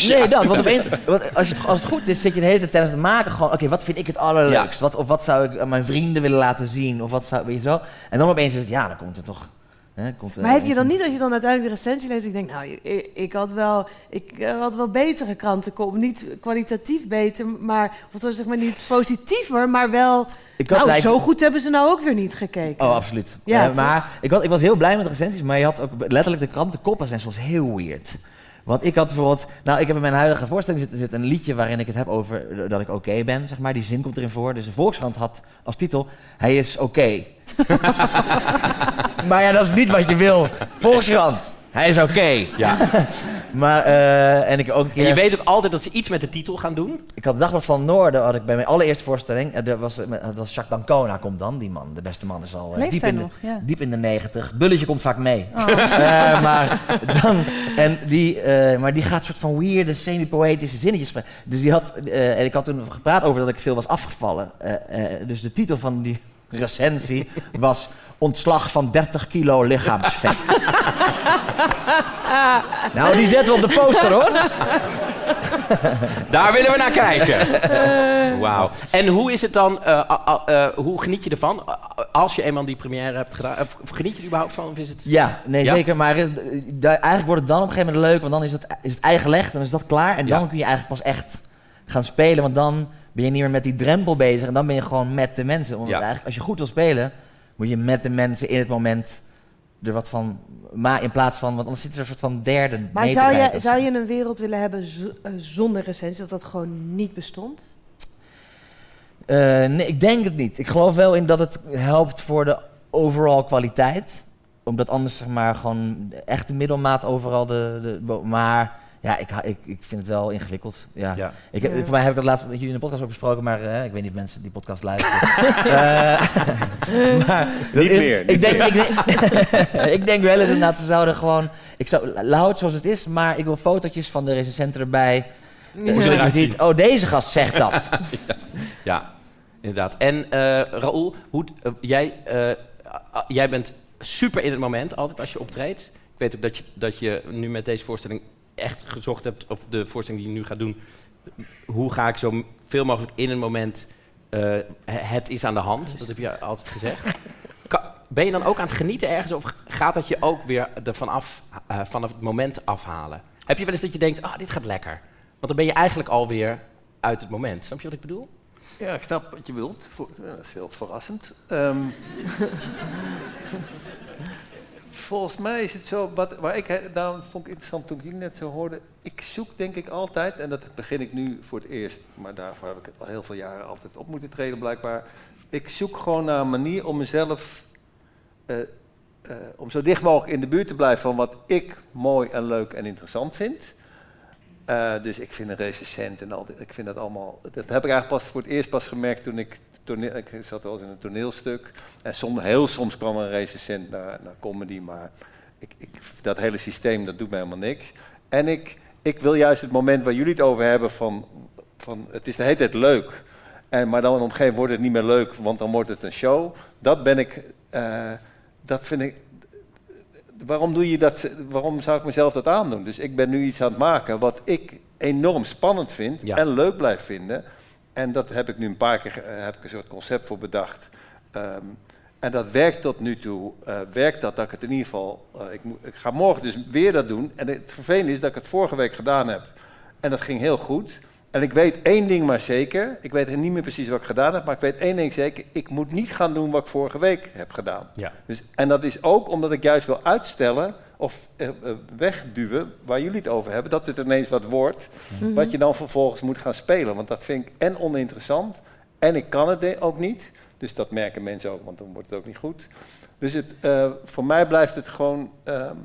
S10: nee, dat. Want opeens, want als, je het, als het goed is, zit je de hele tijd tijdens het maken gewoon... Oké, wat vind ik het allerleukst? Wat, of wat zou ik aan mijn vrienden willen laten zien? Of wat zou, weet je zo? En dan opeens is het, ja, dan komt er toch... Hè, komt,
S12: Maar heb je dan niet als je dan uiteindelijk de recensie leest... ik denk, nou, ik, ik had wel, ik eh, had wel betere kranten Niet kwalitatief beter, maar... of het was zeg maar niet positiever, maar wel...
S10: Ik had
S12: nou,
S10: lijkt-
S12: zo goed hebben ze nou ook weer niet gekeken.
S10: Oh, absoluut.
S12: Ja,
S10: Eh, maar ik was, ik was heel blij met de recensies, maar je had ook letterlijk de krantenkoppen zijn soms heel weird. Want ik had bijvoorbeeld, nou ik heb in mijn huidige voorstelling zit, zit een liedje waarin ik het heb over dat ik oké ben, zeg maar. Die zin komt erin voor. Dus de Volkskrant had als titel, hij is oké. maar ja, dat is niet wat je wil. Volkskrant, hij is oké.
S1: Ja.
S10: maar, eh, en ik ook een keer...
S1: En je weet ook altijd dat ze iets met de titel gaan doen.
S10: Ik had Dagblad van Noorden, had ik bij mijn allereerste voorstelling. eh, Dat was, eh, dat was Jacques Dancona, komt dan, die man. De beste man is al
S4: Leeft
S10: diep,
S4: hij
S10: in de?
S4: Ja.
S10: diep in de negentig. Bulletje komt vaak mee.
S4: Oh.
S10: Eh, maar, dan, en die, eh, maar die gaat soort van weirde, semi-poëtische zinnetjes. spreken. Dus die had, eh, en ik had toen gepraat over dat ik veel was afgevallen. Eh, eh, dus de titel van die recensie was... Ontslag van 30 kilo lichaamsvet. nou, die zetten we op de poster, hoor.
S1: Daar willen we naar kijken. Wauw. En hoe is het dan, eh, eh, hoe geniet je ervan als je eenmaal die première hebt gedaan? Geniet je er überhaupt van? Of is het...
S10: Ja, nee,
S1: Ja?
S10: zeker. Maar er is, eigenlijk wordt het dan op een gegeven moment leuk, want dan is het, is het eigen gelegd, dan is dat klaar. En
S1: Ja.
S10: dan kun je eigenlijk pas echt gaan spelen, want dan ben je niet meer met die drempel bezig. En dan ben je gewoon met de mensen. Want
S1: Ja.
S10: eigenlijk, als je goed wil spelen, moet je met de mensen in het moment er wat van maar in plaats van, want anders zit er een soort van derde
S12: Maar zou je, zou je een wereld willen hebben eh, zonder recensie, dat dat gewoon niet bestond?
S10: Eh, nee, ik denk het niet. Ik geloof wel in dat het helpt voor de overall kwaliteit. Omdat anders zeg maar gewoon de echte middelmaat overal de... de maar ja, ik, ik, ik vind het wel ingewikkeld. Ja.
S1: Ja.
S10: Ik heb,
S12: Ja.
S10: Voor mij heb ik dat laatst met jullie in de podcast ook besproken, maar eh, ik weet niet of mensen die podcast luisteren. Eh, maar
S9: Niet meer,
S10: Ik
S9: niet
S10: denk,
S9: meer.
S10: ik, denk, ik denk wel eens inderdaad, ze zouden gewoon... Ik zou, het zoals het is, maar ik wil fotootjes van de recensenten erbij.
S1: Hoe
S10: Zodat
S1: ze
S10: je ziet, oh deze gast zegt dat.
S1: Ja, inderdaad. En eh Raoul, hoe, jij, eh, jij bent super in het moment altijd als je optreedt. Ik weet ook dat je, dat je nu met deze voorstelling echt gezocht hebt, of de voorstelling die je nu gaat doen, hoe ga ik zo veel mogelijk in een moment, eh, het is aan de hand, dat heb je altijd gezegd. Ka- Ben je dan ook aan het genieten ergens of gaat dat je ook weer ervan af, eh, vanaf het moment afhalen? Heb je wel eens dat je denkt, ah, dit gaat lekker? Want dan ben je eigenlijk alweer uit het moment. Snap je wat ik bedoel?
S9: Ja, ik snap wat je wilt. Voor- ja, dat is heel verrassend. Ehm, volgens mij is het zo, wat, waar ik, daarom vond ik interessant toen ik jullie net zo hoorde. Ik zoek denk ik altijd, en dat begin ik nu voor het eerst, maar daarvoor heb ik het al heel veel jaren altijd op moeten treden blijkbaar. Ik zoek gewoon naar een manier om mezelf, eh, eh, om zo dicht mogelijk in de buurt te blijven van wat ik mooi en leuk en interessant vind. Eh, dus ik vind een recensent en al ik vind dat allemaal. Dat heb ik eigenlijk pas voor het eerst pas gemerkt toen ik. Toneel, ik zat wel eens in een toneelstuk. En soms, heel soms kwam er een recensent naar, naar comedy. Maar ik, ik, dat hele systeem dat doet mij helemaal niks. En ik, ik wil juist het moment waar jullie het over hebben van. van het is de hele tijd leuk. En, maar dan op een gegeven moment wordt het niet meer leuk, want dan wordt het een show. Dat ben ik. eh, dat vind ik waarom, doe je dat, waarom zou ik mezelf dat aandoen? Dus ik ben nu iets aan het maken wat ik enorm spannend vind
S1: Ja.
S9: en leuk blijf vinden. En dat heb ik nu een paar keer ge- heb ik een soort concept voor bedacht. Ehm, en dat werkt tot nu toe. eh, werkt dat dat ik het in ieder geval. eh, ik, moet, ik ga morgen dus weer dat doen. En het vervelende is dat ik het vorige week gedaan heb. En dat ging heel goed. En ik weet één ding maar zeker. Ik weet niet meer precies wat ik gedaan heb. Maar ik weet één ding zeker. Ik moet niet gaan doen wat ik vorige week heb gedaan.
S1: Ja.
S9: Dus, en dat is ook omdat ik juist wil uitstellen of eh, eh, wegduwen waar jullie het over hebben, dat het ineens wat wordt, wat je dan vervolgens moet gaan spelen. Want dat vind ik en oninteressant en ik kan het ook niet. Dus dat merken mensen ook, want dan wordt het ook niet goed. Dus het, eh, voor mij blijft het gewoon. ehm,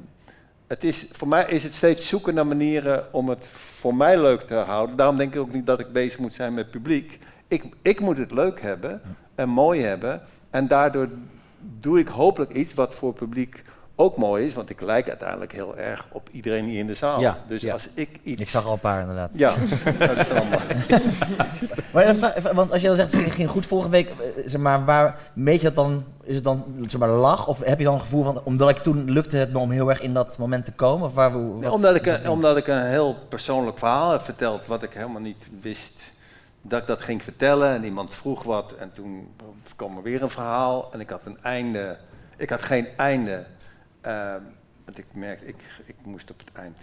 S9: het is, voor mij is het steeds zoeken naar manieren om het voor mij leuk te houden. Daarom denk ik ook niet dat ik bezig moet zijn met publiek. Ik, ik moet het leuk hebben en mooi hebben. En daardoor doe ik hopelijk iets wat voor publiek ook mooi is, want ik lijk uiteindelijk heel erg op iedereen hier in de zaal.
S10: Ja,
S9: dus
S10: ja.
S9: als ik iets...
S10: Ik zag al een paar inderdaad.
S9: Ja, dat is allemaal.
S10: Maar want als je dan zegt, het ging goed vorige week, eh, zeg maar, waar meet je dat dan? Is het dan zeg maar lach? Of heb je dan een gevoel van, omdat ik toen lukte het me om heel erg in dat moment te komen? Of waar, hoe-
S9: Nee,
S10: wat
S9: omdat, ik, een- omdat ik een heel persoonlijk verhaal heb verteld, wat ik helemaal niet wist dat ik dat ging vertellen. En iemand vroeg wat en toen kwam er weer een verhaal en ik had een einde. Ik had geen einde. Ehm, want ik merkte, ik, ik moest op het eind,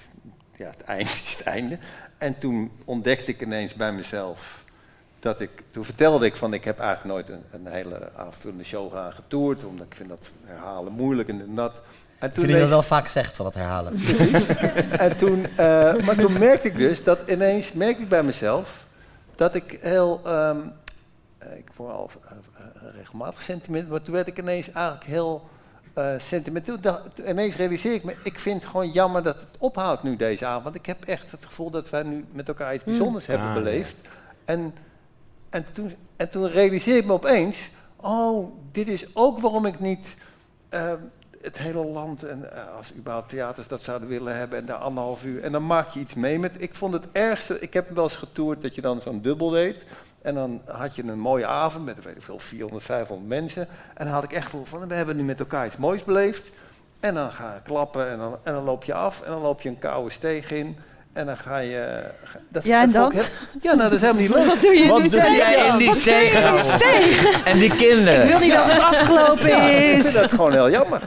S9: ja, het eind is het einde. En toen ontdekte ik ineens bij mezelf dat ik, toen vertelde ik van ik heb eigenlijk nooit een, een hele aanvullende show gaan getoerd, omdat ik vind dat herhalen moeilijk en dat. En
S10: Ik vind dat je dat wel vaak zegt van het herhalen.
S9: En toen, eh, maar toen merkte ik dus dat ineens merkte ik bij mezelf dat ik heel, ehm, eh, ik word al eh, regelmatig sentiment, maar toen werd ik ineens eigenlijk heel eh, sentimenteel. Dacht- ineens realiseer ik me, ik vind het gewoon jammer dat het ophoudt nu deze avond. Want ik heb echt het gevoel dat wij nu met elkaar iets
S10: Hmm.
S9: bijzonders hebben
S10: Ah,
S9: beleefd. En, en, toen, en toen realiseer ik me opeens, oh, dit is ook waarom ik niet eh, het hele land en eh, als überhaupt theaters dat zouden willen hebben en daar anderhalf uur en dan maak je iets mee met. Ik vond het ergste, ik heb wel eens getoerd dat je dan zo'n dubbel deed en dan had je een mooie avond met weet ik veel 400, 500 mensen en dan had ik echt gevoel van we hebben nu met elkaar iets moois beleefd en dan ga je klappen en dan, en dan loop je af en dan loop je een koude steeg in. En dan ga je... ga- Dat,
S12: Ja, en
S9: dat
S12: dan?
S9: ja, nou, dat is helemaal niet leuk.
S12: Wat doe je
S10: Wat jij in die
S12: die
S10: steeg? En die kinderen.
S12: Ik wil niet dat het afgelopen
S9: Ja, ik
S12: is.
S9: vind dat gewoon heel jammer.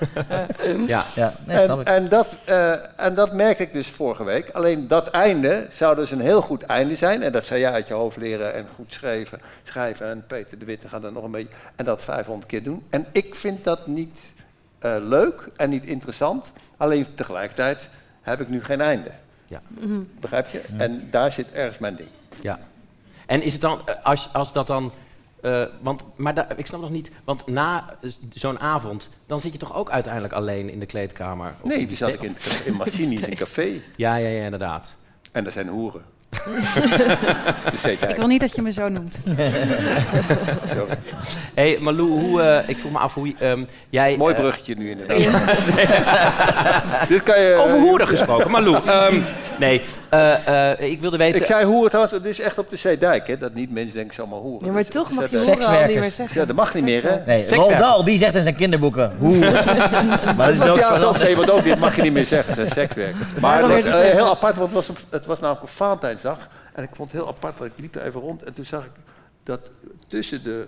S10: Ja, ja nee, snap
S9: en,
S10: ik.
S9: en, dat, eh, en dat merk ik dus vorige week. Alleen dat einde zou dus een heel goed einde zijn. En dat zou jij uit je hoofd leren en goed schrijven. schrijven. En Peter de Witte gaat dat nog een beetje. En dat 500 keer doen. En ik vind dat niet eh, leuk en niet interessant. Alleen tegelijkertijd heb ik nu geen einde.
S1: Ja.
S9: Begrijp je? En daar zit ergens mijn ding.
S1: Ja. En is het dan, eh, als, als dat dan... eh, want, maar da- ik snap nog niet, want na zo'n avond... dan zit je toch ook uiteindelijk alleen in de kleedkamer? Of
S9: Nee, die zat ik in, in Machini's, in café.
S1: Ja, ja, ja, inderdaad.
S9: En er zijn hoeren. Dat is.
S4: Ik wil niet dat je me zo noemt.
S1: Hey, Malou, hoe, eh, ik vroeg me af hoe ehm, jij...
S9: Mooi
S1: eh,
S9: bruggetje nu inderdaad. Dit kan je...
S1: Over hoeren gesproken, Malou. ehm, nee, eh, eh, ik wilde weten...
S9: Ik zei hoeren trouwens, het is echt op de Zeedijk, hè? Dat niet mensen denken zomaar hoeren.
S12: Ja, maar
S9: Dus
S12: toch mag je hoeren al niet meer zeggen.
S9: Ja, dat mag niet meer, hè?
S10: Nee, Roald Dahl, die zegt in zijn kinderboeken, hoe. maar dat is
S9: Dat iemand ook, dit mag je niet meer zeggen, het zijn sekswerkers. Maar het was eh, heel apart, want het was, het was namelijk op Valentijnsdag. En ik vond het heel apart, want ik liep er even rond en toen zag ik dat tussen de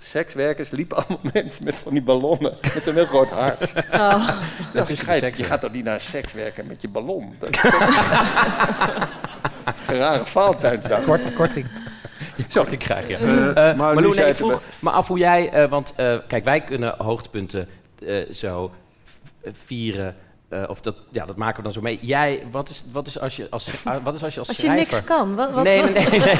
S9: sekswerkers liepen allemaal mensen met van die ballonnen. Met zo'n heel groot hart.
S12: Oh.
S9: Dat is geit, je gaat toch niet naar seks werken met je ballon? Dat is een rare Valentijnsdag.
S10: Kort, korting.
S1: Zo, ik krijg je.
S9: Eh,
S1: Eh,
S9: maar
S1: maar
S9: nu
S1: Lou,
S9: zei
S1: nee, vroeg me af hoe jij... eh, want eh, kijk, wij kunnen hoogtepunten eh, zo vieren... eh, of dat, ja, dat maken we dan zo mee. Jij, wat is, wat is als je als, ah, wat is als je als,
S12: Als je
S1: schrijver...
S12: niks kan, wat- wat-
S1: nee, nee, nee.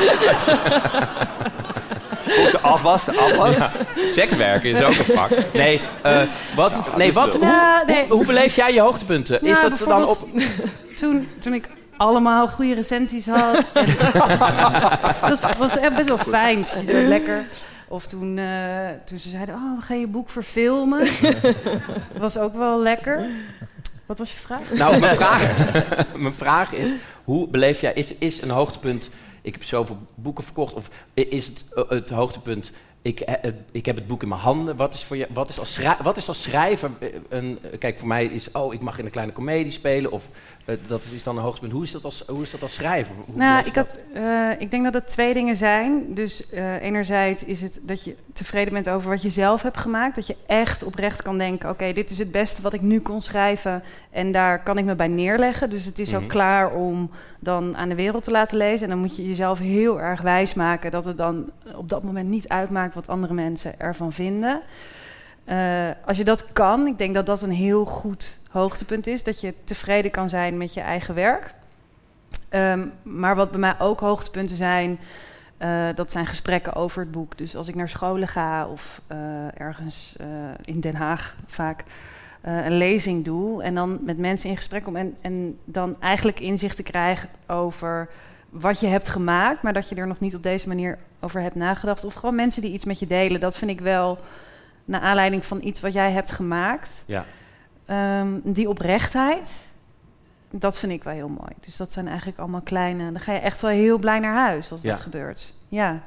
S3: de afwas, de afwas.
S1: Ja, sekswerken is ook een vak. Nee, eh, wat, nee, wat, hoe,
S4: Nou, nee.
S1: hoe, hoe beleef jij je hoogtepunten? is
S4: Nou,
S1: dat dan op...
S4: toen, toen ik allemaal goede recensies had. en- dat was, echt best wel fijn. Zo lekker. Of toen, eh, toen ze zeiden, oh, we gaan je boek verfilmen. dat was ook wel lekker. Wat was je vraag?
S1: Nou, mijn vraag, mijn vraag is, hoe beleef jij, is, is een hoogtepunt, ik heb zoveel boeken verkocht, of is het eh, het hoogtepunt, ik, eh, eh, ik heb het boek in mijn handen, wat is, voor je, wat is, als, wat is als schrijver, een, kijk voor mij is, oh ik mag in een kleine komedie spelen, of dat is dan een hoogtepunt, hoe is dat als, hoe is dat als schrijver? Hoe
S4: Nou, ik, had, eh, ik denk dat het twee dingen zijn. Dus eh, enerzijds is het dat je tevreden bent over wat je zelf hebt gemaakt. Dat je echt oprecht kan denken: oké, dit is het beste wat ik nu kon schrijven. En daar kan ik me bij neerleggen. Dus het is
S16: Mhm.
S4: ook klaar om dan aan de wereld te laten lezen. En dan moet je jezelf heel erg wijs maken dat het dan op dat moment niet uitmaakt wat andere mensen ervan vinden. Eh, als je dat kan, ik denk dat dat een heel goed hoogtepunt is. Dat je tevreden kan zijn met je eigen werk. Ehm, maar wat bij mij ook hoogtepunten zijn, eh, dat zijn gesprekken over het boek. Dus als ik naar scholen ga of eh, ergens in Den Haag vaak een lezing doe en dan met mensen in gesprek kom en, en dan eigenlijk inzicht te krijgen over wat je hebt gemaakt, maar dat je er nog niet op deze manier over hebt nagedacht. Of gewoon mensen die iets met je delen. Dat vind ik wel naar aanleiding van iets wat jij hebt gemaakt.
S1: Ja.
S4: ehm, die oprechtheid, dat vind ik wel heel mooi. Dus dat zijn eigenlijk allemaal kleine... Dan ga je echt wel heel blij naar huis als
S9: Ja.
S4: dat gebeurt. Ja.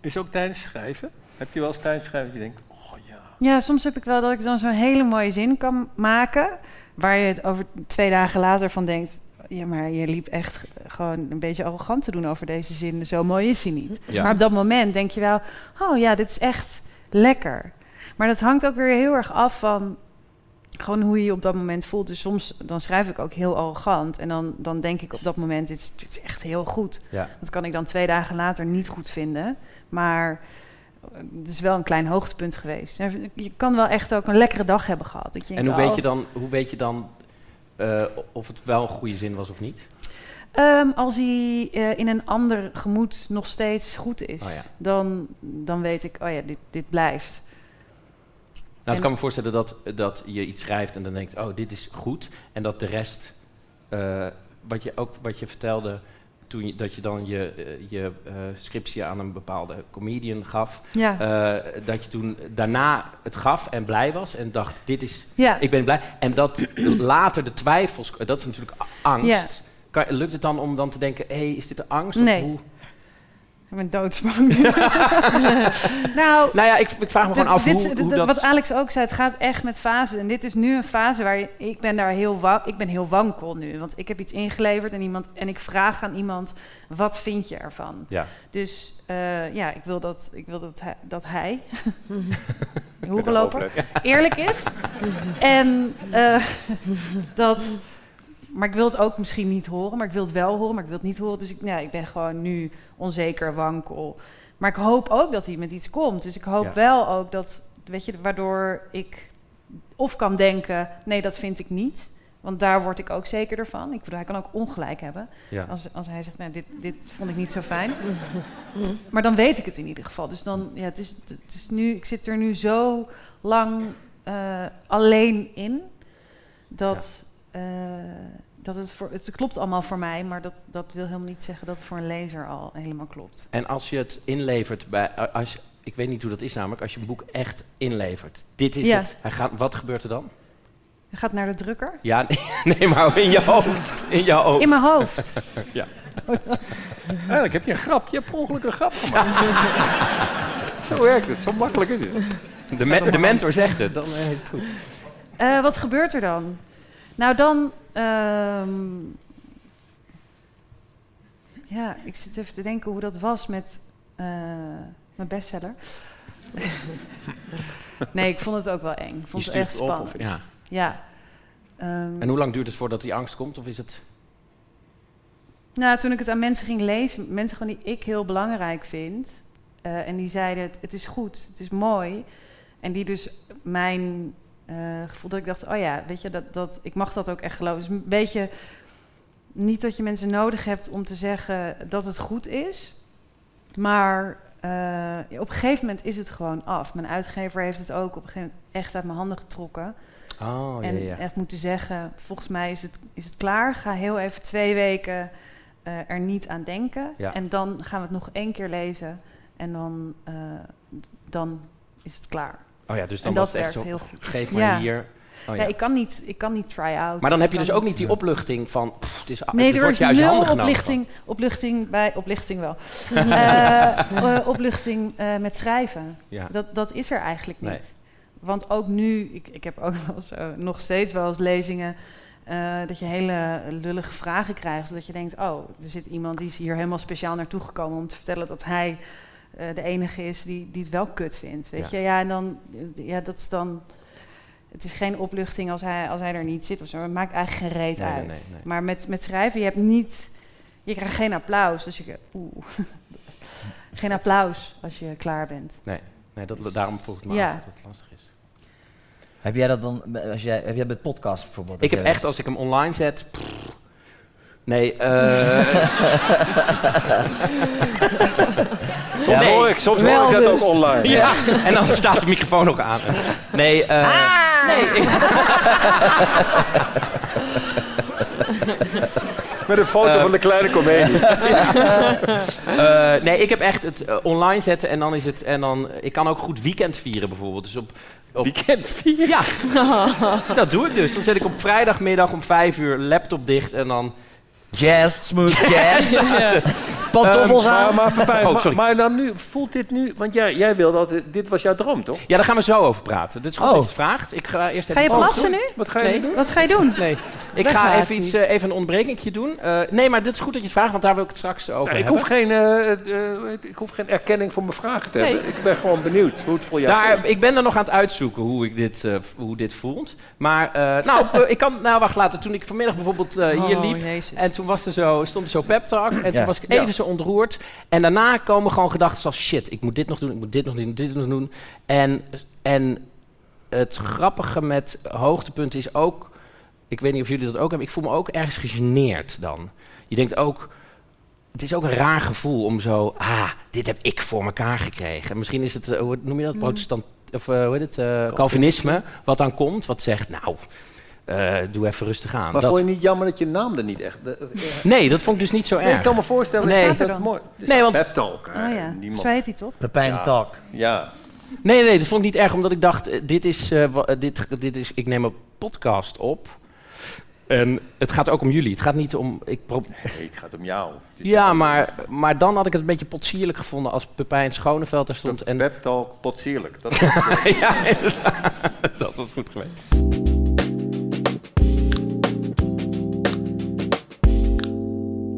S9: Is ook tijdens schrijven? Heb je wel eens tijdens schrijven dat je denkt, oh ja.
S4: ja, soms heb ik wel dat ik dan zo'n hele mooie zin kan maken... waar je het over twee dagen later van denkt... ja, maar je liep echt gewoon een beetje arrogant te doen over deze zin. Zo mooi is hij niet.
S16: Ja.
S4: Maar op dat moment denk je wel... oh ja, dit is echt lekker. Maar dat hangt ook weer heel erg af van gewoon hoe je je op dat moment voelt. Dus soms dan schrijf ik ook heel arrogant. En dan, dan denk ik op dat moment, dit is, dit is echt heel goed.
S1: Ja.
S4: Dat kan ik dan twee dagen later niet goed vinden. Maar het is wel een klein hoogtepunt geweest. Je kan wel echt ook een lekkere dag hebben gehad. Dat je
S1: En hoe weet
S4: oh,
S1: je dan, hoe weet je dan eh, of het wel een goede zin was of niet?
S4: Ehm, als hij eh, in een ander gemoed nog steeds goed is,
S1: Oh ja.
S4: dan, dan weet ik, oh ja, dit, dit blijft.
S1: Nou, ik kan me voorstellen dat, dat je iets schrijft en dan denkt, oh, dit is goed. En dat de rest, eh, wat je ook wat je vertelde, toen je, dat je dan je, eh, je eh, scriptie aan een bepaalde comedian gaf.
S4: Ja.
S1: dat je toen daarna het gaf en blij was en dacht, dit is,
S4: Ja.
S1: ik ben blij. En dat later de twijfels, dat is natuurlijk angst.
S4: Ja.
S1: Kan, lukt het dan om dan te denken, hé, hey, is dit de angst?
S4: Nee.
S1: Of hoe?
S4: Ik ben doodsbang. nou,
S1: Nou ja, ik, ik vraag me gewoon af
S4: dit-
S1: hoe, dat...
S4: Wat Alex ook zei, het gaat echt met fases. En dit is nu een fase waar ik ben daar heel, wa- ik ben heel wankel nu. Want ik heb iets ingeleverd en, iemand, en ik vraag aan iemand, wat vind je ervan?
S1: Ja.
S4: Dus eh, ja, ik wil dat, ik wil dat hij, dat hij eerlijk is. en eh, dat... Maar ik wil het ook misschien niet horen, maar ik wil het wel horen, maar ik wil het niet horen. Dus ik, ja, ik ben gewoon nu onzeker, wankel. Maar ik hoop ook dat hij met iets komt. Dus ik hoop
S16: Ja.
S4: wel ook dat, weet je, waardoor ik of kan denken, nee, dat vind ik niet. Want daar word ik ook zekerder van. Ik bedoel, hij kan ook ongelijk hebben.
S16: Ja.
S4: Als, als hij zegt, nou, dit, dit vond ik niet zo fijn. maar dan weet ik het in ieder geval. Dus dan, ja, het is, het is nu, ik zit er nu zo lang eh, alleen in dat, eh, dat het voor, het klopt allemaal voor mij, maar dat, dat wil helemaal niet zeggen dat het voor een lezer al helemaal klopt.
S1: En als je het inlevert bij, als, ik weet niet hoe dat is namelijk, als je een boek echt inlevert. Dit is
S4: Ja.
S1: het. Hij gaat, wat gebeurt er dan?
S4: Je gaat naar de drukker.
S1: Ja, nee, maar in je hoofd. In je hoofd.
S4: In mijn hoofd.
S1: ja.
S9: Eigenlijk heb je een grap. Je hebt per ongeluk een grap gemaakt. zo werkt het. Zo makkelijk is het.
S1: De, me- de mentor zegt het, dan eh, is het goed.
S4: Eh, wat gebeurt er dan? Nou, dan. ehm, ja, ik zit even te denken hoe dat was met eh, mijn bestseller. nee, ik vond het ook wel eng. Ik vond
S1: Je
S4: het echt
S1: op,
S4: spannend.
S1: of- ja.
S4: ja. Ehm,
S1: En hoe lang duurt het voordat die angst komt? Of is het...
S4: Nou, toen ik het aan mensen ging lezen, mensen gewoon die ik heel belangrijk vind. eh, en die zeiden, het, het is goed, het is mooi. En die dus mijn eh, gevoel dat ik dacht, oh ja, weet je, dat, dat, ik mag dat ook echt geloven. Dus een beetje, niet dat je mensen nodig hebt om te zeggen dat het goed is. Maar eh, op een gegeven moment is het gewoon af. Mijn uitgever heeft het ook op een gegeven moment echt uit mijn handen getrokken.
S1: Oh, ja,
S4: en echt moeten zeggen, volgens mij is het, is het klaar. Ga heel even twee weken eh, er niet aan denken.
S1: Ja.
S4: En dan gaan we het nog één keer lezen. En dan, dan is het klaar.
S1: Oh ja, dus dan
S4: en
S1: was
S4: dat
S1: het echt zo,
S4: heel goed.
S1: geef maar hier. Oh ja.
S4: ja. ik kan niet, ik kan niet try-out.
S1: Maar dan heb je dus ook niet die opluchting van... pff, het is,
S4: Nee,
S1: het
S4: er
S1: wordt
S4: is nul oplichting, oplichting bij... Oplichting wel. Eh, oplichting eh, met schrijven.
S1: Ja.
S4: Dat, dat is er eigenlijk niet.
S1: Nee.
S4: Want ook nu... Ik, ik heb ook wel nog steeds wel eens lezingen... dat je hele lullige vragen krijgt. Zodat je denkt... Oh, er zit iemand die is hier helemaal speciaal naartoe gekomen... om te vertellen dat hij eh, de enige is die, die het wel kut vindt. Weet
S1: Ja.
S4: je? Ja, en dan... Ja, dat is dan... Het is geen opluchting als hij, als hij er niet zit of zo. Het maakt eigenlijk geen reet
S1: Nee,
S4: uit.
S1: nee, nee.
S4: Maar met, met schrijven, je hebt niet... Je krijgt geen applaus. Dus je... Oeh. geen applaus als je klaar bent.
S1: Nee, nee dat, daarom vroeg ik me
S4: Ja.
S1: af dat het lastig is.
S10: Heb jij dat dan, als jij, heb jij met podcast bijvoorbeeld?
S1: Ik heb echt, als ik hem online zet... pff, nee, eh...
S9: Soms hoor ik- soms hoor ik dat ook online.
S1: Ja, en dan staat de microfoon nog aan. Nee, eh... nee, ik-
S9: Met een foto van de kleine komedie.
S1: Eh, nee, ik heb echt het eh, online zetten en dan is het. En dan, ik kan ook goed weekend vieren bijvoorbeeld. Dus op
S9: Weekend vieren?
S1: Ja, dat doe ik dus. Dan zet ik op vrijdagmiddag om vijf uur laptop dicht en dan...
S10: Jazz, smooth jazz.
S1: Ja.
S10: Pantoffels
S1: Ehm,
S10: aan.
S9: Maar, maar, Pepijn,
S1: Oh,
S9: maar-
S1: sorry.
S9: maar dan nu, voelt dit nu... Want jij, jij wil dat... Dit was jouw droom, toch?
S1: Ja, daar gaan we zo over praten. Dit is goed
S10: Oh.
S1: dat je het vraagt. Ik ga eerst
S4: Ga je
S1: even...
S4: plassen nu?
S9: Wat ga je nu doen?
S4: Wat ga je doen?
S1: Nee, ik ga even, iets, eh, even een ontbrekingje doen. Eh, nee, maar dit is goed dat je het vraagt, want daar wil ik het straks over
S9: Nee, ik,
S1: hebben.
S9: hoef geen, eh, eh, ik hoef geen erkenning voor mijn vragen te
S1: Nee.
S9: hebben. Ik ben gewoon benieuwd hoe het voor jou
S1: Daar,
S9: voelt.
S1: ik ben er nog aan het uitzoeken hoe, ik dit, eh, hoe dit voelt. Maar, eh, nou, eh, ik kan, nou, wacht later. Toen ik vanmiddag bijvoorbeeld eh, hier
S4: Oh,
S1: liep.
S4: Jezus.
S1: En toen was er zo, stond er zo pep talk. En toen
S10: Ja.
S1: was ik even
S9: Ja.
S1: zo ontroerd. En daarna komen gewoon gedachten zoals... Shit, ik moet dit nog doen, ik moet dit nog doen, dit nog doen. En, en het grappige met hoogtepunten is ook... Ik weet niet of jullie dat ook hebben. Ik voel me ook ergens gegeneerd dan. Je denkt ook... Het is ook een raar gevoel om zo... Ah, dit heb ik voor elkaar gekregen. Misschien is het, eh, hoe noem je dat? Protestant... Of eh, hoe heet het? eh, Calvinisme. Wat dan komt. Wat zegt, nou... eh, doe even rustig aan.
S9: Maar
S1: Dat-
S9: vond je niet jammer dat je naam er niet echt...
S1: Nee, dat vond ik dus niet zo erg.
S9: Nee, ik kan me voorstellen
S1: Nee.
S9: dat
S4: Staat er dan?
S9: mooi
S1: Nee, want-
S9: pep talk.
S4: Oh ja,
S9: niemand-
S4: zo heet hij toch?
S10: Pepijn
S9: Ja.
S10: Talk.
S9: Ja.
S1: Nee, nee, dat vond ik niet erg, omdat ik dacht, eh, dit is, eh, dit, dit is, ik neem een podcast op. En het gaat ook om jullie. Het gaat niet om, ik pro-
S9: Nee, het gaat om jou.
S1: Ja, maar, maar dan had ik het een beetje potsierlijk gevonden als Pepijn Schoneveld er stond. En,
S9: Pep talk potsierlijk. Dat
S1: ja, inderdaad. dat was goed geweest.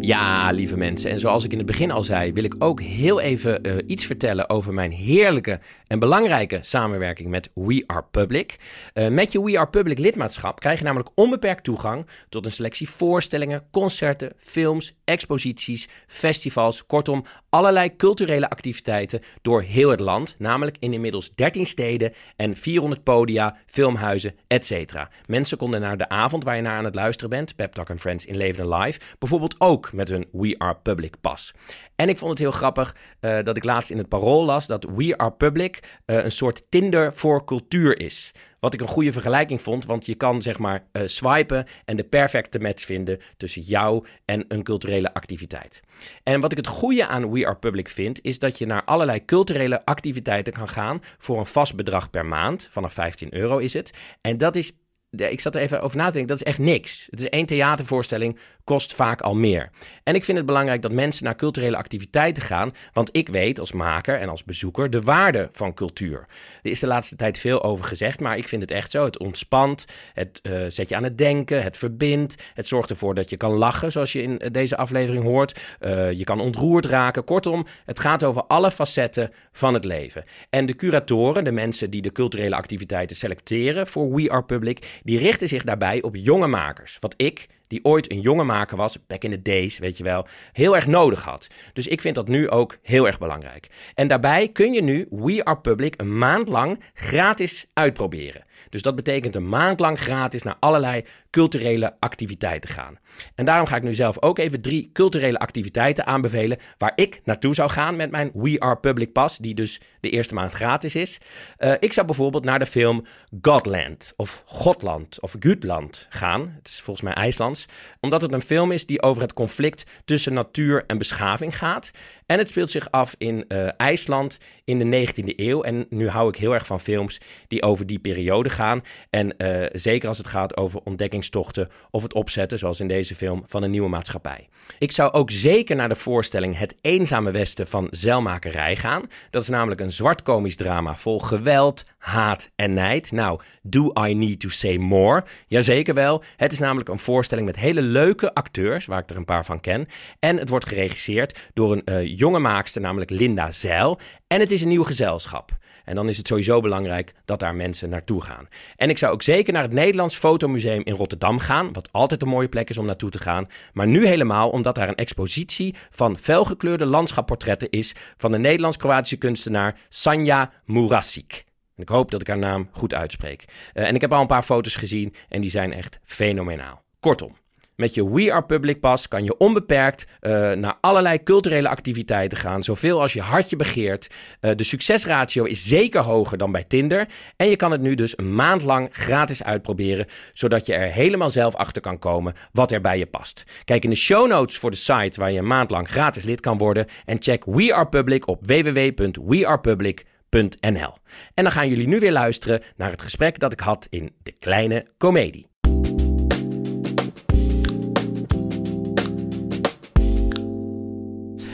S1: Ja, lieve mensen. En zoals ik in het begin al zei, wil ik ook heel even eh, iets vertellen over mijn heerlijke en belangrijke samenwerking met We Are Public. Eh, met je We Are Public lidmaatschap krijg je namelijk onbeperkt toegang tot een selectie voorstellingen, concerten, films, exposities, festivals, kortom allerlei culturele activiteiten door heel het land, namelijk in inmiddels 13 steden en 400 podia, filmhuizen, etc. Mensen konden naar de avond waar je naar aan het luisteren bent, Pep Talk and Friends in Leven en Live, bijvoorbeeld ook met hun We Are Public pas. En ik vond het heel grappig eh, dat ik laatst in het parool las dat We Are Public eh, een soort Tinder voor cultuur is. Wat ik een goede vergelijking vond, want je kan zeg maar eh, swipen en de perfecte match vinden tussen jou en een culturele activiteit. En wat ik het goede aan We Are Public vind, is dat je naar allerlei culturele activiteiten kan gaan voor een vast bedrag per maand. Vanaf 15 euro is het. En dat is ik zat er even over na te denken, dat is echt niks. Het is één theatervoorstelling, kost vaak al meer. En ik vind het belangrijk dat mensen naar culturele activiteiten gaan, want ik weet als maker en als bezoeker de waarde van cultuur. Er is de laatste tijd veel over gezegd, maar ik vind het echt zo. Het ontspant, het eh, zet je aan het denken, het verbindt, het zorgt ervoor dat je kan lachen, zoals je in deze aflevering hoort. Eh, je kan ontroerd raken. Kortom, het gaat over alle facetten van het leven. En de curatoren, de mensen die de culturele activiteiten selecteren voor We Are Public, die richten zich daarbij op jonge makers. Wat ik, die ooit een jonge maker was, back in the days, weet je wel, heel erg nodig had. Dus ik vind dat nu ook heel erg belangrijk. En daarbij kun je nu We Are Public een maand lang gratis uitproberen. Dus dat betekent een maand lang gratis naar allerlei culturele activiteiten gaan. En daarom ga ik nu zelf ook even drie culturele activiteiten aanbevelen waar ik naartoe zou gaan met mijn We Are Public Pass, die dus de eerste maand gratis is. Uh, ik zou bijvoorbeeld naar de film Godland of Godland of Gutland gaan. Het is volgens mij IJslands, omdat het een film is die over het conflict tussen natuur en beschaving gaat. En het speelt zich af in uh, IJsland in de 19e eeuw. En nu hou ik heel erg van films die over die periode gaan. En uh, zeker als het gaat over ontdekkingstochten of het opzetten, zoals in deze film, van een nieuwe maatschappij. Ik zou ook zeker naar de voorstelling Het Eenzame Westen van Zeilmakerij gaan. Dat is namelijk een zwart komisch drama vol geweld, haat en nijd. Nou, do I need to say more? Jazeker wel. Het is namelijk een voorstelling met hele leuke acteurs, waar ik er een paar van ken. En het wordt geregisseerd door een uh, jonge maakster, namelijk Linda Zeil. En het is een nieuw gezelschap. En dan is het sowieso belangrijk dat daar mensen naartoe gaan. En ik zou ook zeker naar het Nederlands Fotomuseum in Rotterdam gaan, wat altijd een mooie plek is om naartoe te gaan. Maar nu helemaal omdat daar een expositie van felgekleurde landschapportretten is van de Nederlands-Kroatische kunstenaar Sanja Murasic. Ik hoop dat ik haar naam goed uitspreek. Uh, en ik heb al een paar foto's gezien en die zijn echt fenomenaal. Kortom. Met je We Are Public Pass kan je onbeperkt uh, naar allerlei culturele activiteiten gaan, zoveel als je hartje begeert. Uh, de succesratio is zeker hoger dan bij Tinder. En je kan het nu dus een maand lang gratis uitproberen, zodat je er helemaal zelf achter kan komen wat er bij je past. Kijk in de show notes voor de site waar je een maand lang gratis lid kan worden en check We Are Public op www.wearepublic.nl. En dan gaan jullie nu weer luisteren naar het gesprek dat ik had in De Kleine Comedie.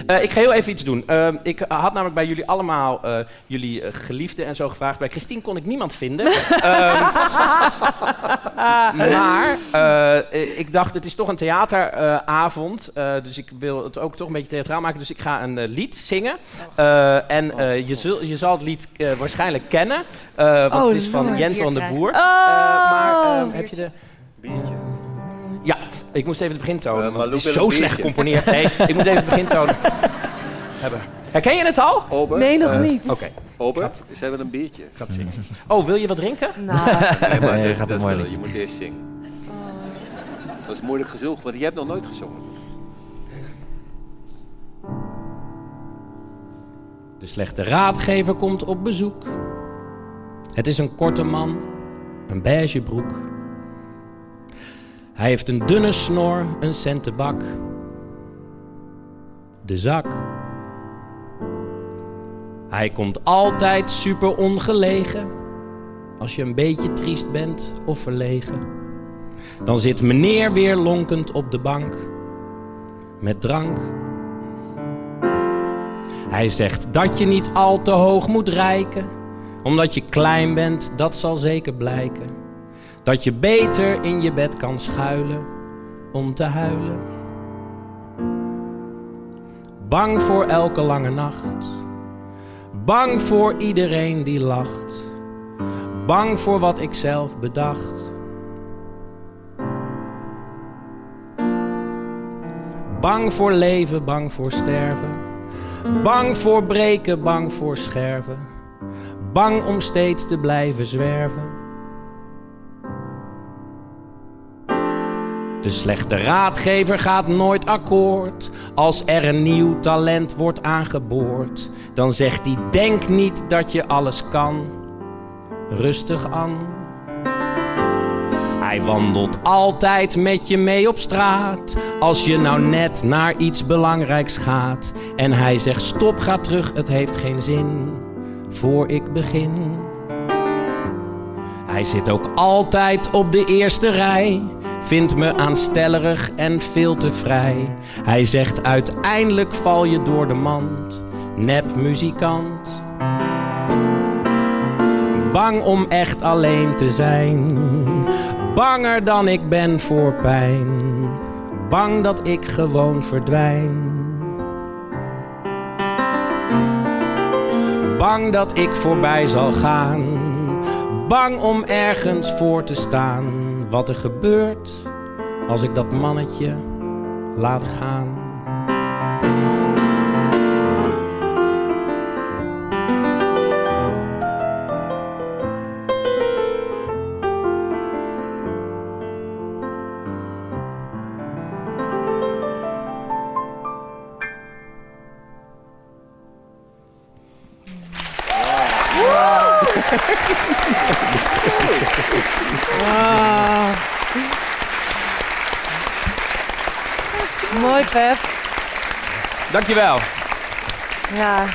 S1: Eh, ik ga heel even iets doen. Uh, ik had namelijk bij jullie allemaal uh, jullie geliefden en zo gevraagd. Bij Christine kon ik niemand vinden. um, maar ik dacht, het is toch een theateravond. dus ik wil het ook toch een beetje theatraal maken. Dus ik ga een lied zingen. en je, zul, je zal het lied waarschijnlijk kennen. want
S13: oh,
S1: het is van. Jentel en de Boer. maar
S13: Oh.
S1: ehm, heb je de...
S9: Biertje.
S1: Ik moest even de begintoon. want
S9: Malou
S1: het is zo slecht gecomponeerd. Nee, ik moet even de begintoon hebben. Herken je het al?
S9: Ober,
S12: Nee, nog
S9: eh,
S12: niet.
S1: Oké.
S9: Ober, ze hebben een biertje.
S1: Gaat zingen. Oh, wil je wat drinken?
S12: Nou,
S9: Nee, maar
S10: Nee,
S9: dat-
S10: gaat een mooi
S9: wel. Je moet eerst zingen. Dat is moeilijk gezocht, want je hebt nog nooit gezongen.
S1: De slechte raadgever komt op bezoek. Het is een korte man, een beige broek. Hij heeft een dunne snor, een centenbak. De zak. Hij komt altijd super ongelegen. Als je een beetje triest bent of verlegen. Dan zit meneer weer lonkend op de bank. Met drank. Hij zegt dat je niet al te hoog moet reiken, omdat je klein bent, dat zal zeker blijken. Dat je beter in je bed kan schuilen om te huilen. Bang voor elke lange nacht, bang voor iedereen die lacht, bang voor wat ik zelf bedacht. Bang voor leven, bang voor sterven. Bang voor breken, bang voor scherven. Bang om steeds te blijven zwerven. De slechte raadgever gaat nooit akkoord. Als er een nieuw talent wordt aangeboord, dan zegt hij: Denk niet dat je alles kan. Rustig aan. Hij wandelt altijd met je mee op straat. Als je nou net naar iets belangrijks gaat. En hij zegt: Stop, ga terug, het heeft geen zin. Voor ik begin. Hij zit ook altijd op de eerste rij. Vindt me aanstellerig en veel te vrij. Hij zegt: Uiteindelijk val je door de mand. Nep muzikant. Bang om echt alleen te zijn. Banger dan ik ben voor pijn. Bang dat ik gewoon verdwijn. Bang dat ik voorbij zal gaan. Bang om ergens voor te staan. Wat er gebeurt als ik dat mannetje laat gaan. Dankjewel.
S12: Ja.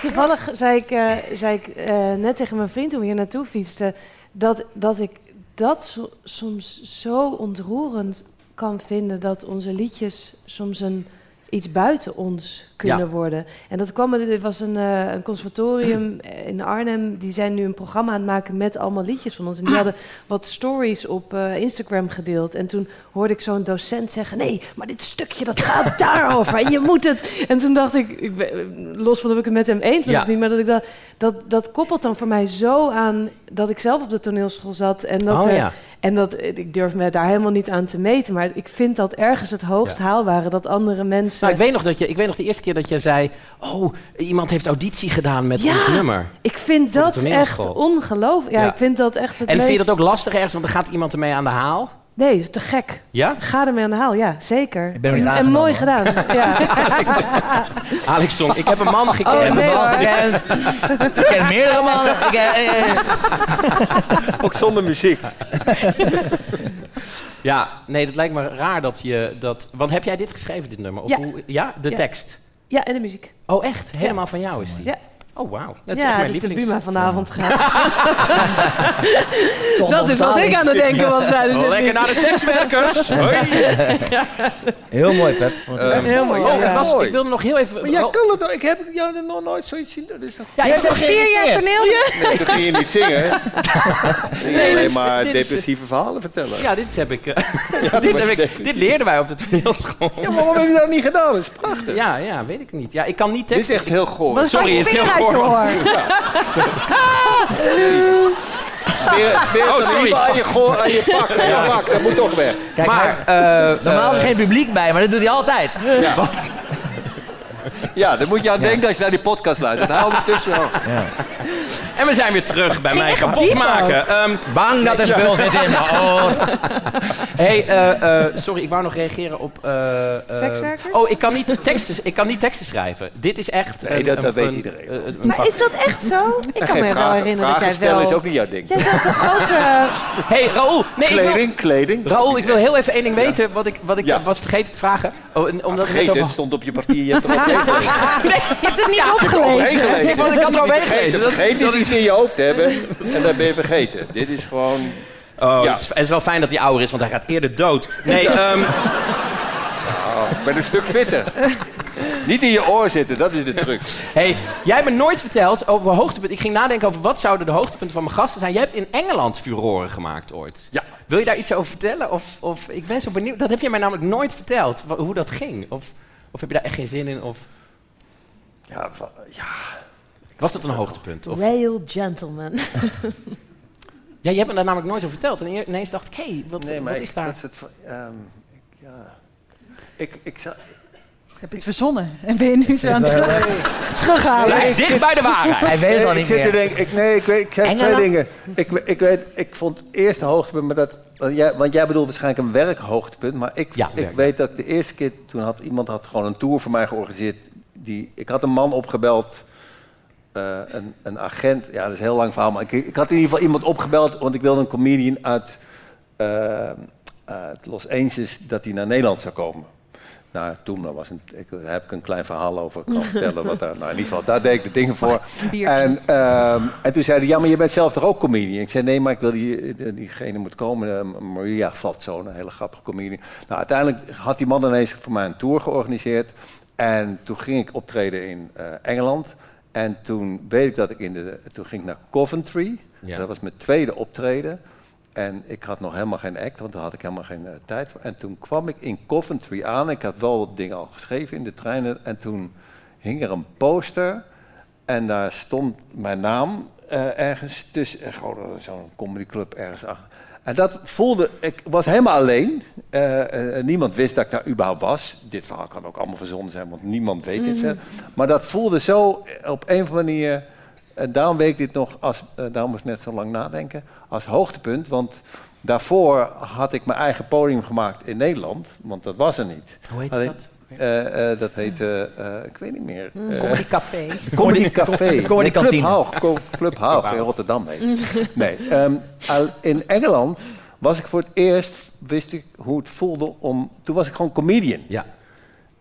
S12: Toevallig, zei ik, eh, zei ik eh, net tegen mijn vriend toen we hier naartoe fietsten... dat, dat ik dat so- soms zo ontroerend kan vinden... dat onze liedjes soms een, iets buiten ons kunnen
S13: Ja.
S12: worden. En dat kwam, er was een, eh, een conservatorium in Arnhem... die zijn nu een programma aan het maken met allemaal liedjes van ons. En die hadden wat stories op eh, Instagram gedeeld. En toen hoorde ik zo'n docent zeggen... nee, maar dit stukje dat gaat daarover en je moet het... En toen dacht ik, ik ben- los van of ik het met hem eens ben
S13: Ja.
S12: of niet... maar dat, ik dat, dat, dat koppelt dan voor mij zo aan dat ik zelf op de toneelschool zat... en dat,
S1: Oh,
S12: er-
S1: ja.
S12: En dat ik durf me daar helemaal niet aan te meten... maar ik vind dat ergens het hoogst haalbare... dat andere mensen...
S1: Nou, ik weet nog dat je, ik weet nog de eerste keer dat je zei: Oh, iemand heeft auditie gedaan met
S12: Ja,
S1: ons nummer.
S12: Ik vind dat echt ongelooflijk. Ja,
S1: Ja.
S12: ik vind dat echt het
S1: En vind je dat ook lastig ergens? Want dan gaat iemand ermee aan de haal.
S12: Nee, te gek.
S1: Ja?
S12: Ga ermee aan de haal, ja, zeker.
S1: ben er niet
S12: en, en mooi gedaan. ja.
S1: Alex Song, ik heb een man gekend.
S12: Oh, nee.
S10: Ik ken meerdere mannen. Ik, eh, eh,
S9: Ook zonder muziek.
S1: Ja, nee, dat lijkt me raar dat je dat. Want heb jij dit geschreven, dit nummer? Of
S12: Ja.
S1: Hoe, ja, de
S12: Ja.
S1: tekst.
S12: ja, en de muziek.
S1: Oh, echt? Helemaal van jou is die?
S12: Ja.
S1: Oh, wauw. Dat is
S12: ja,
S1: echt mijn
S12: dus de
S1: lievelings-
S12: Buma vanavond gaat. Dat is wat ik aan het denken was. tijdens het
S1: Lekker naar de sekswerkers. Hoi.
S10: Heel mooi, Pep.
S9: Eh,
S10: echt
S12: heel
S9: mooi,
S1: Oh,
S12: ja.
S1: het was,
S9: mooi.
S1: ik wilde nog heel even...
S9: Maar jij kan het? Ik heb jou nog nooit zoiets zien. Dat is toch...
S1: Ja,
S4: Je hebt toch vier jaar toneel?
S9: Nee, dat ging je niet zingen. hè? Nee, alleen
S1: is-
S9: maar
S1: dit is-
S9: depressieve verhalen vertellen.
S1: Ja, dit heb ik... eh, dit,
S9: maar
S1: heb ik
S9: depressief.
S1: dit leerden wij op de toneelschool.
S9: Ja, maar waarom heb je dat niet gedaan? Dat is prachtig.
S1: Ja, ja, weet ik niet. Ja, ik kan niet
S9: Dit is echt heel goor.
S1: Sorry, het is heel
S4: uit je.
S9: Smeer, smeer
S1: Oh, sorry.
S9: aan je, aan je pak. Aan je pak. Dat moet toch weg.
S10: Kijk,
S1: Maar, eh,
S10: normaal is
S1: eh,
S10: er geen publiek bij, maar dat doet hij altijd.
S9: Ja, daar moet je aan denken als je naar die podcast luistert. Dan hou tussen. Oh.
S1: En we zijn weer terug bij mij kapot maken. Ehm,
S10: Bang dat er spul zit in mijn oor.
S1: hey, eh, eh, sorry, ik wou nog reageren op... eh, eh,
S12: Sekswerkers?
S1: Oh, ik kan, niet teksten, ik kan niet teksten schrijven. Dit is echt...
S9: Nee,
S1: een-
S9: dat-
S1: een-
S9: dat weet
S1: een-
S9: iedereen.
S1: een- een
S12: Maar
S1: vak.
S12: is dat echt zo? Ik kan me wel herinneren dat jij
S9: stellen
S12: wel...
S9: is ook niet jouw ding.
S12: Jij zat toch ook...
S1: hey, Raoul. Nee, ik wil,
S9: Kleding, kleding.
S1: Raoul, ik wil heel even één ding weten. Wat ik, wat ik
S9: Ja.
S1: was vergeten te vragen. Oh, omdat we het
S9: stond op je papier. Je hebt gelezen.
S4: Je hebt het niet opgelezen.
S9: gelezen.
S1: Nee, want ik had er overheen gelezen. Dat-
S9: Vergeet is
S1: dat
S9: iets in je hoofd hebben en dan ben je vergeten. Dit is gewoon...
S1: Oh,
S9: Ja.
S1: het, is, het is wel fijn dat hij ouder is, want hij gaat eerder dood. Nee, ehm,
S9: Oh, ik ben een stuk fitter. Niet in je oor zitten, dat is de truc.
S1: hey, jij hebt me nooit verteld over hoogtepunten. Ik ging nadenken over wat zouden de hoogtepunten van mijn gasten zijn. Jij hebt in Engeland furoren gemaakt ooit.
S9: Ja.
S1: Wil je daar iets over vertellen? Of, of ik ben zo benieuwd. Dat heb je mij namelijk nooit verteld, hoe dat ging. Of, of heb je daar echt geen zin in? Of
S9: Ja, ja.
S1: was dat een hoogtepunt? Of,
S12: Rail gentleman.
S1: ja, je hebt me daar namelijk nooit over verteld. En ineens dacht ik, hé, hey, wat,
S9: Nee, maar
S1: wat
S9: ik,
S1: is daar?
S9: dat is het, ehm, ik, ja. Ik, ik, zou-
S4: Ik heb iets verzonnen. En ben je nu zo aan het terug, terughalen?
S1: Blijf dicht bij de waarheid.
S10: Hij weet het al
S9: Nee,
S10: niet
S9: ik zit te
S10: meer.
S9: denken, ik, nee, ik, weet, ik zeg twee dingen. Ik, ik weet, ik vond het eerste hoogtepunt, maar dat, want jij, want jij bedoelt waarschijnlijk een werkhoogtepunt, maar ik,
S1: Ja,
S9: ik
S1: werk.
S9: weet dat ik de eerste keer, toen had iemand had gewoon een tour voor mij georganiseerd. Die, ik had een man opgebeld, eh, een, een agent, ja dat is een heel lang verhaal, maar ik, ik had in ieder geval iemand opgebeld, want ik wilde een comedian uit, eh, uit Los Angeles, dat hij naar Nederland zou komen. Nou, toen dat was een, ik, daar heb ik een klein verhaal over kan vertellen. Wat daar, nou, in ieder geval, daar deed ik de dingen voor. En, ehm, en toen zei hij, ja, maar je bent zelf toch ook comedian? Ik zei, nee, maar ik wil die, die- diegene moet komen. eh, Maria Flatzo, een hele grappige comedian. Nou, uiteindelijk had die man ineens voor mij een tour georganiseerd. En toen ging ik optreden in eh, Engeland. En toen weet ik dat ik in de... Toen ging ik naar Coventry.
S1: Ja.
S9: Dat was mijn tweede optreden. En ik had nog helemaal geen act, want daar had ik helemaal geen eh, tijd voor. En toen kwam ik in Coventry aan. Ik had wel wat dingen al geschreven in de treinen. En toen hing er een poster. En daar stond mijn naam eh, ergens tussen. Gewoon zo'n comedyclub ergens achter. En dat voelde... Ik was helemaal alleen. Eh, eh, niemand wist dat ik daar überhaupt was. Dit verhaal kan ook allemaal verzonnen zijn, want niemand weet dit.
S12: Mhm.
S9: Maar dat voelde zo eh, op een of andere manier... En daarom weet ik dit nog, als, daarom moest ik net zo lang nadenken, als hoogtepunt. Want daarvoor had ik mijn eigen podium gemaakt in Nederland, want dat was er niet.
S1: Hoe heet
S9: Alleen-
S1: dat?
S9: Eh, eh, dat heette, eh, ik weet niet meer. eh,
S1: Comedy Café.
S9: Comedy Café.
S10: Comedy
S9: Club. Haug. Club Haug in Rotterdam heet. Nee, ehm, al- in Engeland was ik voor het eerst, wist ik hoe het voelde om... Toen was ik gewoon comedian.
S1: Ja.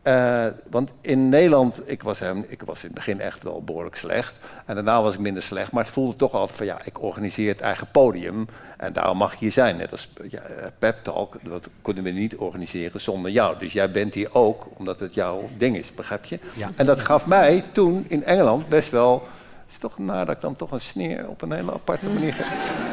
S9: Eh, want in Nederland, ik was, hem, ik was in het begin echt wel behoorlijk slecht. En daarna was ik minder slecht. Maar het voelde toch altijd van ja, ik organiseer het eigen podium. En daarom mag je hier zijn. Net als ja, eh, Pep Talk, dat kunnen we niet organiseren zonder jou. Dus jij bent hier ook, omdat het jouw ding is, begrijp je?
S1: Ja.
S9: En dat gaf mij toen in Engeland best wel... Het is toch naar dat ik dan toch een sneer op een hele aparte manier... ge-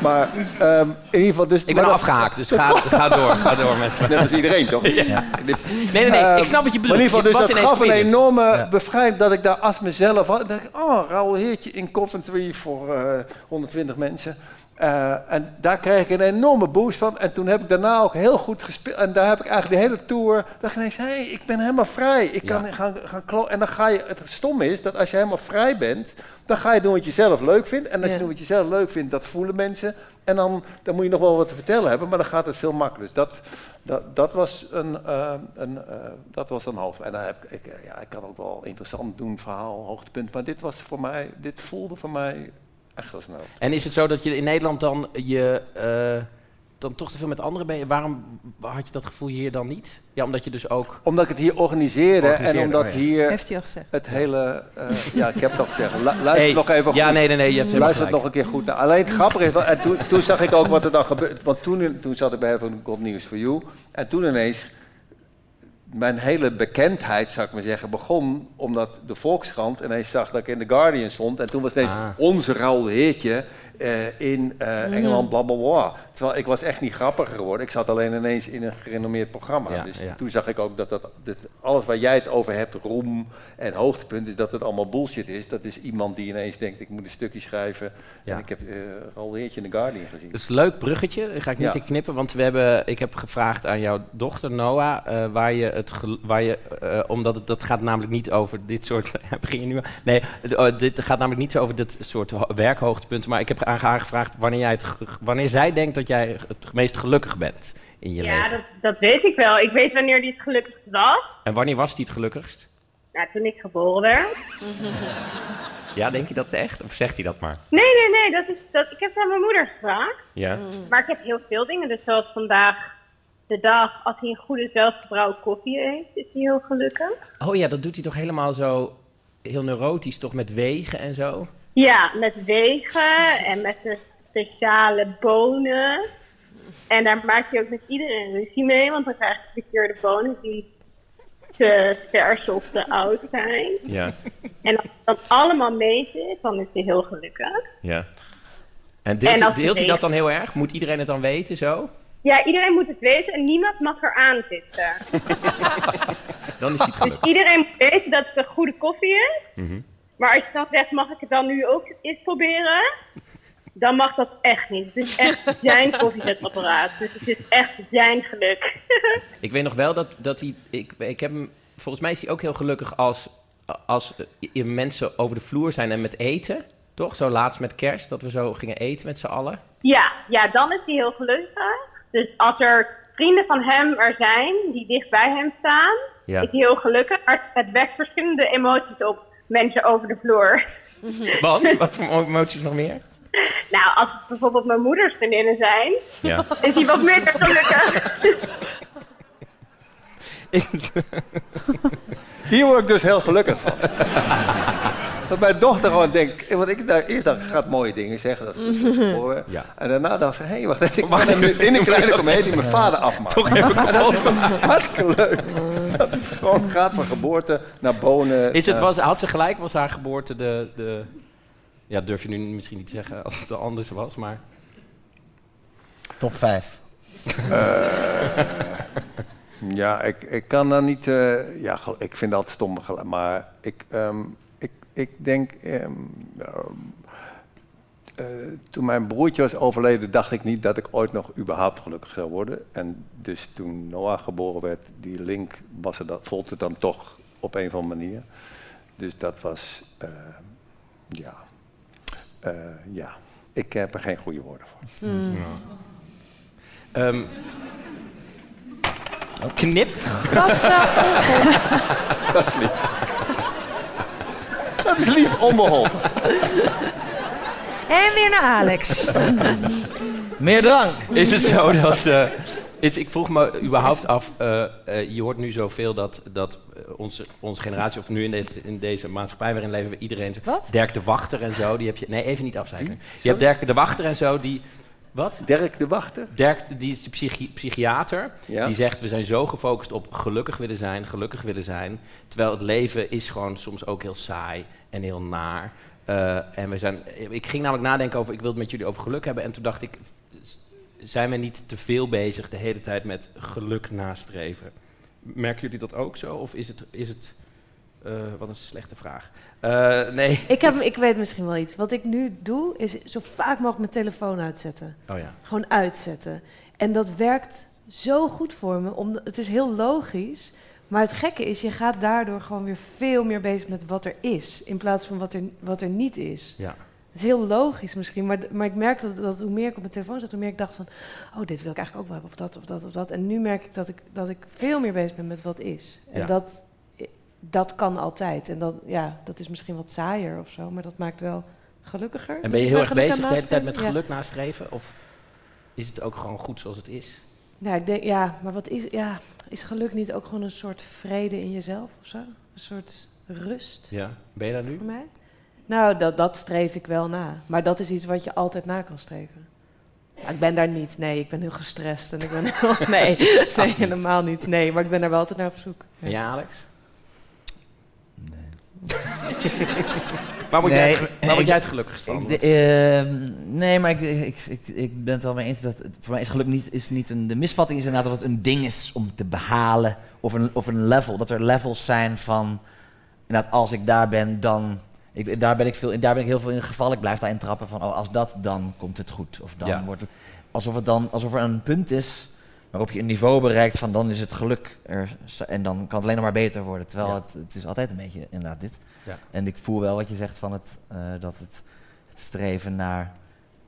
S9: Maar ehm, in ieder geval... Dus,
S1: Ik ben
S9: maar dat-
S1: afgehaakt, dus ga, ga door. Ga door met...
S9: Net als iedereen, toch?
S1: Ja. Nee, nee, nee.
S9: Ehm,
S1: ik snap wat je bedoelt.
S9: Maar in ieder geval, dus
S1: was
S9: dat
S1: ineens
S9: gaf een enorme bevrijding dat ik daar als mezelf had. Dan dacht ik, oh, Raoul Heertje in Coventry voor eh, 120 mensen. Eh, en daar kreeg ik een enorme boost van. En toen heb ik daarna ook heel goed gespeeld. En daar heb ik eigenlijk de hele tour... dacht ik ineens, hé, hey, ik ben helemaal vrij. Ik kan gaan, gaan klo- En dan ga je... Het stom is dat als je helemaal vrij bent... dan ga je doen wat je zelf leuk vindt. En als
S12: Ja.
S9: je doet wat je zelf leuk vindt, dat voelen mensen. En dan, dan moet je nog wel wat te vertellen hebben. Maar dan gaat het veel makkelijker. Dus dat, dat, dat was een, eh, een, eh, dat was een hoogte. En dan heb ik, ik, ja, ik kan ook wel interessant doen, verhaal, hoogtepunt. Maar dit was voor mij, dit voelde voor mij echt.
S1: En is het zo dat je in Nederland dan je... eh, dan toch te veel met anderen ben je. Waarom had je dat gevoel hier dan niet? Ja, omdat je dus ook...
S9: Omdat ik het hier organiseerde,
S1: Organiseerde,
S9: en omdat
S1: oh ja.
S9: hier
S4: Heeft hij al gezegd.
S9: het hele... eh, ja, ik heb het al gezegd. Lu- luister
S1: Hey,
S9: nog even
S1: ja,
S9: goed.
S1: nee, nee, nee, je hebt
S9: Luister het nog een keer goed naar. Alleen het grappige is, en toen, toen zag ik ook wat er dan gebeurde. Want toen, toen zat ik bij van God News for You. En toen ineens, mijn hele bekendheid, zou ik maar zeggen, begon omdat de Volkskrant ineens zag dat ik in The Guardian stond. En toen was ineens
S1: Ah.
S9: onze Raoul Heertje eh, in eh,
S1: Mhm.
S9: Engeland, bla bla bla. Terwijl ik was echt niet grappiger geworden. Ik zat alleen ineens in een gerenommeerd programma.
S1: Ja,
S9: dus
S1: ja.
S9: toen zag ik ook dat, dat, dat alles waar jij het over hebt, roem en hoogtepunten, dat het allemaal bullshit is. Dat is iemand die ineens denkt, ik moet een stukje schrijven.
S1: Ja.
S9: En ik heb eh Raoul Heertje in The Guardian gezien.
S1: Dat is een leuk bruggetje. Daar ga ik niet
S9: Ja.
S1: in knippen, want we hebben, ik heb gevraagd aan jouw dochter Noah, eh, waar je het, waar je, eh, omdat het, dat gaat namelijk niet over dit soort, begin je nu al? Nee, het, oh, dit gaat namelijk niet zo over dit soort ho- werkhoogtepunten, maar ik heb haar gevraagd wanneer, jij het, wanneer zij denkt dat jij het meest gelukkig bent in je
S16: Ja,
S1: leven.
S16: dat, dat weet ik wel. Ik weet wanneer die het gelukkigst was.
S1: En wanneer was die het gelukkigst?
S16: Nou, toen ik geboren werd.
S1: Ja, denk je dat echt? Of zegt hij dat maar?
S16: Nee, nee, nee. Dat is, dat, ik heb het aan mijn moeder gevraagd.
S1: Ja.
S16: Maar ik heb heel veel dingen. Dus zoals vandaag de dag, als hij een goede zelfgebrouwen koffie heeft, is hij heel gelukkig.
S1: Oh ja, dat doet hij toch helemaal zo, heel neurotisch, toch met wegen en zo?
S16: Ja, met wegen en met de speciale bonen. En daar maakt hij ook met iedereen ruzie mee, want dan krijg je verkeerde bonen die te vers of te oud zijn.
S1: Ja.
S16: En als dat allemaal mee zit, dan is hij heel gelukkig.
S1: Ja. En deelt,
S16: En
S1: deelt hij dat dan heel erg? Moet iedereen het dan weten zo?
S16: Ja, iedereen moet het weten en niemand mag eraan zitten.
S1: Dan is hij het
S16: Dus
S1: gelukkig.
S16: iedereen moet weten dat het een goede koffie is.
S1: Mhm.
S16: Maar als je dan zegt, mag ik het dan nu ook eens proberen? Dan mag dat echt niet. Het is echt zijn koffiezetapparaat. Dus het is echt zijn geluk.
S1: Ik weet nog wel dat, dat hij... Ik, ik heb hem, volgens mij is hij ook heel gelukkig als, als mensen over de vloer zijn en met eten. Toch? Zo laatst met kerst, dat we zo gingen eten met z'n allen.
S16: ja, ja, dan is hij heel gelukkig. Dus als er vrienden van hem er zijn die dicht bij hem staan,
S1: Ja.
S16: is hij heel gelukkig. Maar het wekt verschillende emoties op mensen over de vloer.
S1: Want? Wat voor emoties nog meer?
S16: Nou, als het bijvoorbeeld mijn moeders vriendinnen zijn,
S1: Ja.
S16: is hij wat minder gelukkig.
S9: Hier word ik dus heel gelukkig van. dat mijn dochter gewoon denkt... Want ik dacht, eerst dacht ik, ze gaat mooie dingen zeggen. Dat is goed horen.
S1: Ja.
S9: En daarna dacht ze, hé, hey, wacht even. Ik ben nu in een kleine comedie mijn vader afmaken.
S1: Toch even
S9: En dat is hartstikke leuk. Dat het gewoon gaat van geboorte naar bonen.
S1: Is het,
S9: eh,
S1: was, had ze gelijk? Was haar geboorte de, de... Ja, durf je nu misschien niet te zeggen als het anders was, maar...
S10: Top 5.
S9: Ja, ik, ik kan dan niet. eh, ja, ik vind dat stom. Maar ik, ehm, ik, denk. ehm, ehm, eh, toen mijn broertje was overleden, dacht ik niet dat ik ooit nog überhaupt gelukkig zou worden. En dus toen Noah geboren werd, die link was er dat, voelde het dan toch op een of andere manier. Dus dat was. eh, ja. Eh, ja. Ik heb er geen goede woorden voor.
S1: Hmm. Ehm, knip.
S9: Dat is lief. Dat is lief onbeholpen.
S12: En weer naar Alex.
S10: Meer drank.
S1: Is het zo dat... eh, is, ik vroeg me überhaupt af, eh, eh, je hoort nu zoveel dat, dat onze, onze generatie, of nu in deze, in deze maatschappij waarin leven we iedereen...
S12: Wat?
S1: Dirk de Wachter en zo, die heb je... Nee, even niet afzeiken. Je hebt Dirk de Wachter en zo, die... Wat?
S9: Dirk de Wachter?
S1: Dirk, die is de psychi- psychiater.
S9: Ja.
S1: Die zegt, we zijn zo gefocust op gelukkig willen zijn, gelukkig willen zijn. Terwijl het leven is gewoon soms ook heel saai en heel naar. Eh, en we zijn, ik ging namelijk nadenken over, ik wil het met jullie over geluk hebben. En toen dacht ik, zijn we niet te veel bezig de hele tijd met geluk nastreven? Merken jullie dat ook zo? Of is het, is het eh, wat een slechte vraag. Eh, nee.
S12: Ik, heb, ik weet misschien wel iets. Wat ik nu doe, is zo vaak mogelijk mijn telefoon uitzetten.
S1: Oh ja.
S12: Gewoon uitzetten. En dat werkt zo goed voor me. Omdat, het is heel logisch. Maar het gekke is, je gaat daardoor gewoon weer veel meer bezig met wat er is. In plaats van wat er, wat er niet is.
S1: Ja.
S12: Het is heel logisch misschien, maar, maar ik merk dat, dat hoe meer ik op mijn telefoon zat, hoe meer ik dacht van, oh, dit wil ik eigenlijk ook wel hebben, of dat, of dat, of dat. En nu merk ik dat ik, dat ik veel meer bezig ben met wat is. En
S1: Ja.
S12: dat, dat kan altijd. En dat, ja, dat is misschien wat saaier of zo, maar dat maakt wel gelukkiger.
S1: En ben je
S12: Dus
S1: heel erg bezig de hele tijd met?
S12: Ja.
S1: geluk nastreven? Of? is het ook gewoon goed zoals het is?
S12: Ja, ik denk, ja, maar wat is, ja, is geluk niet ook gewoon een soort vrede in jezelf of zo? Een soort rust
S1: Ja. Ben je daar nu?
S12: voor mij? Nou, dat, dat streef ik wel na. Maar dat is iets wat je altijd na kan streven. Ja, ik ben daar niet. Nee, ik ben heel gestrest. En ik ben heel, nee, nee, helemaal niet. Nee, maar ik ben daar wel altijd naar op zoek. Ja.
S1: En jij, Alex? Waar word, jij,
S10: Nee,
S1: het, waar word
S10: ik-
S1: jij het gelukkigst van?
S10: ik- de- ehm, nee, maar ik, ik, ik, ik ben het wel mee eens dat het- voor mij is geluk niet, is niet een. De misvatting is inderdaad dat het een ding is om te behalen. Of een, of een level. Dat er levels zijn van. Inderdaad, als ik daar ben, dan. Ik, daar, ben ik veel, daar ben ik heel veel in gevallen. Ik blijf daarin trappen van. Oh, als dat, dan komt het goed. Of dan
S1: Ja.
S10: wordt het. Alsof, het dan, alsof er een punt is waarop je een niveau bereikt van dan is het geluk er. En dan kan het alleen nog maar beter worden. Terwijl
S1: Ja.
S10: het, het is altijd een beetje inderdaad dit.
S1: Ja.
S10: En ik voel wel wat je zegt van het, eh, dat het, het streven naar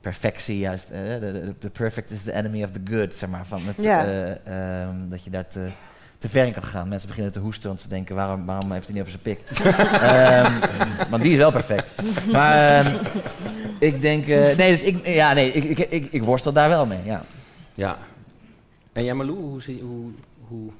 S10: perfectie juist. eh, de, perfect is the enemy of the good, zeg maar. Van het,
S12: Ja.
S10: eh, ehm, dat je daar te, te ver in kan gaan. Mensen beginnen te hoesten, want ze denken, waarom, waarom heeft hij niet over zijn pik? Ehm, want die is wel perfect. Maar ehm, ik denk, eh, nee, dus ik, ja, nee, ik, ik, ik, ik worstel daar wel mee, ja.
S1: Ja. En jij, Malou, hoe, zie, hoe, hoe,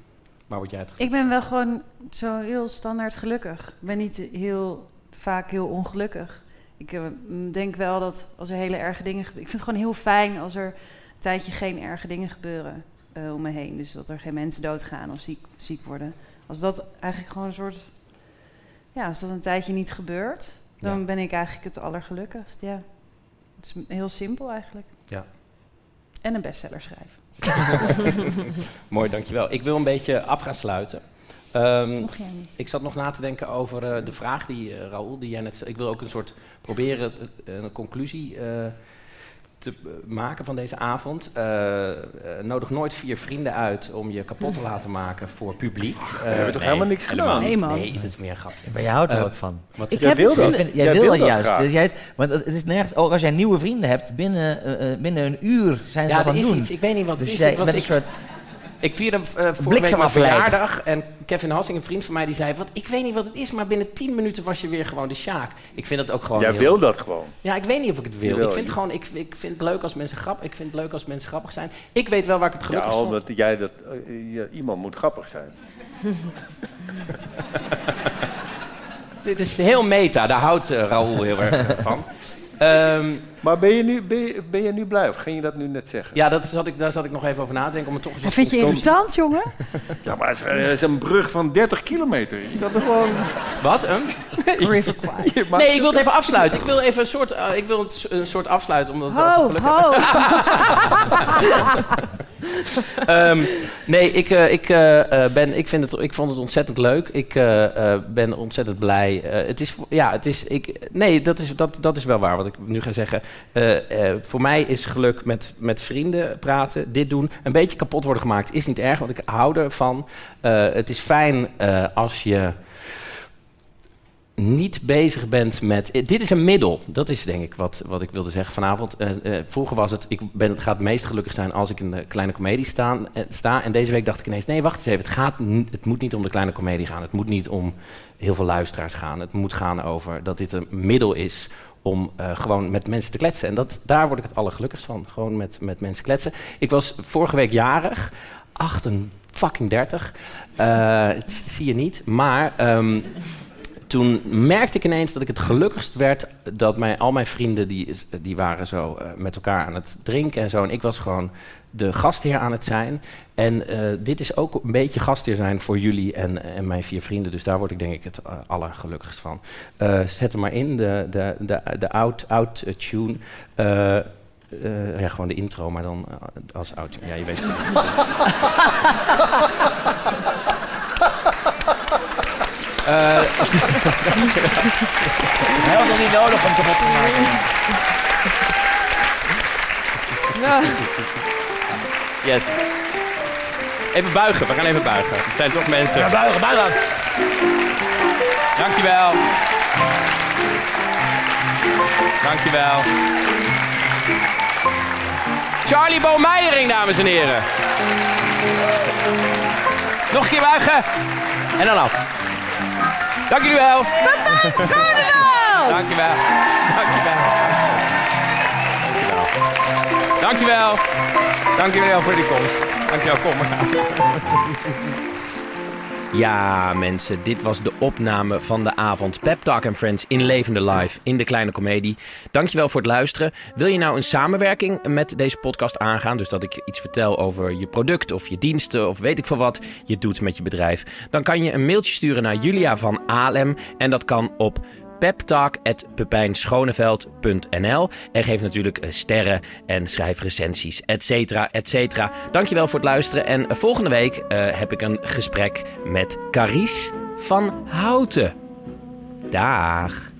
S1: waar word jij het
S4: Ik ben wel gewoon zo heel standaard gelukkig. Ik ben niet heel vaak heel ongelukkig. Ik eh, denk wel dat als er hele erge dingen gebeuren... Ik vind het gewoon heel fijn als er een tijdje geen erge dingen gebeuren eh, om me heen. Dus dat er geen mensen doodgaan of ziek, ziek worden. Als dat eigenlijk gewoon een soort... Ja, als dat een tijdje niet gebeurt... dan
S1: Ja.
S4: ben ik eigenlijk het allergelukkigst, ja. Het is heel simpel eigenlijk.
S1: Ja.
S4: En een bestseller schrijven.
S1: Mooi, dankjewel. Ik wil een beetje af gaan sluiten. Ehm, ik zat nog na te denken over eh, de vraag die uh, Raoul, die jij net. Ik wil ook een soort proberen eh, een conclusie te eh, maken van deze avond. Eh, eh, nodig nooit vier vrienden uit om je kapot te laten maken voor publiek.
S9: we hebben toch helemaal niks gedaan? Nee, man.
S1: Nee, is meer een grapje.
S10: Maar jij houdt er
S1: Eh,
S10: ook van.
S1: Wat
S10: Ik
S1: jij
S10: heb
S1: wil dat.
S10: Jij, wil dat juist. Dus jij, want het is nergens, ook als jij nieuwe vrienden hebt, binnen, eh, eh, binnen een uur zijn ze
S1: Ja,
S10: dat aan
S1: er
S10: het
S1: is
S10: doen.
S1: iets. Ik weet niet wat
S10: dus
S1: het is.
S10: Jij,
S1: Het was-
S10: met een
S1: ik-
S10: soort...
S1: Ik vierde uh, vorige week mijn verjaardag en Kevin Hassing, een vriend van mij, die zei... Wat, ik weet niet wat het is, maar binnen 10 minuten was je weer gewoon de Sjaak. Ik vind dat ook gewoon
S9: Jij
S1: heel-
S9: wil dat gewoon.
S1: Ja, ik weet niet of ik het wil. Ik vind, gewoon, ik, ik vind het leuk als mensen grappig, ik vind het leuk als mensen grappig zijn. Ik weet wel waar ik het
S9: Ja,
S1: gelukkig van...
S9: omdat jij dat, eh, ja, iemand moet grappig zijn.
S1: Dit is heel meta, daar houdt uh, Raoul heel erg van. Ehm,
S9: maar ben je, nu, ben, je, ben je nu blij of ging je dat nu net zeggen?
S1: Ja, dat zat ik, daar zat ik nog even over na te denken. Om het toch eens
S4: Hij vindt je irritant, jongen?
S9: Ja, maar het is, het is een brug van 30 kilometer. Je kan er gewoon...
S1: Wat? Een?
S4: River
S9: Je maakt
S1: Nee, ik wil het even afsluiten. Ik wil even een soort, uh, ik wil een soort afsluiten. Omdat het
S4: Ho,
S1: over geluk- um, nee, ik, uh, ik, uh, ben, ik, vind het, ik vond het ontzettend leuk. Ik ben ontzettend blij. het is, ja, het is, ik, nee, dat is, dat, dat is wel waar wat ik nu ga zeggen. voor mij is geluk met, met vrienden praten, dit doen. Een beetje kapot worden gemaakt is niet erg, want ik hou ervan. het is fijn als je niet bezig bent met. Dit is een middel. Dat is denk ik wat, wat ik wilde zeggen vanavond. Uh, uh, vroeger was het. Ik ben, het gaat het meest gelukkig zijn als ik in de kleine komedie sta, uh, sta. En deze week dacht ik ineens: nee, wacht eens even. Het, gaat, het moet niet om de kleine komedie gaan. Het moet niet om heel veel luisteraars gaan. Het moet gaan over dat dit een middel is om uh, gewoon met mensen te kletsen. En dat, daar word ik het allergelukkigst van. Gewoon met, met mensen kletsen. Ik was vorige week jarig. 88 fucking 30. het zie je niet. Maar. Um, toen merkte ik ineens dat ik het gelukkigst werd dat mijn, al mijn vrienden die, die waren zo uh, met elkaar aan het drinken en zo. En ik was gewoon de gastheer aan het zijn. En uh, dit is ook een beetje gastheer zijn voor jullie en, en mijn vier vrienden. Dus daar word ik denk ik het uh, allergelukkigst van. Zet hem maar in, de, de, de, de oud, oud tune. ja, gewoon de intro, maar dan als oud. Ja, je weet het.
S10: Uh, Hij had nog niet nodig om kapot te maken.
S4: Ja.
S1: Yes. Even buigen, we gaan even buigen. Het zijn toch mensen.
S10: Ja, buigen, buigen.
S1: Dankjewel. Dankjewel. Charlie Boomeiering, dames en heren. Nog een keer buigen. En dan af. Dank jullie wel.
S13: Bedankt, Schonewald.
S1: Dankjewel. Dankjewel. Dankjewel. Dankjewel. Dankjewel voor die komst. Dankjewel, kom maar. Ja, mensen, dit was de opname van de avond Pep Talk and Friends in levende live in de Kleine Comedie. Dankjewel voor het luisteren. Wil je nou een samenwerking met deze podcast aangaan, dus dat ik iets vertel over je product of je diensten of weet ik veel wat je doet met je bedrijf, dan kan je een mailtje sturen naar Julia van Alem en dat kan op peptalk.pepijnschoneveld.nl. En geef natuurlijk eh, sterren en schrijf recensies, et cetera, et cetera. Dankjewel voor het luisteren. En eh, volgende week eh, heb ik een gesprek met Caries van Houten. Dag.